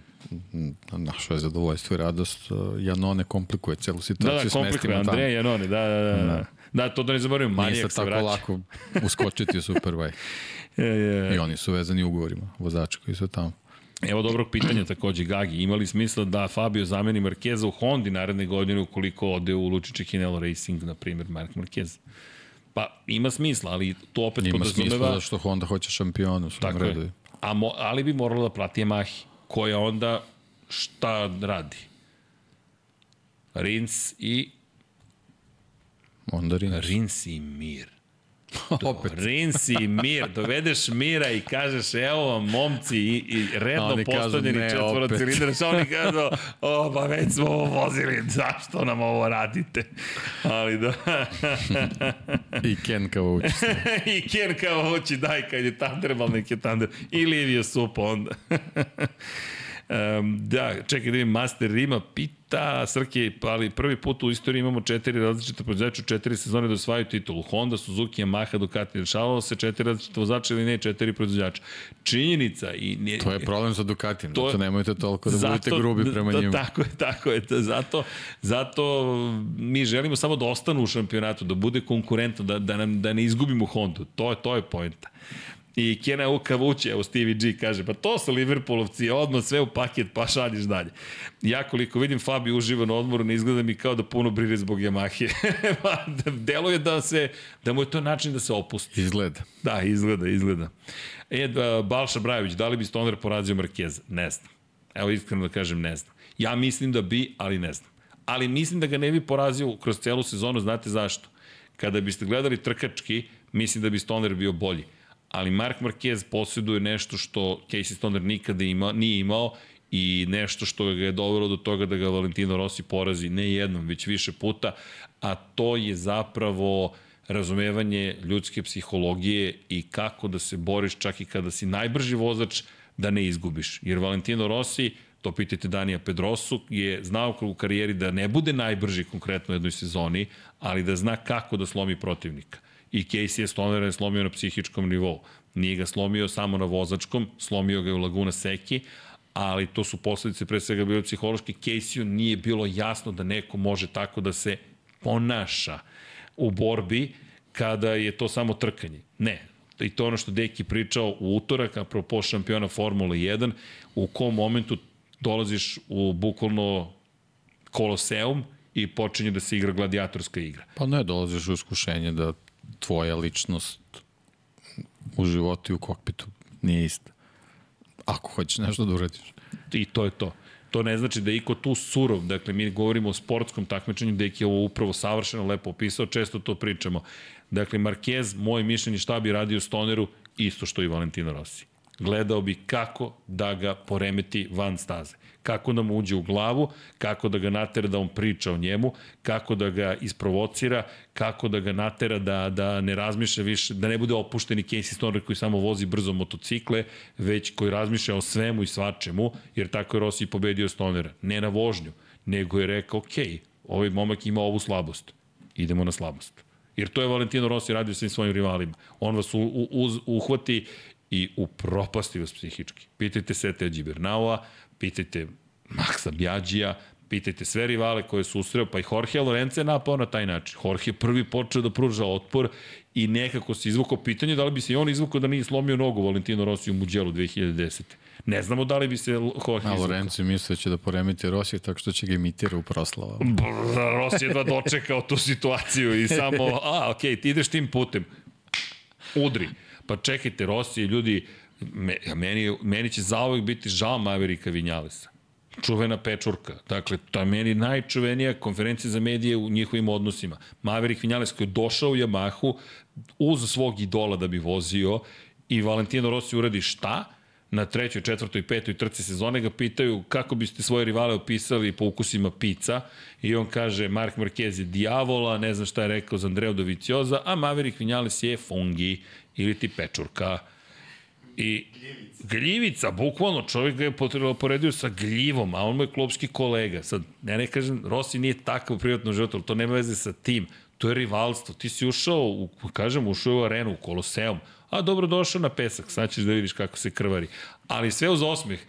na naše je zadovoljstvo i radost, uh, Janone komplikuje celu situaciju. Da, da, komplikuje, Andreja Janone, da, da, da. Da, da to da ne zaboravim, manijak se vraća. Nije tako lako uskočiti u Superbike. je, je. I oni su vezani ugovorima, vozači koji su tamo. Evo dobrog pitanja takođe, Gagi. Imali smisla da Fabio zameni Markeza u Hondi naredne godine ukoliko ode u Lučiće Hinelo Racing, na primjer, Mark Marquez? Pa ima smisla, ali to opet Ima podrazumeva... smisla da što Honda hoće šampionu u svom redu. je. A mo, ali bi morala da prati Yamahi, koja onda šta radi? Rins i Onda Rins. Rins i Mir. Opet. Rins i Mir, dovedeš Mira i kažeš evo vam momci i, i redno postavljeni "Ne, četvoro opet." cilindra, što oni kažu, o pa već smo ovo vozili, zašto nam ovo radite? Ali da, I Ken Kavući. i Ken kao hoći daj kad je Thunderball, nek je Thunder. I Livio Supo onda. Um, da, čekaj da vidim, Master Rima pita, Srke, ali prvi put u istoriji imamo četiri različite proizvođača u četiri sezone da osvajaju titulu. Honda, Suzuki, Yamaha, Ducati. Dešavalo se četiri različite vozača ili ne, četiri proizvođača. Činjenica i... Nije, To je problem sa Ducatijem, To- zato nemojte toliko da budete grubi prema da, njima. Tako je, tako je. Da, Zato, zato mi želimo samo da ostanu u šampionatu, da bude konkurentno, da, da, nam, da ne izgubimo Hondu. To je, to je pojenta. I Kena Uka Vuće, evo Stevie G kaže, pa to su Liverpoolovci, odmah sve u paket, pa šalješ dalje. Ja koliko vidim Fabi uživa na odmoru, ne izgleda mi kao da puno brine zbog Yamahe. Pa, Deluje da, se, da mu je to način da se opusti. Izgleda. Da, izgleda, izgleda. E, da, Balša Brajović, da li bi Stoner porazio Markeza? Ne znam. Evo, iskreno da kažem, ne znam. Ja mislim da bi, ali ne znam. Ali mislim da ga ne bi porazio kroz celu sezonu, znate zašto? Kada biste gledali trkački, mislim da bi Stoner bio bolji. Ali Mark Marquez posjeduje nešto što Casey Stoner nikada ima, nije imao i nešto što ga je dovelo do toga da ga Valentino Rossi porazi ne jednom, već više puta, a to je zapravo razumevanje ljudske psihologije i kako da se boriš čak i kada si najbrži vozač da ne izgubiš. Jer Valentino Rossi, to pitajte Danija Pedrosu, je znao u karijeri da ne bude najbrži konkretno u jednoj sezoni, ali da zna kako da slomi protivnika. I Casey je Stonera je slomio na psihičkom nivou. Nije ga slomio samo na vozačkom, slomio ga je u Laguna Seki, ali to su posledice pre svega bile psihološke. Casey nije bilo jasno da neko može tako da se ponaša u borbi kada je to samo trkanje. Ne, i to ono što Deki pričao u utorak, apropo šampiona Formule 1, u kom momentu dolaziš u bukvalno koloseum i počinje da se igra gladijatorska igra. Pa ne, dolaziš u iskušenje da tvoja ličnost u životu i u kokpitu nije ista. Ako hoćeš nešto da uradiš. I to je to. To ne znači da je iko tu surov, dakle mi govorimo o sportskom takmičenju, da je ovo upravo savršeno lepo opisao, često to pričamo. Dakle, Marquez, moje mišljenje šta bi radio Stoneru, isto što i Valentino Rossi. Gledao bi kako da ga poremeti van staze. Kako da mu uđe u glavu, kako da ga natera da on priča o njemu, kako da ga isprovocira, kako da ga natera da, da ne razmišlja više, da ne bude opušteni Casey Stoner koji samo vozi brzo motocikle, već koji razmišlja o svemu i svačemu, jer tako je Rossi pobedio Stonera. Ne na vožnju, nego je rekao, ok, ovaj momak ima ovu slabost, idemo na slabost. Jer to je Valentino Rossi radio sa svojim rivalima. On vas u, u, uz, uhvati i upropasti vas psihički. Pitajte Sete Đibernaua, pitajte Maksa Bjađija, pitajte sve rivale koje su usreo, pa i Jorge Lorenzo je napao na taj način. Jorge prvi počeo da pruža otpor i nekako se izvukao pitanje da li bi se i on izvukao da nije slomio nogu Valentino Rossi u Muđelu 2010. Ne znamo da li bi se Jorge A izvukao. Lorenzo misle da će da poremeti Rosija tako što će ga imitira u proslavama. Rossi jedva dočekao tu situaciju i samo, a, okej, ti ideš tim putem. Udri. Pa čekajte, Rossi, ljudi, me, meni, meni će zaovek biti žao Maverika Vinjalesa. Čuvena pečurka. Dakle, to je meni najčuvenija konferencija za medije u njihovim odnosima. Maverick Vinjales koji je došao u Yamahu uz svog idola da bi vozio i Valentino Rossi uradi šta? na trećoj, četvrtoj, petoj trci sezone ga pitaju kako biste svoje rivale opisali po ukusima pizza i on kaže Mark Marquez je diavola, ne znam šta je rekao za Andreo Dovicioza, a Maverick Vinales je fungi ili ti pečurka. I gljivica, bukvalno čovjek ga je potrebno poredio sa gljivom, a on mu je klopski kolega. Sad, ja ne kažem, Rossi nije takav u privatnom životu, ali to nema veze sa tim. To je rivalstvo. Ti si ušao, u, kažem, ušao u arenu, u koloseum, a dobro došao na pesak, sad ćeš da vidiš kako se krvari. Ali sve uz osmeh.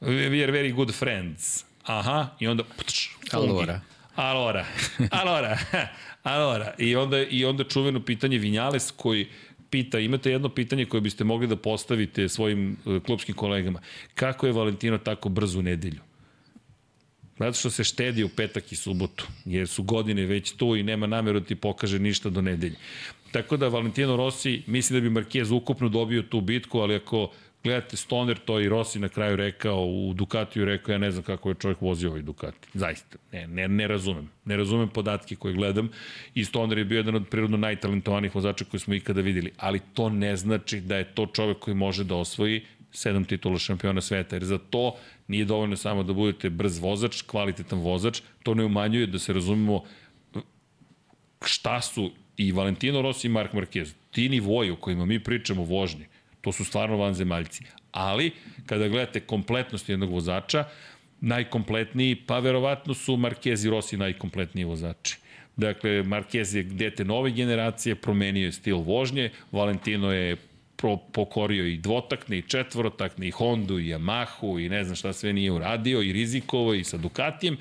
We are very good friends. Aha, i onda... Ptš. Alora. Alora. Alora. Alora. I onda, I onda čuveno pitanje Vinjales koji pita, imate jedno pitanje koje biste mogli da postavite svojim e, klubskim kolegama. Kako je Valentino tako brzo u nedelju? Zato što se štedi u petak i subotu, jer su godine već tu i nema nameru da ti pokaže ništa do nedelje. Tako da Valentino Rossi, misli da bi Marquez ukupno dobio tu bitku, ali ako gledate Stoner, to i Rossi na kraju rekao, u Ducatiju rekao, ja ne znam kako je čovjek vozio ovaj Ducati. Zaista, ne, ne, ne razumem. Ne razumem podatke koje gledam i Stoner je bio jedan od prirodno najtalentovanijih vozača koje smo ikada videli, ali to ne znači da je to čovjek koji može da osvoji sedam titula šampiona sveta, jer za to nije dovoljno samo da budete brz vozač, kvalitetan vozač, to ne umanjuje da se razumemo šta su i Valentino Rossi i Mark Marquez, ti nivoji o kojima mi pričamo vožnje, to su stvarno vanzemaljci. Ali, kada gledate kompletnost jednog vozača, najkompletniji, pa verovatno su Marquez i Rossi najkompletniji vozači. Dakle, Marquez je dete nove generacije, promenio je stil vožnje, Valentino je pro, pokorio i dvotakne i četvorotakne i Hondu i Yamahu i ne znam šta sve nije uradio i rizikovo i sa Ducatijem,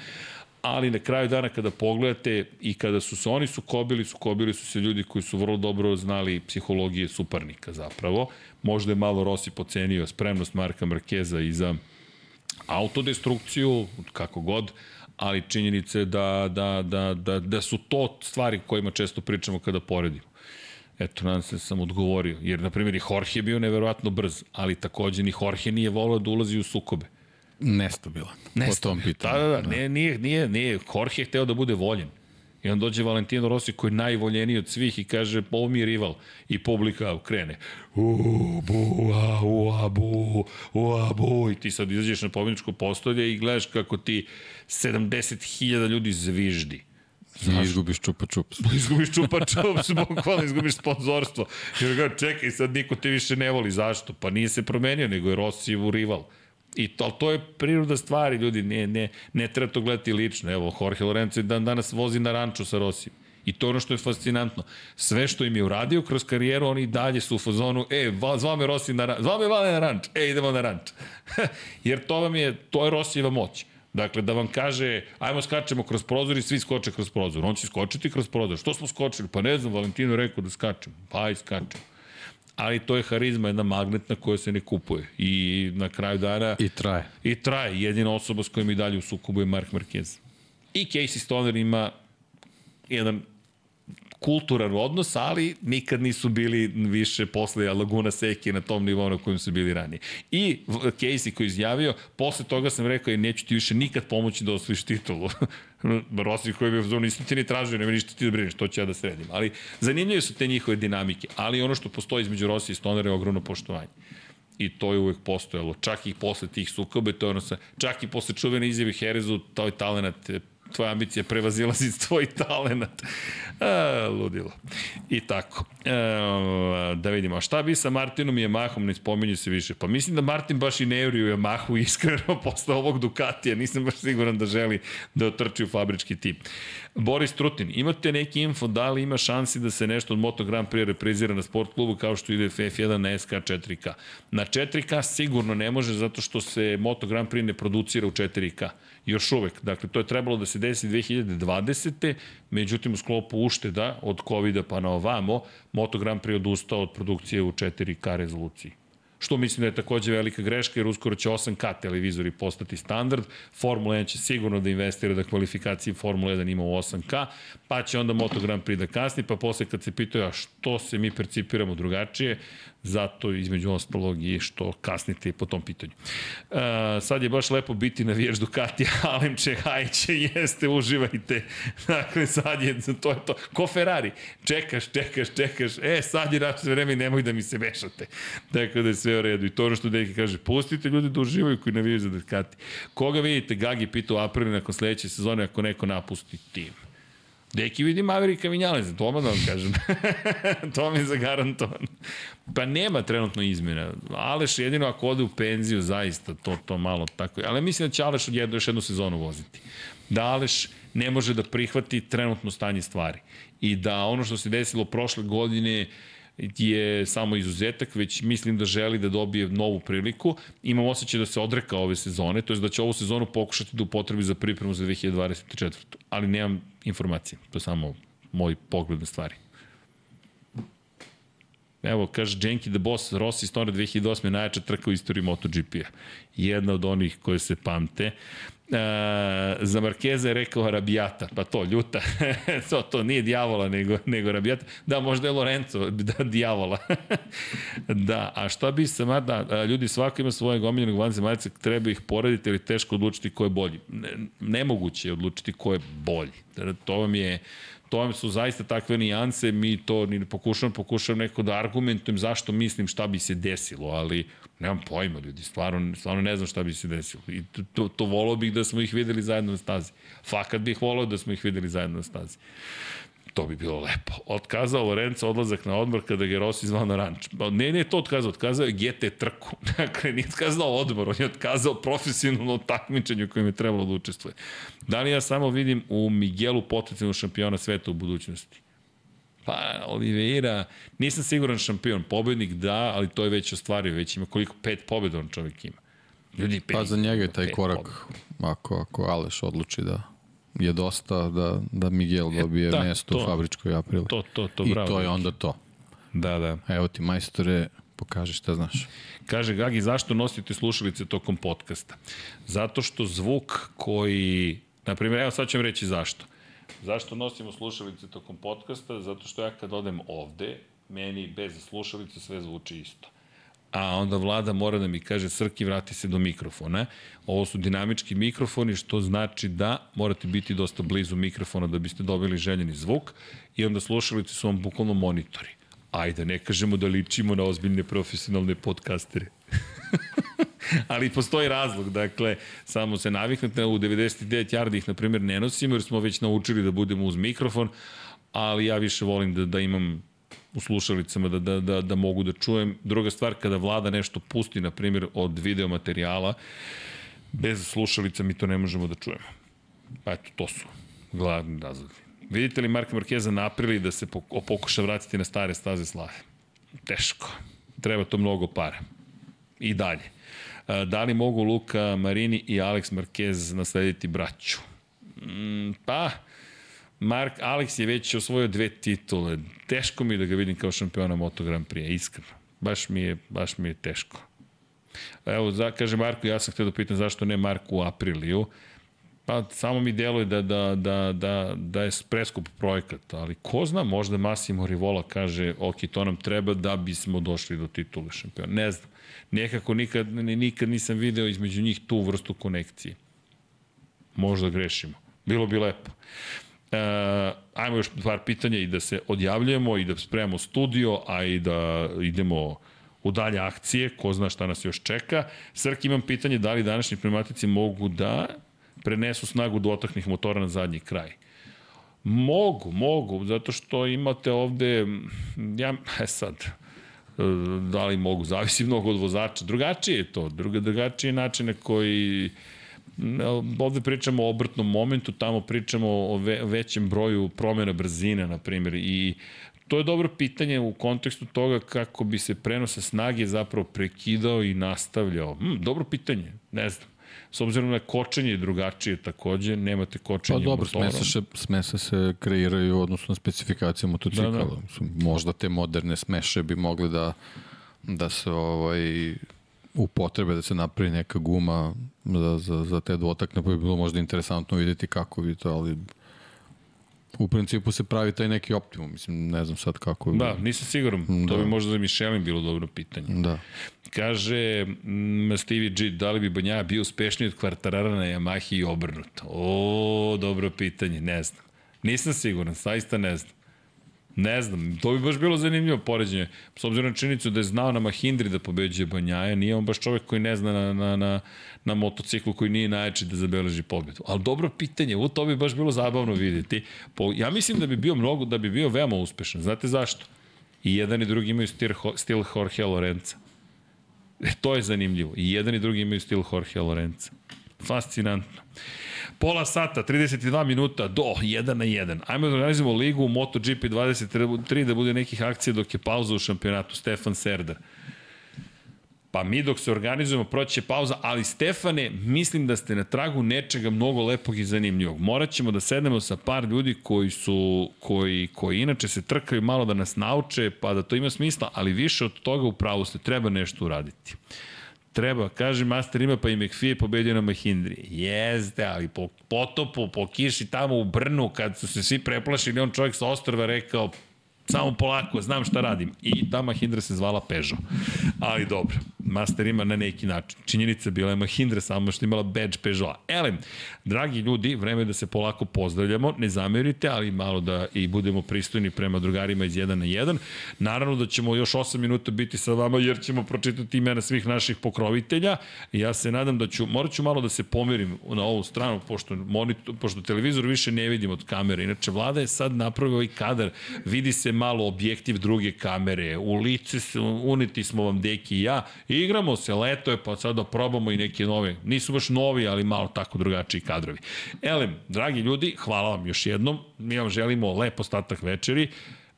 ali na kraju dana kada pogledate i kada su se oni sukobili, sukobili su se ljudi koji su vrlo dobro znali psihologije suparnika zapravo. Možda je malo Rossi pocenio spremnost Marka Markeza i za autodestrukciju, kako god, ali činjenica je da, da, da, da, da su to stvari kojima često pričamo kada poredimo. Eto, nadam se da sam odgovorio. Jer, na primjer, i Jorge je bio neverovatno brz, ali takođe ni Jorge nije volao da ulazi u sukobe. Nestabilan. Nestabilan. Po tom pitanju. Da, da, da, ne, nije, nije, nije. Jorge je hteo da bude voljen. I on dođe Valentino Rossi koji je najvoljeniji od svih i kaže, ovo mi je rival. I publika krene. U, bu, a, u, a, bu, u, a, bu. I ti sad izađeš na pobjedičko postolje i gledaš kako ti 70.000 ljudi zviždi. I izgubiš čupa čups. izgubiš čupa čups, bukvalno izgubiš sponzorstvo. Jer ga, čekaj, sad niko te više ne voli. Zašto? Pa nije se promenio, nego je Rossijev rival. I to, to je priroda stvari, ljudi, ne, ne, ne treba to gledati lično. Evo, Jorge Lorenzo dan danas vozi na ranču sa Rosijem. I to je ono što je fascinantno. Sve što im je uradio kroz karijeru, oni dalje su u fazonu, e, zvao me Rossi na ranč, zvao me Vale na ranč, e, idemo na ranč. Jer to vam je, to je Rosijeva moć. Dakle, da vam kaže, ajmo skačemo kroz prozor i svi skoče kroz prozor. On će skočiti kroz prozor. Što smo skočili? Pa ne znam, Valentino rekao da skačemo. Pa i skačemo. Ali to je harizma, jedna magnetna koja se ne kupuje. I na kraju dana... I traje. I traje. Jedina osoba s kojom i dalje u sukobu je Mark Marquez. I Casey Stoner ima jedan kulturan odnos, ali nikad nisu bili više posle Laguna Seki na tom nivou na kojem su bili ranije. I Casey koji izjavio, posle toga sam rekao, je, neću ti više nikad pomoći da osvojiš titulu. Rossi koji bi uzao, nisam ti ni tražio, nema ništa ti da brineš, to ću ja da sredim. Ali zanimljive su te njihove dinamike, ali ono što postoji između Rossi i Stonera je ogromno poštovanje. I to je uvek postojalo. Čak i posle tih sukobe, to je ono sa, čak i posle čuvene izjave Herezu, to je talenat tvoja ambicija prevazilazi tvoj talent. A, ludilo. I tako. E, da vidimo, a šta bi sa Martinom i Yamahom, ne spominju se više. Pa mislim da Martin baš i ne uri u Yamahu iskreno posle ovog Ducatija. Nisam baš siguran da želi da otrči u fabrički tip. Boris Trutin, imate neki info da li ima šansi da se nešto od Moto Grand Prix reprizira na sport klubu kao što ide F1 na SK 4K? Na 4K sigurno ne može zato što se Moto Grand Prix ne producira u 4K. Još uvek. Dakle, to je trebalo da se desi 2020. Međutim, u sklopu ušteda od COVID-a pa na ovamo, Moto Grand Prix odustao od produkcije u 4K rezoluciji što mislim da je takođe velika greška, jer uskoro će 8K televizori postati standard. Formula 1 će sigurno da investira da kvalifikacije Formula 1 ima u 8K, pa će onda Moto Grand Prix da kasni, pa posle kad se pitaju a što se mi percipiramo drugačije, zato između ostalog i što kasnite po tom pitanju. Uh, sad je baš lepo biti na vješ Ducati, Alem Čehajiće, jeste, uživajte. Dakle, sad je, to je to. Ko Ferrari, čekaš, čekaš, čekaš, e, sad je naše vreme nemoj da mi se mešate. Dakle, da je sve u redu. I to ono što Deki kaže, pustite ljude da uživaju koji navijaju za Ducati. Koga vidite, Gagi pitao april nakon sledeće sezone ako neko napusti tim. Deki vidi Maverika Vinjaleza, to da vam kažem. to mi je zagarantovan. Pa nema trenutno izmjena. Aleš jedino ako ode u penziju, zaista, to, to malo tako. Ali mislim da će Aleš jednu, još jednu sezonu voziti. Da Aleš ne može da prihvati trenutno stanje stvari. I da ono što se desilo prošle godine je samo izuzetak, već mislim da želi da dobije novu priliku. Imam osjećaj da se odreka ove sezone, to je da će ovu sezonu pokušati da upotrebi za pripremu za 2024. Ali nemam informacije, to je samo moj pogled na stvari. Evo, kaže Jenki the Boss, Rossi Stone 2008. najjača trka u istoriji MotoGP-a. Jedna od onih koje se pamte. E, za Markeza je rekao Rabijata, pa to, ljuta. to, to nije Djavola, nego, nego Rabijata. Da, možda je Lorenzo, da, Djavola. da, a šta bi sa, da, ljudi svako ima svoje gomiljenog vanzemaljice, treba ih porediti ili teško odlučiti ko je bolji. Ne, nemoguće je odlučiti ko je bolji. To vam je to su zaista takve nijanse, mi to ni ne pokušavam, pokušavam neko da argumentujem zašto mislim šta bi se desilo, ali nemam pojma ljudi, stvarno, stvarno ne znam šta bi se desilo. I to, to, to volao bih da smo ih videli zajedno na stazi. Fakat bih volao da smo ih videli zajedno na stazi. To bi bilo lepo. Otkazao Lorenzo odlazak na odmor kada ga Rossi zvao na ranč. Ne, ne, to otkazao, otkazao je GT trku. Dakle, nije otkazao odmor, on je otkazao profesionalno takmičenje kojim je trebalo da učestvuje. Da li ja samo vidim u Miguelu potencijalnog šampiona sveta u budućnosti? Pa, Oliveira, nisam siguran šampion, pobednik da, ali to je već ostvario, već ima koliko, pet pobeda on čovjek ima. Ljudi, pet, pa za njega je taj korak, pobjeda. ako, ako Aleš odluči da je dosta da, da Miguel e, dobije e, da, mesto to, u fabričkoj aprili. To, to, to, I bravo. I to je onda to. Da, da. Evo ti, majstore, pokaži šta znaš. Kaže Gagi, zašto nosite slušalice tokom podcasta? Zato što zvuk koji, na primjer, evo sad ću vam reći zašto. Zašto nosimo slušalice tokom podcasta? Zato što ja kad odem ovde, meni bez slušalice sve zvuči isto a onda vlada mora da mi kaže Srki vrati se do mikrofona. Ovo su dinamički mikrofoni što znači da morate biti dosta blizu mikrofona da biste dobili željeni zvuk i onda slušalice su vam bukvalno monitori. Ajde, ne kažemo da ličimo na ozbiljne profesionalne podcastere. ali postoji razlog, dakle, samo se naviknete, u 99 yardi ih, na primjer, ne nosimo, jer smo već naučili da budemo uz mikrofon, ali ja više volim da, da imam u slušalicama da, da, da, da mogu da čujem. Druga stvar, kada vlada nešto pusti, na primjer, od video materijala, bez slušalica mi to ne možemo da čujemo. Pa eto, to su glavni razlogi. Vidite li Marka Markeza naprili da se pokuša vratiti na stare staze slave? Teško. Treba to mnogo para. I dalje. Da li mogu Luka Marini i Alex Marquez naslediti braću? Mm, pa, Mark Alex je već osvojio dve titule. Teško mi je da ga vidim kao šampiona Moto Grand Prix, iskreno. Baš mi je, baš mi je teško. Evo, za, kaže Marko, ja sam htio da pitam zašto ne Marko u Apriliju. Pa samo mi deluje da, da, da, da, da je preskup projekat, ali ko zna, možda Massimo Rivola kaže, ok, to nam treba da bismo došli do titule šampiona. Ne znam. Nekako nikad, nikad nisam video između njih tu vrstu konekcije. Možda grešimo. Bilo bi lepo. E, ajmo još par pitanja i da se odjavljujemo i da spremamo studio, a i da idemo u dalje akcije, ko zna šta nas još čeka. Srk, imam pitanje da li današnji pneumatici mogu da prenesu snagu dotaknih motora na zadnji kraj. Mogu, mogu, zato što imate ovde, ja, e sad, da li mogu, zavisi mnogo od vozača. Drugačije je to, druga, drugačije načine koji ovde pričamo o obrtnom momentu, tamo pričamo o ve, većem broju promjena brzine, na primjer, i to je dobro pitanje u kontekstu toga kako bi se prenosa snage zapravo prekidao i nastavljao. Hm, dobro pitanje, ne znam. S obzirom na kočenje je drugačije takođe, nemate kočenje Pa dobro, smese, smese se kreiraju odnosno na specifikacije motocikla. Da, da. Možda te moderne smeše bi mogli da, da se ovaj, u potrebe da se napravi neka guma za, za, za te dvotakne, pa bi bilo možda interesantno videti kako vi to, ali u principu se pravi taj neki optimum, mislim, ne znam sad kako Da, nisam siguran, da. to bi možda za Michelin bilo dobro pitanje. Da. Kaže m, Stevie G, da li bi Banja bio uspešniji od kvartarara na Yamahi i obrnuto? O, dobro pitanje, ne znam. Nisam siguran, saista ne znam. Ne znam, to bi baš bilo zanimljivo poređenje. S obzirom na činjenicu da je znao na Mahindri da pobeđuje Banjaja, nije on baš čovek koji ne zna na, na, na, na motociklu koji nije najjači da zabeleži pobedu. Ali dobro pitanje, u to bi baš bilo zabavno videti. Po, ja mislim da bi bio mnogo, da bi bio veoma uspešan. Znate zašto? I jedan i drugi imaju stil, stil Jorge Lorenza. E, to je zanimljivo. I jedan i drugi imaju stil Jorge Lorenza. Fascinantno. Pola sata, 32 minuta do 1 na 1. Ajmo da organizujemo ligu u MotoGP 23 da bude nekih akcija dok je pauza u šampionatu. Stefan Serdar. Pa mi dok se organizujemo, proće pauza, ali Stefane, mislim da ste na tragu nečega mnogo lepog i zanimljivog. Morat ćemo da sednemo sa par ljudi koji su, koji, koji inače se trkaju malo da nas nauče, pa da to ima smisla, ali više od toga u pravu ste, treba nešto uraditi. Treba, kaže Master ima pa i McPhee pobedio na Mahindri. Jeste, ali po potopu, po kiši tamo u Brnu, kad su se svi preplašili, on čovjek sa ostrova rekao, samo polako, znam šta radim. I ta Mahindra se zvala Peugeot. Ali dobro, Master ima na neki način. Činjenica bila je Mahindra samo što imala badge Peugeot. Elem, dragi ljudi, vreme je da se polako pozdravljamo, ne zamerite, ali malo da i budemo pristojni prema drugarima iz 1 na 1. Naravno da ćemo još 8 minuta biti sa vama jer ćemo pročitati imena svih naših pokrovitelja. Ja se nadam da ću, morat ću malo da se pomirim na ovu stranu, pošto, monitor, pošto televizor više ne vidim od kamere. Inače, vlada je sad napravio ovaj kadar, vidi se malo objektiv druge kamere, u lice uniti smo vam deki i ja, i igramo se, leto je, pa sad da probamo i neke nove, nisu baš novi, ali malo tako drugačiji kadrovi. Elem, dragi ljudi, hvala vam još jednom, mi vam želimo lep ostatak večeri,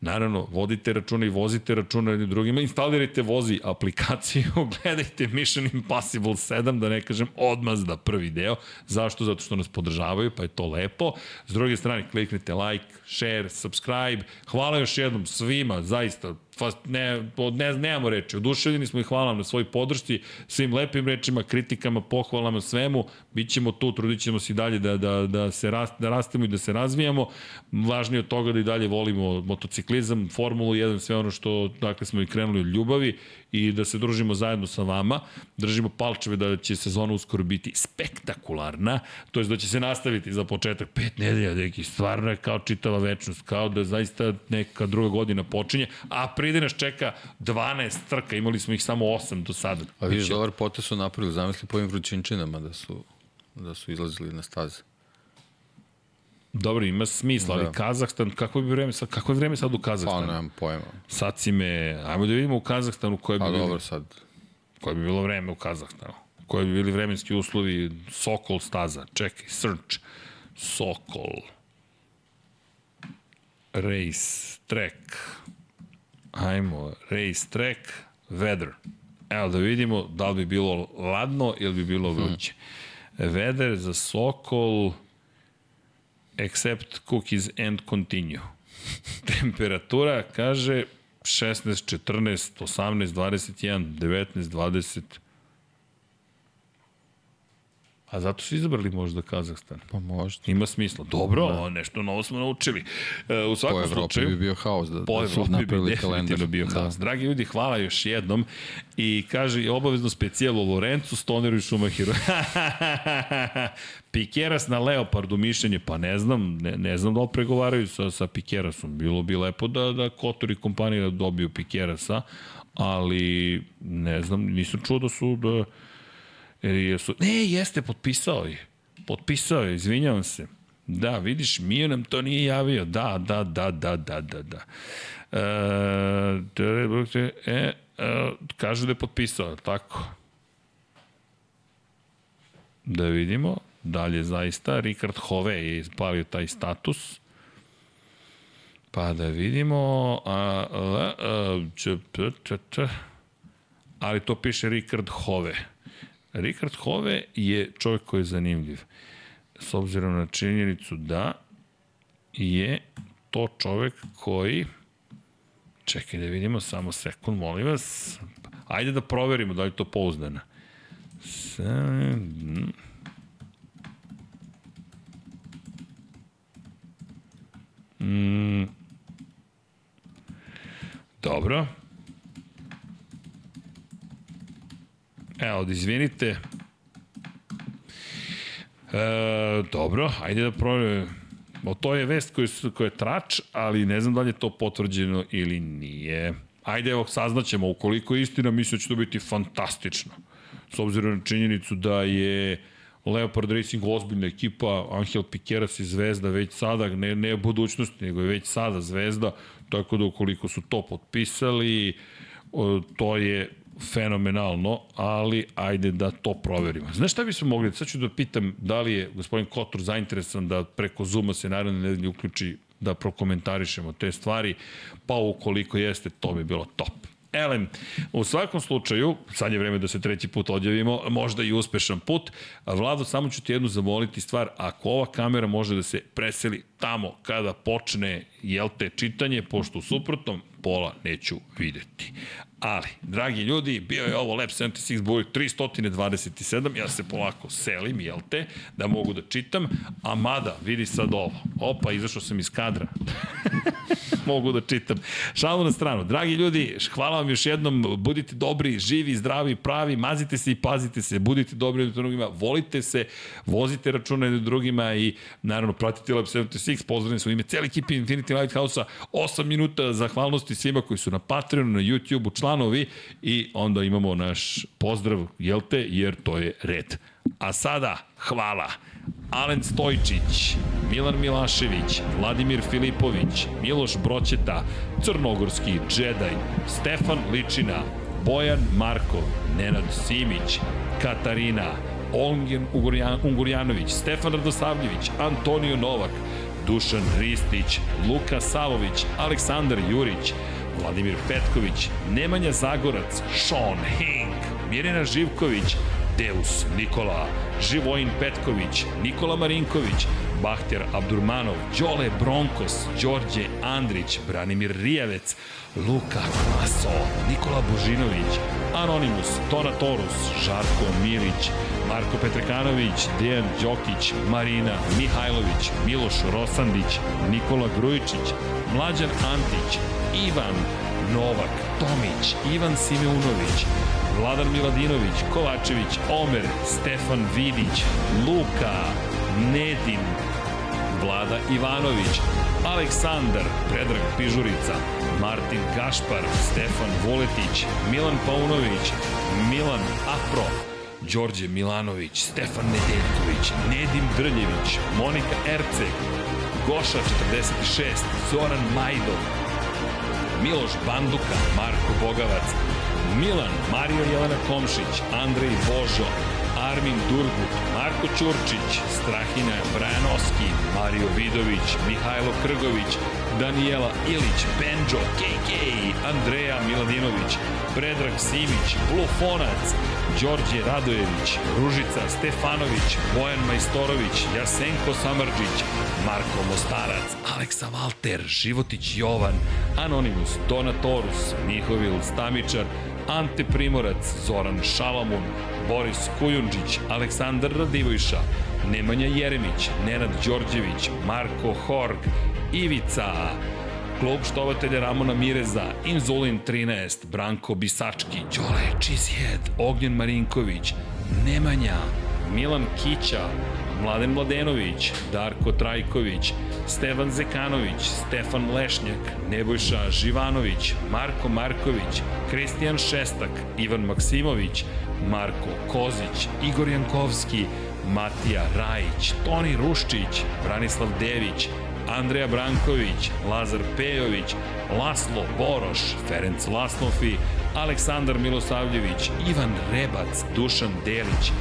Naravno, vodite računa i vozite računa jednim drugima, instalirajte vozi aplikaciju, gledajte Mission Impossible 7, da ne kažem odmazda prvi deo. Zašto? Zato što nas podržavaju, pa je to lepo. S druge strane, kliknite like, share, subscribe. Hvala još jednom svima, zaista, ne, ne, nemamo reči, oduševljeni smo i hvala na svoj podršci, svim lepim rečima, kritikama, pohvalama, svemu, bit ćemo tu, trudit ćemo se i dalje da, da, da, se rast, da rastemo i da se razvijamo, važnije od toga da i dalje volimo motociklizam, Formulu 1, sve ono što, dakle, smo i krenuli od ljubavi i da se družimo zajedno sa vama. Držimo palčeve da će sezona uskoro biti spektakularna, to je da će se nastaviti za početak pet nedelja, neki stvarno je kao čitava večnost, kao da zaista neka druga godina počinje, a pride nas čeka 12 trka, imali smo ih samo 8 do sada. A vidiš, dobar potes su napravili, zamisli po ovim vrućinčinama da su, da su izlazili na staze. Dobro, ima smisla, ali da. Kazahstan, kako bi vreme sad, kako je vreme sad u Kazahstanu? Pa, nemam pojma. Sad si me, ajmo da vidimo u Kazahstanu koje bi, pa, dobro, sad. koje bi bilo vreme u Kazahstanu. Koje bi bili vremenski uslovi Sokol staza. Čekaj, search. Sokol. Race track. Ajmo, race track, weather. Evo da vidimo da li bi bilo ladno ili bi bilo vruće. Hmm. Weather za Sokol except cookies and continue. Temperatura kaže 16, 14, 18, 21, 19, 20. A zato su izabrali možda Kazahstan. Pa možda. Ima smisla. Dobro, da. nešto novo smo naučili. E, u svakom po Evropi slučaju, bi bio haos da, po da su napravili kalendar. bio da. haos. Dragi ljudi, hvala još jednom. I kaže, obavezno specijalo Lorencu, Stoneru i Šumahiru. Pikeras na Leopardu mišljenje, pa ne znam, ne, ne znam da li pregovaraju sa, sa Pikerasom. Bilo bi lepo da, da Kotor i kompanija dobiju Pikerasa, ali ne znam, nisam čuo da su da Jer su, ne, jeste, potpisao je. Potpisao je, izvinjavam se. Da, vidiš, Mio nam to nije javio. Da, da, da, da, da, da, da. E, e, e, kažu da je potpisao, tako? Da vidimo, dalje zaista, Rikard Hove je ispalio taj status. Pa da vidimo, a, a, a, č, ali to piše Rikard Hove. Richard Hove je čovjek koji je zanimljiv. S obzirom na činjenicu da je to čovjek koji čekaj da vidimo samo sekund, molim vas. Ajde da proverimo da li je to pouzdano. Mm. Dobro. Evo, izvinite. E, dobro, ajde da proverim. O, to je vest koja je, koja je trač, ali ne znam da li je to potvrđeno ili nije. Ajde, evo, saznaćemo. Ukoliko je istina, mislim da će to biti fantastično. S obzirom na činjenicu da je Leopard Racing ozbiljna ekipa, Angel Piqueras je zvezda već sada, ne, ne u budućnosti, nego je već sada zvezda, tako da ukoliko su to potpisali, to je fenomenalno, ali ajde da to proverimo. Znaš šta bismo mogli? Sad ću da pitam da li je gospodin Kotor zainteresan da preko Zuma se naravno nedelje uključi da prokomentarišemo te stvari, pa ukoliko jeste, to bi bilo top. Elem, u svakom slučaju, sad je vreme da se treći put odjavimo, možda i uspešan put. Vlado, samo ću ti jednu zamoliti stvar, ako ova kamera može da se preseli tamo kada počne, jel te, čitanje, pošto u suprotnom pola neću videti. Ali, dragi ljudi, bio je ovo Lab 76 Boy 327, ja se polako selim, jel te, da mogu da čitam, a mada, vidi sad ovo, opa, izašao sam iz kadra. mogu da čitam. Šalu na stranu. Dragi ljudi, hvala vam još jednom, budite dobri, živi, zdravi, pravi, mazite se i pazite se, budite dobri jednim drugima, volite se, vozite računa jednim drugima i naravno pratite Lab 76, pozdravljam se u ime cijeli ekipi Infinity Lighthouse-a, 8 minuta zahvalnosti svima koji su na Patreonu, na YouTube-u, članovi i onda imamo naš pozdrav, jel te, jer to je red. A sada, hvala. Alen Stojčić, Milan Milašević, Vladimir Filipović, Miloš Broćeta, Crnogorski džedaj, Stefan Ličina, Bojan Markov, Nenad Simić, Katarina, Ongen Ungurjan, Ungurjanović, Stefan Radosavljević, Antonio Novak, Dušan Ristić, Luka Savović, Aleksandar Jurić, Vladimir Petković, Nemanja Zagorac, Sean Hink, Mirjana Živković, Deus Nikola, Živojin Petković, Nikola Marinković, Bahter Abdurmanov, Đole Bronkos, Đorđe Andrić, Branimir Rijavec, Luka Klaso, Nikola Božinović, Anonimus, Tona Torus, Žarko Milić, Marko Petrekanović, Dejan Đokić, Marina Mihajlović, Miloš Rosandić, Nikola Grujičić, Mlađan Antić, Ivan Novak, Tomić, Ivan Simeunović, Vladan Miladinović, Kovačević, Omer, Stefan Vidić, Luka, Nedim, Vlada Ivanović, Aleksandar, Predrag Pižurica, Martin Gašpar, Stefan Vuletić, Milan Paunović, Milan Apro, Đorđe Milanović, Stefan Nedeljković, Nedim Drljević, Monika Erceg, Goša 46, Zoran Majdov, Miloš Banduka, Marko Bogavac, Milan, Mario Jelena Komšić, Andrej Božo, Armin Durgut, Marko Ćurčić, Strahina Brajanoski, Mario Vidović, Mihajlo Krgović, Danijela Ilić, Benjo, KK, Andreja Miladinović, Predrag Simić, Blufonac, Đorđe Radojević, Ružica Stefanović, Bojan Majstorović, Jasenko Samarđić, Marko Mostarac, Aleksa Valter, Životić Jovan, Anonimus, Donatorus, Mihovil Stamičar, Ante Primorac, Zoran Šalamun, Boris Kujundžić, Aleksandar Radivojša, Nemanja Jeremić, Nenad Đorđević, Marko Horg, Ivica, Klub štovatelja Ramona Mireza, Inzulin 13, Branko Bisački, Đole Čizjed, Ognjen Marinković, Nemanja, Milan Kića, Mladen Mladenović, Darko Trajković, Stevan Zekanović, Stefan Lešnjak, Nebojša Živanović, Marko Marković, Kristijan Šestak, Ivan Maksimović, Marko Kozić, Igor Jankovski, Matija Rajić, Toni Ruščić, Branislav Dević, Andreja Branković, Lazar Pejović, Laslo Boroš, Ferenc Laslofi, Aleksandar Milosavljević, Ivan Rebac, Dušan Delić,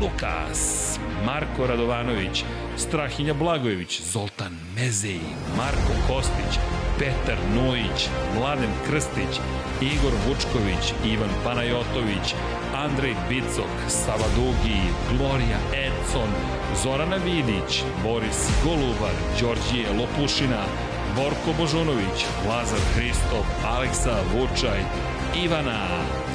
Lukas, Marko Radovanović, Strahinja Blagojević, Zoltan Mezeji, Marko Kostić, Petar Nojić, Mladen Krstić, Igor Vučković, Ivan Panajotović, Andrej Bicok, Sava Dugi, Gloria Edson, Zorana Vidić, Boris Golubar, Đorđije Lopušina, Borko Božunović, Lazar Hristov, Aleksa Vučaj, Ivana,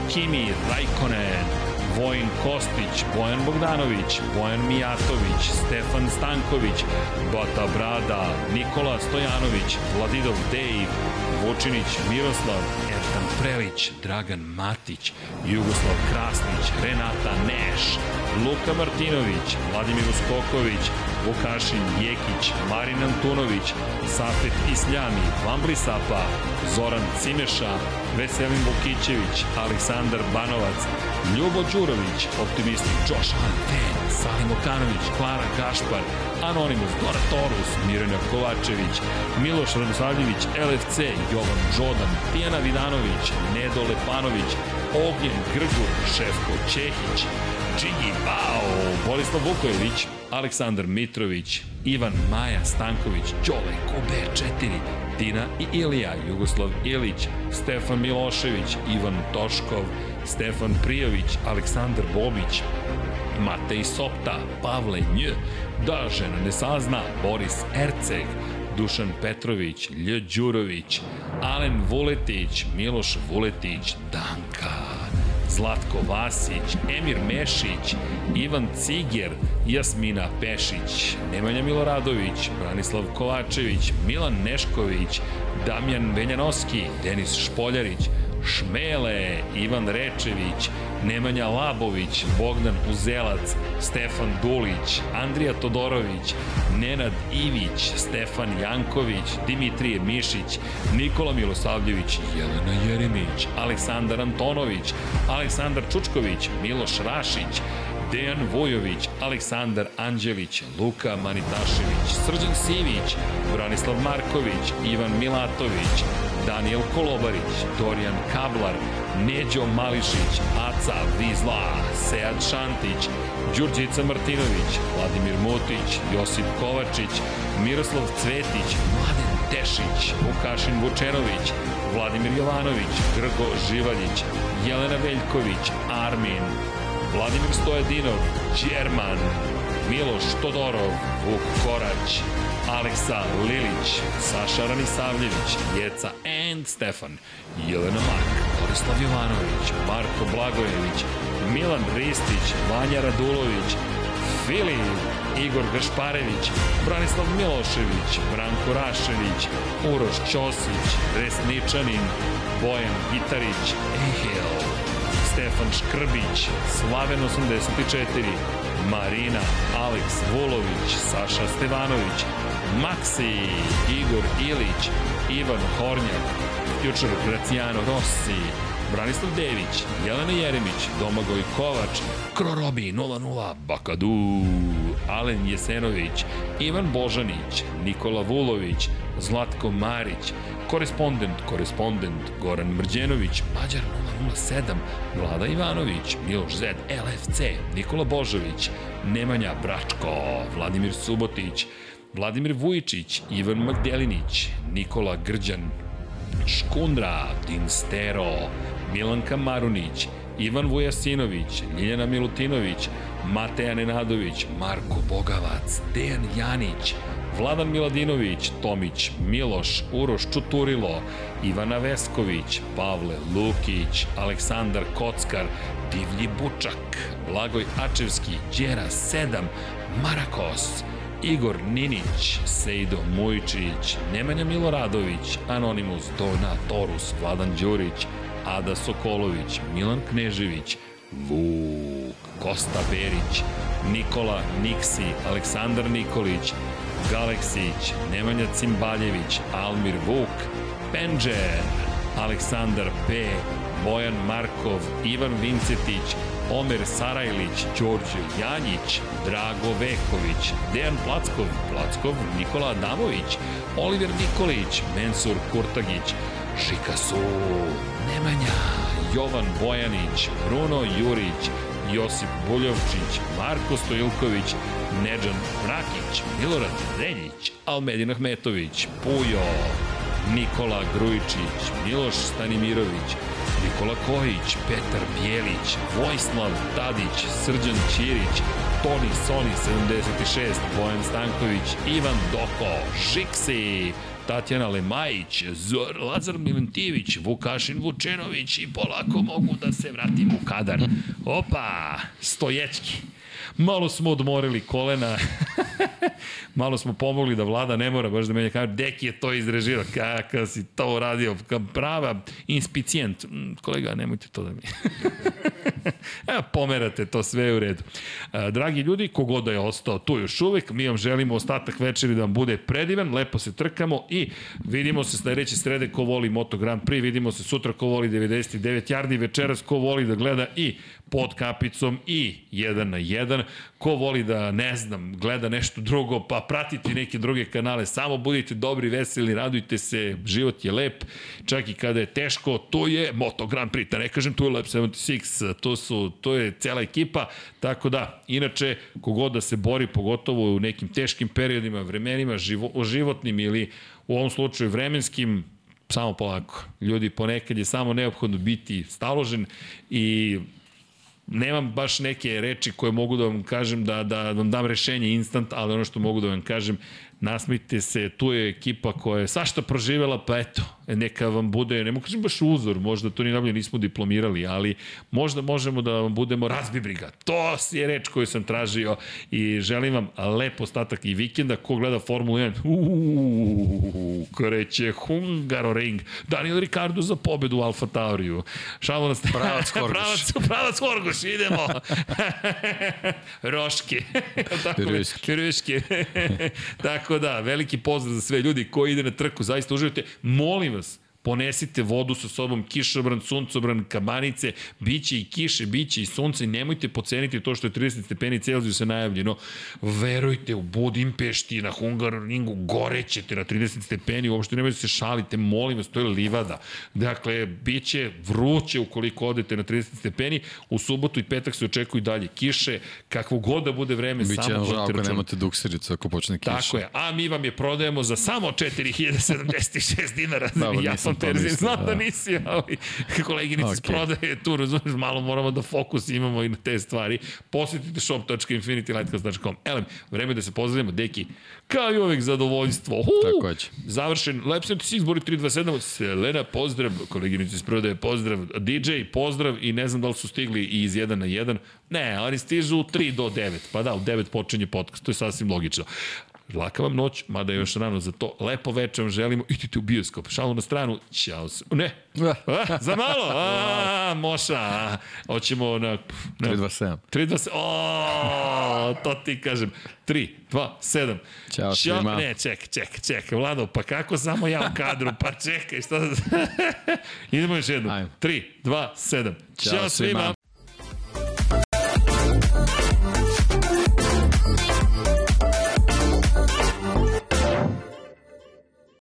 Kimi Rajkonen, Vojin Kostić, Bojan Bogdanović, Bojan Mijatović, Stefan Stanković, Bata Brada, Nikola Stojanović, Vladidov Dejv, Vučinić Miroslav, Ertan Prelić, Dragan Matić, Jugoslav Krasnić, Renata Neš, Luka Martinović, Vladimir Uskoković, Vukašin Jekić, Marin Antunović, Safet Isljami, Vambli Sapa, Zoran Cimeša, Veselin Vukićević, Aleksandar Banovac, Ljubo Đurović, Optimistik Josh Anten, Salim Okanović, Klara Gašpar, Anonimus, Dora Torus, Mirjana Kovačević, Miloš Radosavljević, LFC, Jovan Đodan, Tijana Vidanović, Nedo Lepanović, Ognjen Grgur, Šefko Čehić, Džigi Bao, Borislav Vukojević, Aleksandar Mitrović, Ivan Maja Stanković, Đole Kobe 4, Tina i Ilija, Jugoslav Ilić, Stefan Milošević, Ivan Toškov, Stefan Prijović, Aleksandar Bobić, Matej Sopta, Pavle Nj, Da žena ne sazna, Boris Erceg, Dušan Petrović, Lj. Đurović, Alen Vuletić, Miloš Vuletić, Danka, Zlatko Vasić, Emir Mešić, Ivan Ciger, Jasmina Pešić, Nemanja Miloradović, Branislav Kovačević, Milan Nešković, Damjan Venjanovski, Denis Špoljarić, Šmele, Ivan Rečević, Nemanja Labović, Bogdan Uzelac, Stefan Dulić, Andrija Todorović, Nenad Ivić, Stefan Janković, Dimitrije Mišić, Nikola Milosavljević, Jelena Jeremić, Aleksandar Antonović, Aleksandar Čučković, Miloš Rašić, Dejan Vojović, Aleksandar Anđelić, Luka Manitašević, Srđan Sivić, Branislav Marković, Ivan Milatović, Daniel Kolobarić, Dorijan Kablar, Neđo Mališić, Aca Vizla, Sead Šantić, Đurđica Martinović, Vladimir Mutić, Josip Kovačić, Miroslav Cvetić, Mladen Tešić, Vukašin Vučenović, Vladimir Jovanović, Grgo Živaljić, Jelena Veljković, Armin, Vladimir Stojadinov, Đerman, Miloš Todorov, Vuk Korać, Aleksa Lilić, Saša Ranisavljević, Jeca and Stefan, Jelena Mark, Borislav Jovanović, Marko Blagojević, Milan Ristić, Vanja Radulović, Filip, Igor Gašparević, Branislav Milošević, Branko Rašević, Uroš Ćosić, Resničanin, Bojan Gitarić, Ehel, Stefan Škrbić, Slaven 84, Marina, Aleks Vulović, Saša Stevanović, Maksi, Igor Ilić, Ivan Hornjak, Jučer Graciano Rossi, Branislav Dević, Jelena Jeremić, Domagoj Kovač, Krorobi 00, Bakadu, Alen Jesenović, Ivan Božanić, Nikola Vulović, Zlatko Marić, korespondent, korespondent, Goran Mrđenović, Mađar 007, Vlada Ivanović, Miloš Zed, LFC, Nikola Božović, Nemanja Bračko, Vladimir Subotić, Vladimir Vujičić, Ivan Magdelinić, Nikola Grđan, Škundra, Dinstero, Milanka Marunić, Ivan Vujasinović, Ljiljana Milutinović, Mateja Nenadović, Marko Bogavac, Dejan Janić, Vladan Miladinović, Tomić, Miloš, Uroš Čuturilo, Ivana Vesković, Pavle Lukić, Aleksandar Kockar, Divlji Bučak, Blagoj Ačevski, Đera 7, Marakos, Igor Ninić, Sejdo Mujičić, Nemanja Miloradović, Anonimus Dona Torus, Vladan Đurić, Ada Sokolović, Milan Knežević, Vuk, Kosta Berić, Nikola Niksi, Aleksandar Nikolić, Galeksić, Nemanja Cimbaljević, Almir Vuk, Penđer, Aleksandar P, Bojan Markov, Ivan Vincetić, Omer Sarajlić, Đorđe Janjić, Drago Veković, Dejan Plackov, Plackov, Nikola Adamović, Oliver Nikolić, Mensur Kurtagić, Žika Su, Nemanja, Jovan Bojanić, Bruno Jurić, Josip Buljovčić, Marko Stojilković, Neđan Rakić, Milorad Reljić, Almedin Ahmetović, Pujo, Nikola Grujičić, Miloš Stanimirović, Nikola Kojić, Petar Bjelić, Vojislav Tadić, Srđan Ćirić, Toni Soni 76, Bojan Stanković, Ivan Doko, Žiksi, Tatjana Lemajić, Zor, Lazar Milentijević, Vukašin Vučenović i polako mogu da se vratim u kadar. Opa, stoječki. Malo smo odmorili kolena, malo smo pomogli da vlada ne mora baš da menja kameru. Deki je to izrežirao, kakav si to uradio, prava inspicijent. Mm, kolega, nemojte to da mi... Evo, pomerate, to sve u redu. Dragi ljudi, kogod da je ostao tu još uvek, mi vam želimo ostatak večeri da vam bude predivan, lepo se trkamo i vidimo se sledeće srede ko voli Moto Grand Prix, vidimo se sutra ko voli 99 yardi, večeras ko voli da gleda i pod kapicom i 1 na 1. Ko voli da, ne znam, gleda nešto drugo, pa pratiti neke druge kanale, samo budite dobri, veseli, radujte se, život je lep, čak i kada je teško, to je Moto Grand Prix, da ne kažem tu je Lab 76, tu tu su, to je cela ekipa, tako da, inače, kogod da se bori, pogotovo u nekim teškim periodima, vremenima, živo, životnim ili u ovom slučaju vremenskim, samo polako. Ljudi, ponekad je samo neophodno biti staložen i nemam baš neke reči koje mogu da vam kažem da, da vam dam rešenje instant, ali ono što mogu da vam kažem, nasmite se, tu je ekipa koja je svašta proživela, pa eto, neka vam bude, ne mogu kažem baš uzor, možda to ni najbolje nismo diplomirali, ali možda možemo da vam budemo razbibriga. To je reč koju sam tražio i želim vam lep ostatak i vikenda. Ko gleda Formulu 1, uuuu, kreće Hungaroring. Daniel Ricardo za pobedu u Alfa Tauriju. Šalo nas... Pravac Horgoš. pravac, pravac Horgoš, idemo. Roške. Piruške. Piruške. Tako da, veliki pozdrav za sve ljudi koji ide na trku, zaista uživajte. Molim vas, ponesite vodu sa sobom, kišobran, suncobran, kabanice, biće i kiše, biće i sunce, nemojte poceniti to što je 30 stepeni Celzijusa najavljeno. Verujte, u Budimpešti, na Hungaroringu, gorećete na 30 stepeni, uopšte nemojte se šalite, molim vas, to je livada. Dakle, biće vruće ukoliko odete na 30 stepeni, u subotu i petak se očekuju dalje kiše, kakvo god da bude vreme, Biće samo vodite ako nemate duksericu ako počne kiša. Tako je, a mi vam je prodajemo za samo 4076 dinara. Ja nisam sam terzin, znam da da. nisi, ali koleginici okay. Ok. prodaje tu, razumeš, malo moramo da fokus imamo i na te stvari. Posjetite shop.infinitylighthouse.com. Elem, vreme da se pozdravimo, deki, kao i uvek zadovoljstvo. Tako će. Završen, Lab 76, Bori 327, Selena, pozdrav, koleginici iz prodaje, pozdrav, DJ, pozdrav i ne znam da li su stigli i iz 1 na 1. Ne, oni stižu u 3 do 9, pa da, u 9 počinje podcast, to je sasvim logično. Laka vam noć, mada je još rano za to. Lepo večer vam želimo. Idite u bioskop. Šalu na stranu. Ćao se. Ne. A, za malo. A, moša. Hoćemo na... na 327. 3, 2, 7. O, to ti kažem. 3, 2, 7. Ćao svima. Ne, ček, ček, ček. Vlado, pa kako samo ja u kadru? Pa čekaj, šta... Idemo još jednom. Ajmo. 3, 2, 7. Ćao Ćao svima. svima.